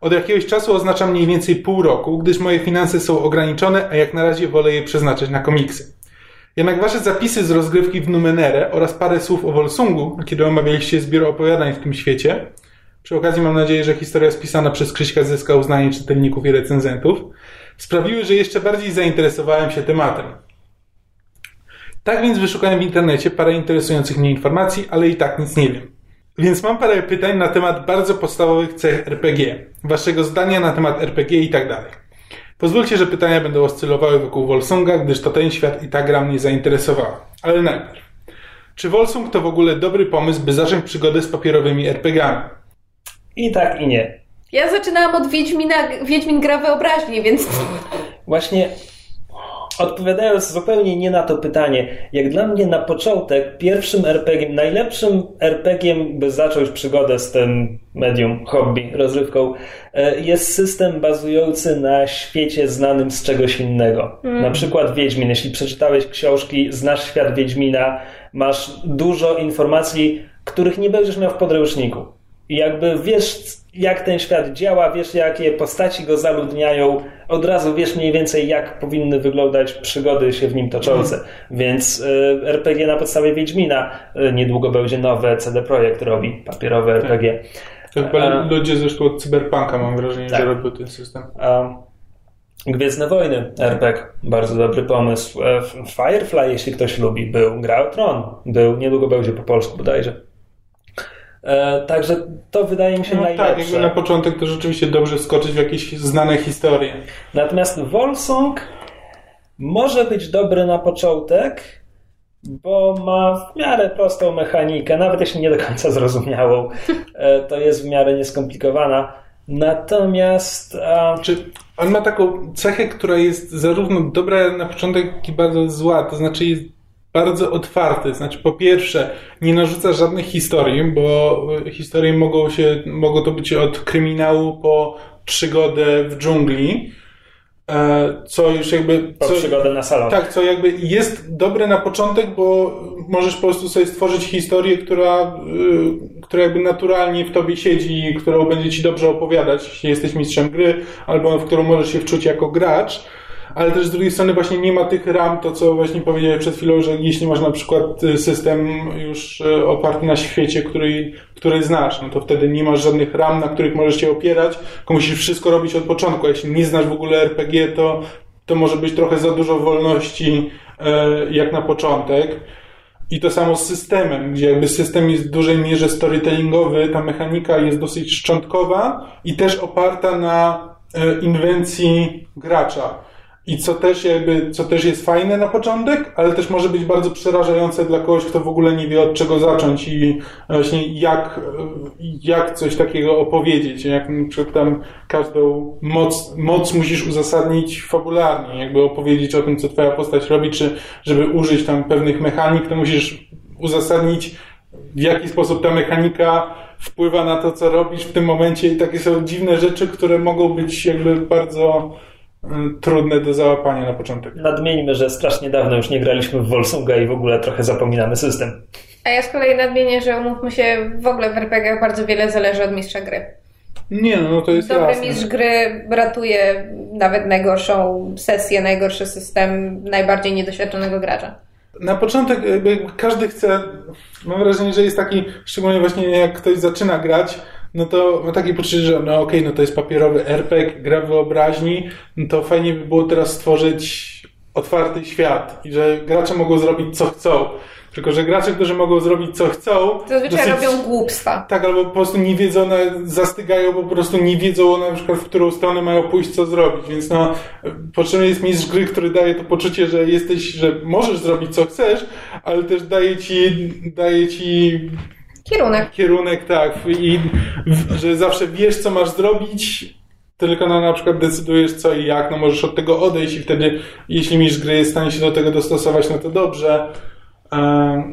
Od jakiegoś czasu oznacza mniej więcej pół roku, gdyż moje finanse są ograniczone, a jak na razie wolę je przeznaczać na komiksy. Jednak wasze zapisy z rozgrywki w Numenere oraz parę słów o Volsungu, kiedy omawialiście zbiór opowiadań w tym świecie, przy okazji mam nadzieję, że historia spisana przez Krzyśka zyska uznanie czytelników i recenzentów, sprawiły, że jeszcze bardziej zainteresowałem się tematem. Tak więc wyszukałem w internecie parę interesujących mnie informacji, ale i tak nic nie wiem. Więc mam parę pytań na temat bardzo podstawowych cech RPG, waszego zdania na temat RPG i tak dalej. Pozwólcie, że pytania będą oscylowały wokół Volsunga, gdyż to ten świat i ta gra mnie zainteresowała. Ale najpierw. Czy Volsung to w ogóle dobry pomysł, by zacząć przygodę z papierowymi RPGami? I tak i nie. Ja zaczynałam od Wiedźmina, Wiedźmin gra wyobraźni, więc Właśnie odpowiadając zupełnie nie na to pytanie, jak dla mnie na początek pierwszym RPG, najlepszym RPG, by zacząć przygodę z tym medium, hobby, rozrywką, e, jest system bazujący na świecie znanym z czegoś innego. Na przykład Wiedźmin. Jeśli przeczytałeś książki, znasz świat Wiedźmina, masz dużo informacji, których nie będziesz miał w podręczniku. I jakby wiesz, jak ten świat działa, wiesz, jakie postaci go zaludniają, od razu wiesz mniej więcej, jak powinny wyglądać przygody się w nim toczące. Więc y, RPG na podstawie Wiedźmina y, niedługo będzie nowe CD Projekt robi, papierowe RPG. Chyba A- ludzie zresztą od Cyberpunka mam wrażenie, Tak. że robią ten system. Gwiezdne Wojny, RPG, bardzo dobry pomysł. E, Firefly, jeśli ktoś lubi, był. Gra o Tron, był. Niedługo będzie po polsku bodajże. E, także to wydaje mi się No tak, najlepsze. jakby na początek to rzeczywiście dobrze skoczyć w jakieś znane historie. Natomiast Volsung może być dobry na początek, bo ma w miarę prostą mechanikę, nawet jeśli nie do końca zrozumiałą, e, to jest w miarę nieskomplikowana. Natomiast a, Czy on ma taką cechę, która jest zarówno dobra na początek, jak i bardzo zła, to znaczy jest bardzo otwarty. Znaczy, po pierwsze, nie narzuca żadnych historii, bo y, historie mogą się, mogą to być od kryminału po przygodę w dżungli, e, co już jakby... po co, przygodę na salon. Tak, co jakby jest dobre na początek, bo możesz po prostu sobie stworzyć historię, która, y, która jakby naturalnie w tobie siedzi i którą będzie ci dobrze opowiadać, jeśli jesteś mistrzem gry, albo w którą możesz się wczuć jako gracz. Ale też z drugiej strony właśnie nie ma tych ram, to co właśnie powiedziałem przed chwilą, że jeśli masz na przykład y, system już y, oparty na świecie, który, który znasz, no to wtedy nie masz żadnych ram, na których możesz się opierać, tylko musisz wszystko robić od początku. Jeśli nie znasz w ogóle RPG, to to może być trochę za dużo wolności e, jak na początek. I to samo z systemem, gdzie jakby system jest w dużej mierze storytellingowy, ta mechanika jest dosyć szczątkowa i też oparta na e, inwencji gracza. I co też jakby, co też jest fajne na początek, ale też może być bardzo przerażające dla kogoś, kto w ogóle nie wie od czego zacząć i właśnie jak, jak coś takiego opowiedzieć. Jak na tam każdą moc, moc musisz uzasadnić fabularnie, jakby opowiedzieć o tym, co twoja postać robi, czy żeby użyć tam pewnych mechanik, to musisz uzasadnić w jaki sposób ta mechanika wpływa na to, co robisz w tym momencie i takie są dziwne rzeczy, które mogą być jakby bardzo trudne do załapania na początek. Nadmieńmy, że strasznie dawno już nie graliśmy w Volsunga i w ogóle trochę zapominamy system. A ja z kolei nadmienię, że umówmy się, w ogóle w RPG bardzo wiele zależy od mistrza gry. Nie no, no to jest Dobry jasne. mistrz gry ratuje nawet najgorszą sesję, najgorszy system najbardziej niedoświadczonego gracza. Na początek jakby każdy chce, mam wrażenie, że jest taki, szczególnie właśnie jak ktoś zaczyna grać, no to ma takie poczucie, że no okej, no to jest papierowy RPG, gra wyobraźni, no to fajnie by było teraz stworzyć otwarty świat i że gracze mogą zrobić co chcą. Tylko, że gracze, którzy mogą zrobić co chcą. Zazwyczaj dosyć- robią głupstwa. Tak, albo po prostu nie wiedzą, zastygają, po prostu nie wiedzą na przykład, w którą stronę mają pójść, co zrobić. Więc no, potrzebny jest mistrz gry, który daje to poczucie, że jesteś, że możesz zrobić co chcesz, ale też daje ci, daje ci Kierunek. kierunek, tak, i w, że zawsze wiesz, co masz zrobić, tylko no, na przykład decydujesz co i jak, no możesz od tego odejść i wtedy, jeśli mistrz gry jest w stanie się do tego dostosować, no to dobrze. E,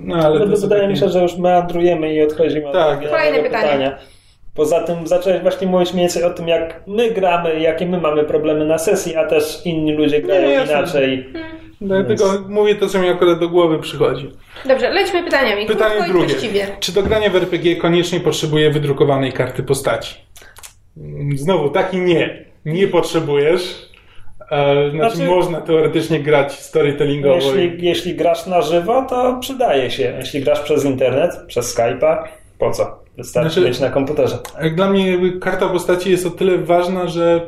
No, ale są wydaje takie- mi się, że już meandrujemy i odchodzimy od Tak. oryginalnego Kolejne pytanie. pytania. Poza tym zacząłeś właśnie mówić mniej więcej o tym, jak my gramy, jakie my mamy problemy na sesji, a też inni ludzie grają Nie, jasne. inaczej. Dlatego mówię to, co mi akurat do głowy przychodzi. Dobrze, lećmy pytaniami. Pytanie Krótko i drugie. Czy do grania w RPG koniecznie potrzebuje wydrukowanej karty postaci? Znowu, taki nie. Nie potrzebujesz. E, znaczy, Znaczy- można teoretycznie grać storytellingowo. i- Jeśli, jeśli grasz na żywo, to przydaje się. Jeśli grasz przez internet, przez Skype'a, po co? Wystarczy Znaczy- mieć na komputerze. Jak dla mnie karta postaci jest o tyle ważna, że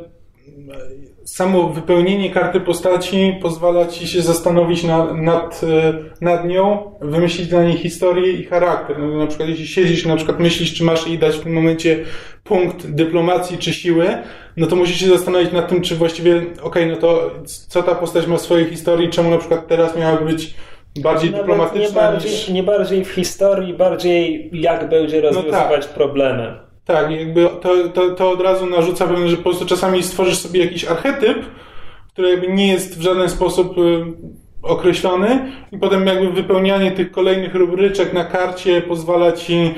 e, samo wypełnienie karty postaci pozwala ci się zastanowić na, nad, e, nad nią, wymyślić dla niej historię i charakter. No, na przykład jeśli siedzisz i na przykład myślisz, czy masz jej dać w tym momencie punkt dyplomacji czy siły, no to musisz się zastanowić nad tym, czy właściwie, okej, no to co ta postać ma w swojej historii, czemu na przykład teraz miałaby być bardziej Nawet dyplomatyczna nie bardziej, niż... nie bardziej w historii, bardziej jak będzie rozwiązywać problemy. Tak, jakby to, to, to od razu narzuca pewne, że po prostu czasami stworzysz sobie jakiś archetyp, który jakby nie jest w żaden sposób y, określony i potem jakby wypełnianie tych kolejnych rubryczek na karcie pozwala ci,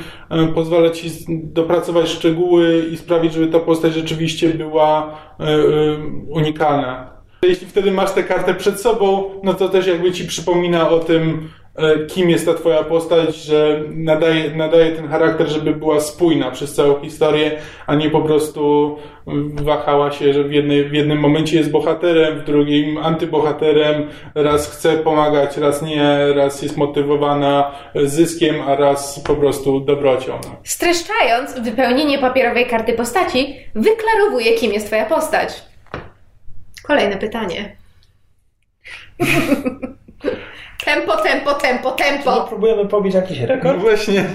y, pozwala ci dopracować szczegóły i sprawić, żeby ta postać rzeczywiście była y, unikalna. Jeśli wtedy masz tę kartę przed sobą, no to też jakby ci przypomina o tym, kim jest ta twoja postać, że nadaje, nadaje ten charakter, żeby była spójna przez całą historię, a nie po prostu wahała się, że w, jednej, w jednym momencie jest bohaterem, w drugim antybohaterem, raz chce pomagać, raz nie, raz jest motywowana zyskiem, a raz po prostu dobrocią. Streszczając, wypełnienie papierowej karty postaci wyklarowuje, kim jest twoja postać. Kolejne pytanie. tempo, tempo, tempo, tempo. próbujemy pobić jakiś No rekord? właśnie.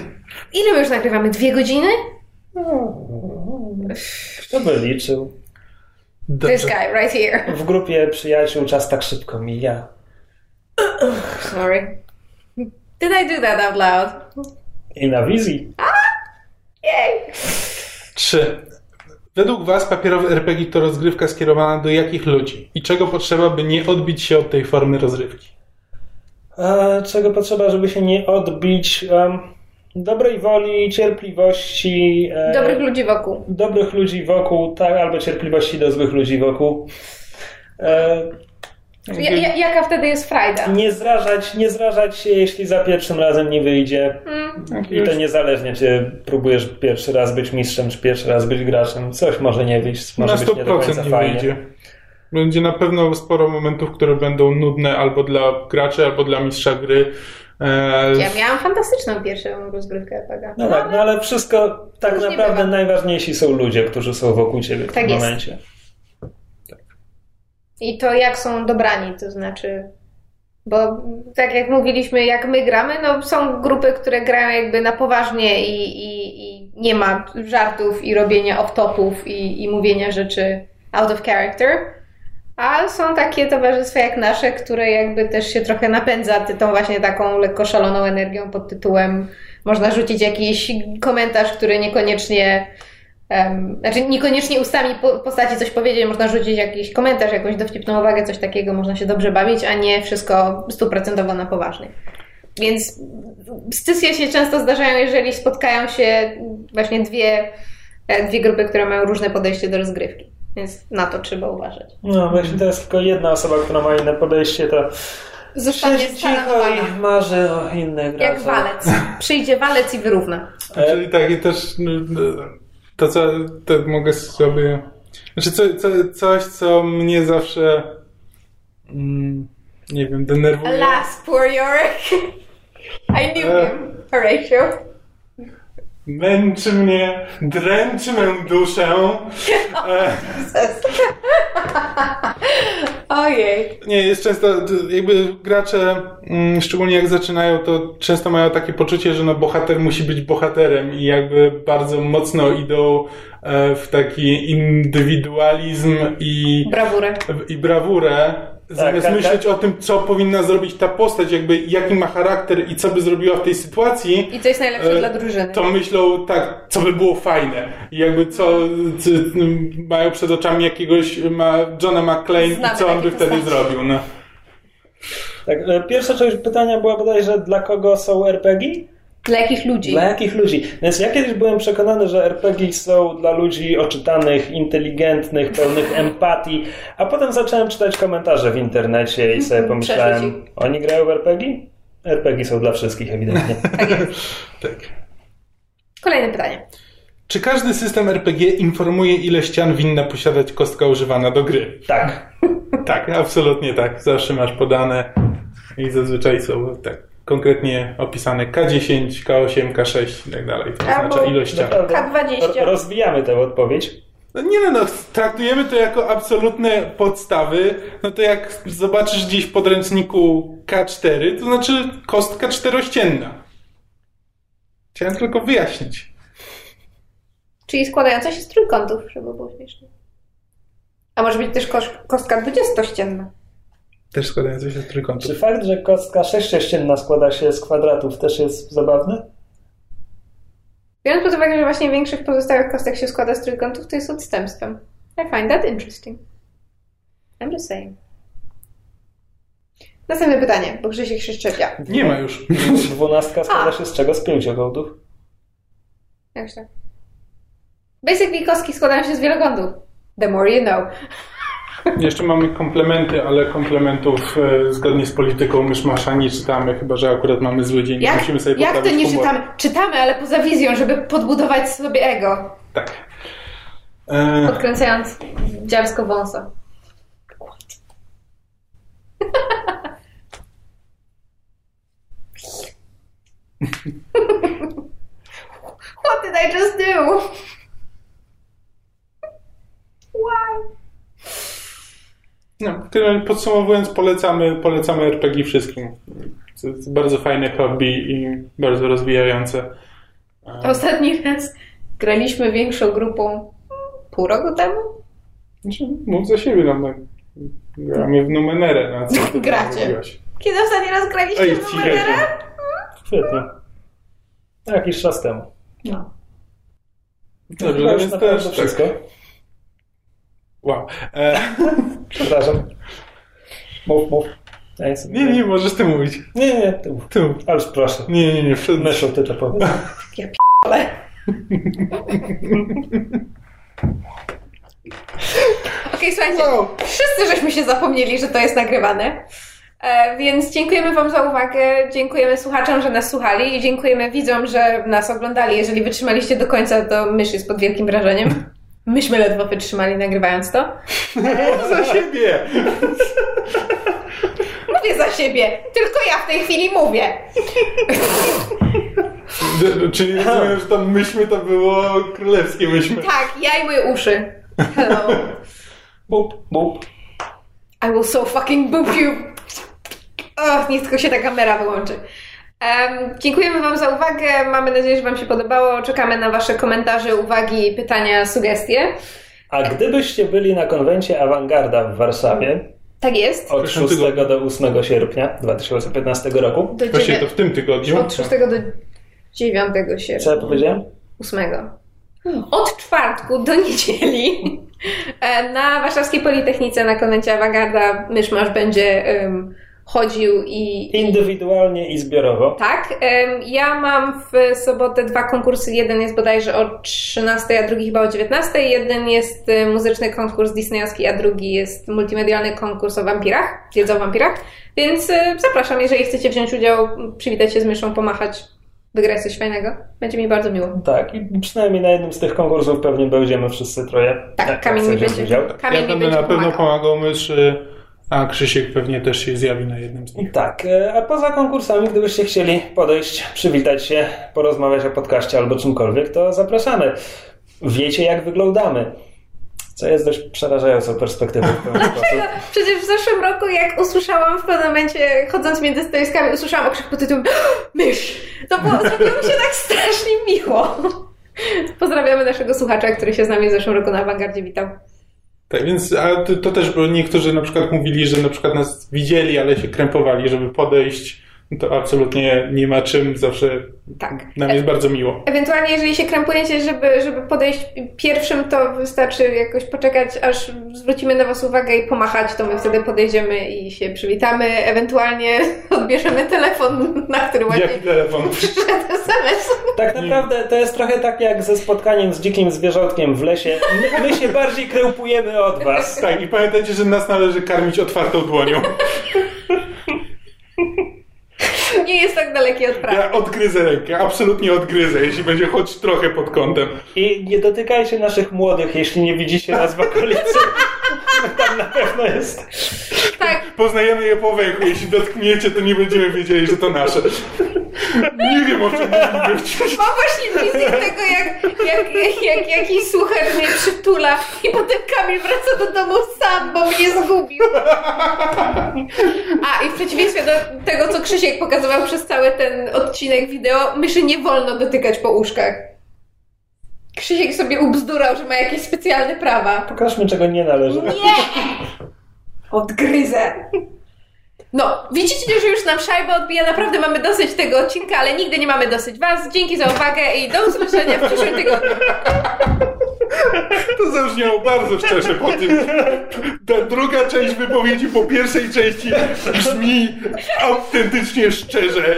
Ile my już nagrywamy? Dwie godziny? Kto by liczył? This guy right here. W grupie przyjaciół czas tak szybko mija. Sorry. Did I do that out loud? I na wizji. Yay! Trzy. Według Was papierowy RPG to rozgrywka skierowana do jakich ludzi? I czego potrzeba, by nie odbić się od tej formy rozrywki? A czego potrzeba, żeby się nie odbić? Em, dobrej woli, cierpliwości. e, Dobrych ludzi wokół. dobrych ludzi wokół, tak, albo cierpliwości do złych ludzi wokół. E, Ja, ja, jaka wtedy jest frajda? nie, zrażać, nie zrażać się, jeśli za pierwszym razem nie wyjdzie. Mm. I to niezależnie, czy próbujesz pierwszy raz być mistrzem, czy pierwszy raz być graczem. Coś może nie wyjść, może Na być nie do końca 100% nie fajnie. wyjdzie. Będzie na pewno sporo momentów, które będą nudne albo dla graczy, albo dla mistrza gry. E, Ja miałam fantastyczną pierwszą rozgrywkę RPG. No tak, no ale wszystko, tak naprawdę najważniejsi są ludzie, którzy są wokół ciebie w Tak tym jest. momencie. I to jak są dobrani, to znaczy. Bo tak jak mówiliśmy, jak my gramy, no są grupy, które grają jakby na poważnie i, i, i nie ma żartów i robienia off-topów i, i mówienia rzeczy out of character. A są takie towarzystwa jak nasze, które jakby też się trochę napędza tą właśnie taką lekko szaloną energią pod tytułem można rzucić jakiś komentarz, który niekoniecznie em, znaczy niekoniecznie ustami po, postaci coś powiedzieć, można rzucić jakiś komentarz, jakąś dowcipną uwagę, coś takiego, można się dobrze bawić, a nie wszystko stuprocentowo na poważnie. Więc scysje się często zdarzają, jeżeli spotkają się właśnie dwie, e, dwie grupy, które mają różne podejście do rozgrywki. Więc na to trzeba uważać. No, bo jeśli to jest tylko jedna osoba, która ma inne podejście, to Zostanie cicho i marzy o innych. Jak walec. Przyjdzie walec i wyrówna. Czyli tak, i też no, to, co to mogę sobie. Znaczy, co, co, coś, co mnie zawsze. Mm, nie wiem, denerwuje. Alas, poor Yorick. I knew E. him, Horatio. Męczy mnie, dręczy mę duszę. E, Ojej. Nie, jest często, jakby gracze, mm, szczególnie jak zaczynają, to często mają takie poczucie, że no bohater musi być bohaterem i jakby bardzo mocno idą e, w taki indywidualizm i, Brawurę. i brawurę, zamiast tak, myśleć o tym, co powinna zrobić ta postać, jakby jaki ma charakter i co by zrobiła w tej sytuacji, I co jest najlepsze E, dla drużyny. to myślą tak, co by było fajne. I jakby co, co mają przed oczami jakiegoś ma Johna McClane Znamy i co on by wtedy postacie. zrobił. No. Tak, e, pierwsza część pytania była bodajże, dla kogo są RPG? Dla jakich ludzi? Dla jakich ludzi? Więc ja kiedyś byłem przekonany, że RPG są dla ludzi oczytanych, inteligentnych, pełnych empatii, a potem zacząłem czytać komentarze w internecie i sobie pomyślałem, oni grają w RPG? RPG są dla wszystkich ewidentnie. Tak jest. Tak. Kolejne pytanie. Czy każdy system RPG informuje, ile ścian winna posiadać kostka używana do gry? Tak. Tak, absolutnie tak. Zawsze masz podane i zazwyczaj są tak konkretnie opisane K10, K8, K6 i tak dalej. To oznacza ilość ścian. Naprawdę. K20. Ro- Rozwijamy tę odpowiedź. No nie no, no, traktujemy to jako absolutne podstawy. No to jak zobaczysz gdzieś w podręczniku K4, to znaczy kostka czterościenna. Chciałem tylko wyjaśnić. Czyli składająca się z trójkątów, żeby było śmiesznie. A może być też kostka dwudziestościenna. Też składające się z trójkątów. Czy fakt, że kostka sześciościenna składa się z kwadratów też jest zabawny? Biorąc pod uwagę, że właśnie większość pozostałych kostek się składa z trójkątów, to jest odstępstwem. I find that interesting. I'm just saying. Następne pytanie, bo Grzesiek się szczepia. Nie ma już. Dwunastka składa się z czego? Z pięciokątów. Jak się? Basically kostki składają się z wielokątów. The more you know. Jeszcze mamy komplementy, ale komplementów e, zgodnie z polityką myszmasza nie czytamy, chyba że akurat mamy zły dzień i Jak, musimy sobie jak to nie humor. czytamy? Czytamy, ale poza wizją, żeby podbudować sobie ego. Tak. E, Podkręcając dziarsko wąsa. What did I just do? Why? No, tyle podsumowując, polecamy, polecamy RPG wszystkim. To jest bardzo fajne hobby i bardzo rozwijające. E, Ostatni raz graliśmy większą grupą pół roku temu? Znaczy, mów za siebie, no, no, gramy w Numenerę. Na co ty Gracie. Kiedy ostatni raz graliście Ej, w ci numerę? Świetnie. Jakiś czas temu. No. Dobrze, no naprawdę też tak. wszystko. Wow. E, Przepraszam. Mów, mów. Ja nie, nie, nie, możesz ty mówić. nie, nie, ty mów. Ty mów. Ależ proszę. Nie, nie, nie. Przed... Myszu, ty to powiedz. Ale... Okej, słuchajcie, Wow. wszyscy żeśmy się zapomnieli, że to jest nagrywane. E, więc dziękujemy Wam za uwagę, dziękujemy słuchaczom, że nas słuchali i dziękujemy widzom, że nas oglądali. Jeżeli wytrzymaliście do końca, to mysz jest pod wielkim wrażeniem. Myśmy ledwo wytrzymali nagrywając to. za siebie! Mówię za siebie, tylko ja w tej chwili mówię. Czyli rozumiem, że tam myśmy to było królewskie myśmy. Tak, ja i moje uszy. Hello. Bup, bup. I will so fucking boop you. Och, niech tylko się ta kamera wyłączy. Em, dziękujemy Wam za uwagę. Mamy nadzieję, że Wam się podobało. Czekamy na Wasze komentarze, uwagi, pytania, sugestie. A gdybyście byli na konwencie Awangarda w Warszawie Tak jest. od Przyszłym 6 tygodniu. do 8 sierpnia 2015 roku, Do Właśnie dziewię- to w tym tygodniu. Od 6 do 9 co ja sierpnia. powiedziałem? 8. Od czwartku do niedzieli e, na Warszawskiej Politechnice na konwencie Awangarda Myszmasz będzie em, chodził i, Indywidualnie i zbiorowo. Tak, ja mam w sobotę dwa konkursy. Jeden jest bodajże o 13, a drugi chyba o 19. Jeden jest e, muzyczny konkurs disneyowski, a drugi jest multimedialny konkurs o wampirach, wiedza o wampirach. Więc e, zapraszam, jeżeli chcecie wziąć udział, przywitać się z myszą, pomachać, wygrać coś fajnego. Będzie mi bardzo miło. Tak, i przynajmniej na jednym z tych konkursów pewnie będziemy wszyscy troje. Tak, Jak Kamień wziąć będzie. udział. Kamień ja mi będzie na pewno pomagał. pomagał myszy A Krzysiek pewnie też się zjawi na jednym z nich. Tak, e, a poza konkursami, gdybyście chcieli podejść, przywitać się, porozmawiać o podcaście albo czymkolwiek, to zapraszamy. Wiecie, jak wyglądamy. Co jest dość przerażającą perspektywą sposób. Przecież w zeszłym roku, jak usłyszałam w pewnym momencie, chodząc między stoiskami, usłyszałam okrzyk pod tytułem mysz! To było, zrobiło mi się tak strasznie miło. Pozdrawiamy naszego słuchacza, który się z nami w zeszłym roku na awangardzie witał. Tak, więc a to, to też, bo niektórzy na przykład mówili, że na przykład nas widzieli, ale się krępowali, żeby podejść. To absolutnie nie ma czym, zawsze Tak. nam jest bardzo miło. Ewentualnie, jeżeli się krępujecie, żeby, żeby podejść pierwszym, to wystarczy jakoś poczekać, aż zwrócimy na Was uwagę i pomachać, to my wtedy podejdziemy i się przywitamy. Ewentualnie odbierzemy telefon, na który ładnie Jaki telefon? przyszedł SMS. Tak naprawdę to jest trochę tak jak ze spotkaniem z dzikim zwierzątkiem w lesie. My, my się bardziej krępujemy od was. Tak, i pamiętajcie, że nas należy karmić otwartą dłonią. Nie jest tak dalekie od prawa. Ja odgryzę rękę, absolutnie odgryzę, jeśli będzie choć trochę pod kątem. I nie dotykajcie naszych młodych, jeśli nie widzicie nas w okolicy. Tam na pewno jest. Tak, Poznajemy je po węchu, jeśli dotkniecie, to nie będziemy wiedzieli, że to nasze. Nie wiem, o czym mówić. mam właśnie wizję tego, jak, jak, jak jakiś słuchacz mnie przytula i potem Kamil wraca do domu sam, bo mnie zgubił. A, i w przeciwieństwie do tego, co Krzysiek pokazywał przez cały ten odcinek wideo, myszy nie wolno dotykać po łóżkach. Krzysiek sobie ubzdurał, że ma jakieś specjalne prawa. Pokażmy, czego nie należy. Nie! Odgryzę. No, widzicie, że już nam szajba odbija. Naprawdę mamy dosyć tego odcinka, ale nigdy nie mamy dosyć Was. Dzięki za uwagę i do usłyszenia w przyszłym tygodniu. To zabrzmiało bardzo szczerze po tym. Ta druga część wypowiedzi po pierwszej części brzmi autentycznie szczerze.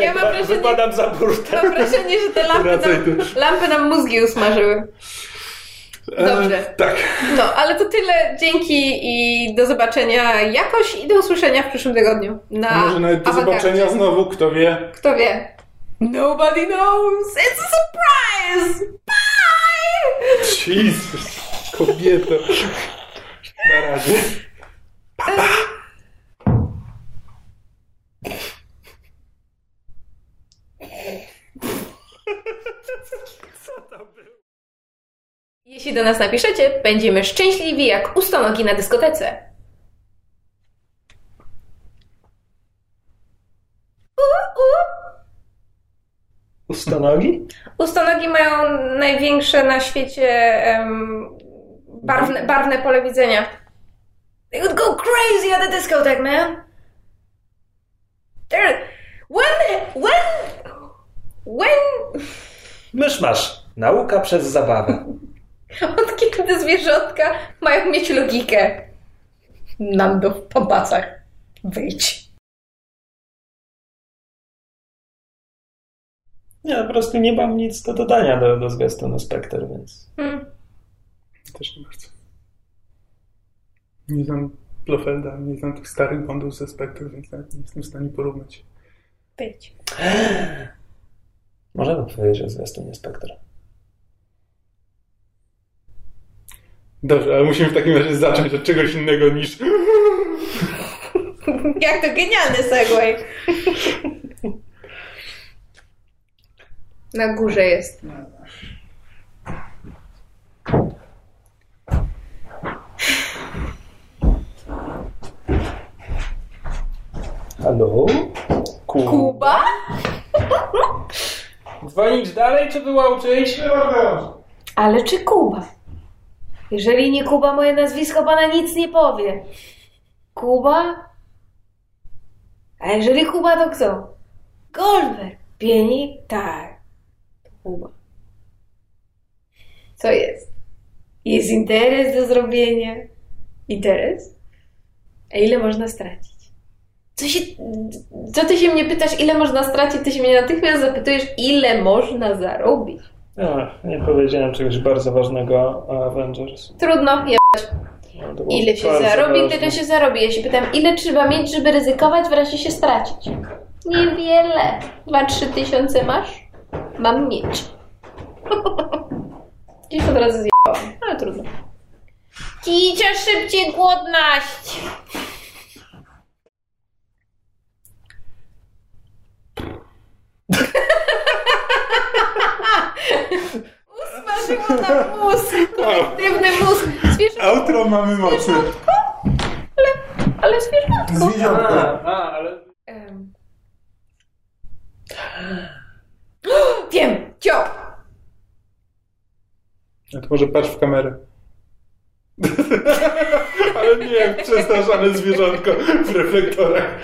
Ja mam wrażenie, Wypadam za burtę. mam wrażenie że te lampy nam, lampy nam mózgi usmażyły. Dobrze. E, tak. No, ale to tyle. Dzięki i do zobaczenia jakoś i do usłyszenia w przyszłym tygodniu. Na może nawet do awangardzie. zobaczenia znowu, kto wie. Kto wie? Nobody knows. It's a surprise. Bye! Jezus, kobieto. Na razie. Jeśli do nas napiszecie, będziemy szczęśliwi jak ustonogi na dyskotece. U, u. Ustonogi? Ustonogi mają największe na świecie em, barwne, barwne pole widzenia. They would go crazy at the discotheque, man. They're... When... When... When... Mysz masz. Nauka przez zabawę. Od kiedy zwierzątka mają mieć logikę? Nando w pobacach. Wyjdź. Nie, po prostu nie mam nic do dodania do, do zwiastunu Spectre, więc... Hmm. Też nie bardzo. Nie znam Blofelda, nie znam tych starych bondów ze Spectre, więc nawet nie jestem w stanie porównać. Wyjdź. Możemy powiedzieć o zwiastunie Spectre. Dobrze, ale musimy w takim razie zacząć od czegoś innego niż... Jak to genialny segway. Na górze jest. Halo? Ku... Kuba? Dzwonić dalej, czy wyłączyć? Ale czy Kuba? Jeżeli nie Kuba, moje nazwisko pana nic nie powie. Kuba? A jeżeli Kuba, to kto? Goldberg. Pienik? Tak. Kuba. Co jest? Jest interes do zrobienia. Interes? A ile można stracić? Co, się, co ty się mnie pytasz, ile można stracić? Ty się mnie natychmiast zapytujesz, ile można zarobić? Nie powiedziałem czegoś bardzo ważnego o Avengers. Trudno, je... No, Ile się zarobi, ważne. tyle się zarobi. Ja się pytam, ile trzeba mieć, żeby ryzykować, w razie się stracić? Niewiele. Dwa, trzy tysiące masz? Mam mieć. Gdzieś od razu zjebałam, ale trudno. Cicia szybciej głodnaść. Usmażyło nam mózg, kolektywny mózg. Zwierzę... Outro mamy mocy. Ale zwierzątko. Zwierzątko. a, ale... Em. Wiem, ciop. A to może patrz w kamerę. Ale nie, przestarzane zwierzątko w reflektorach.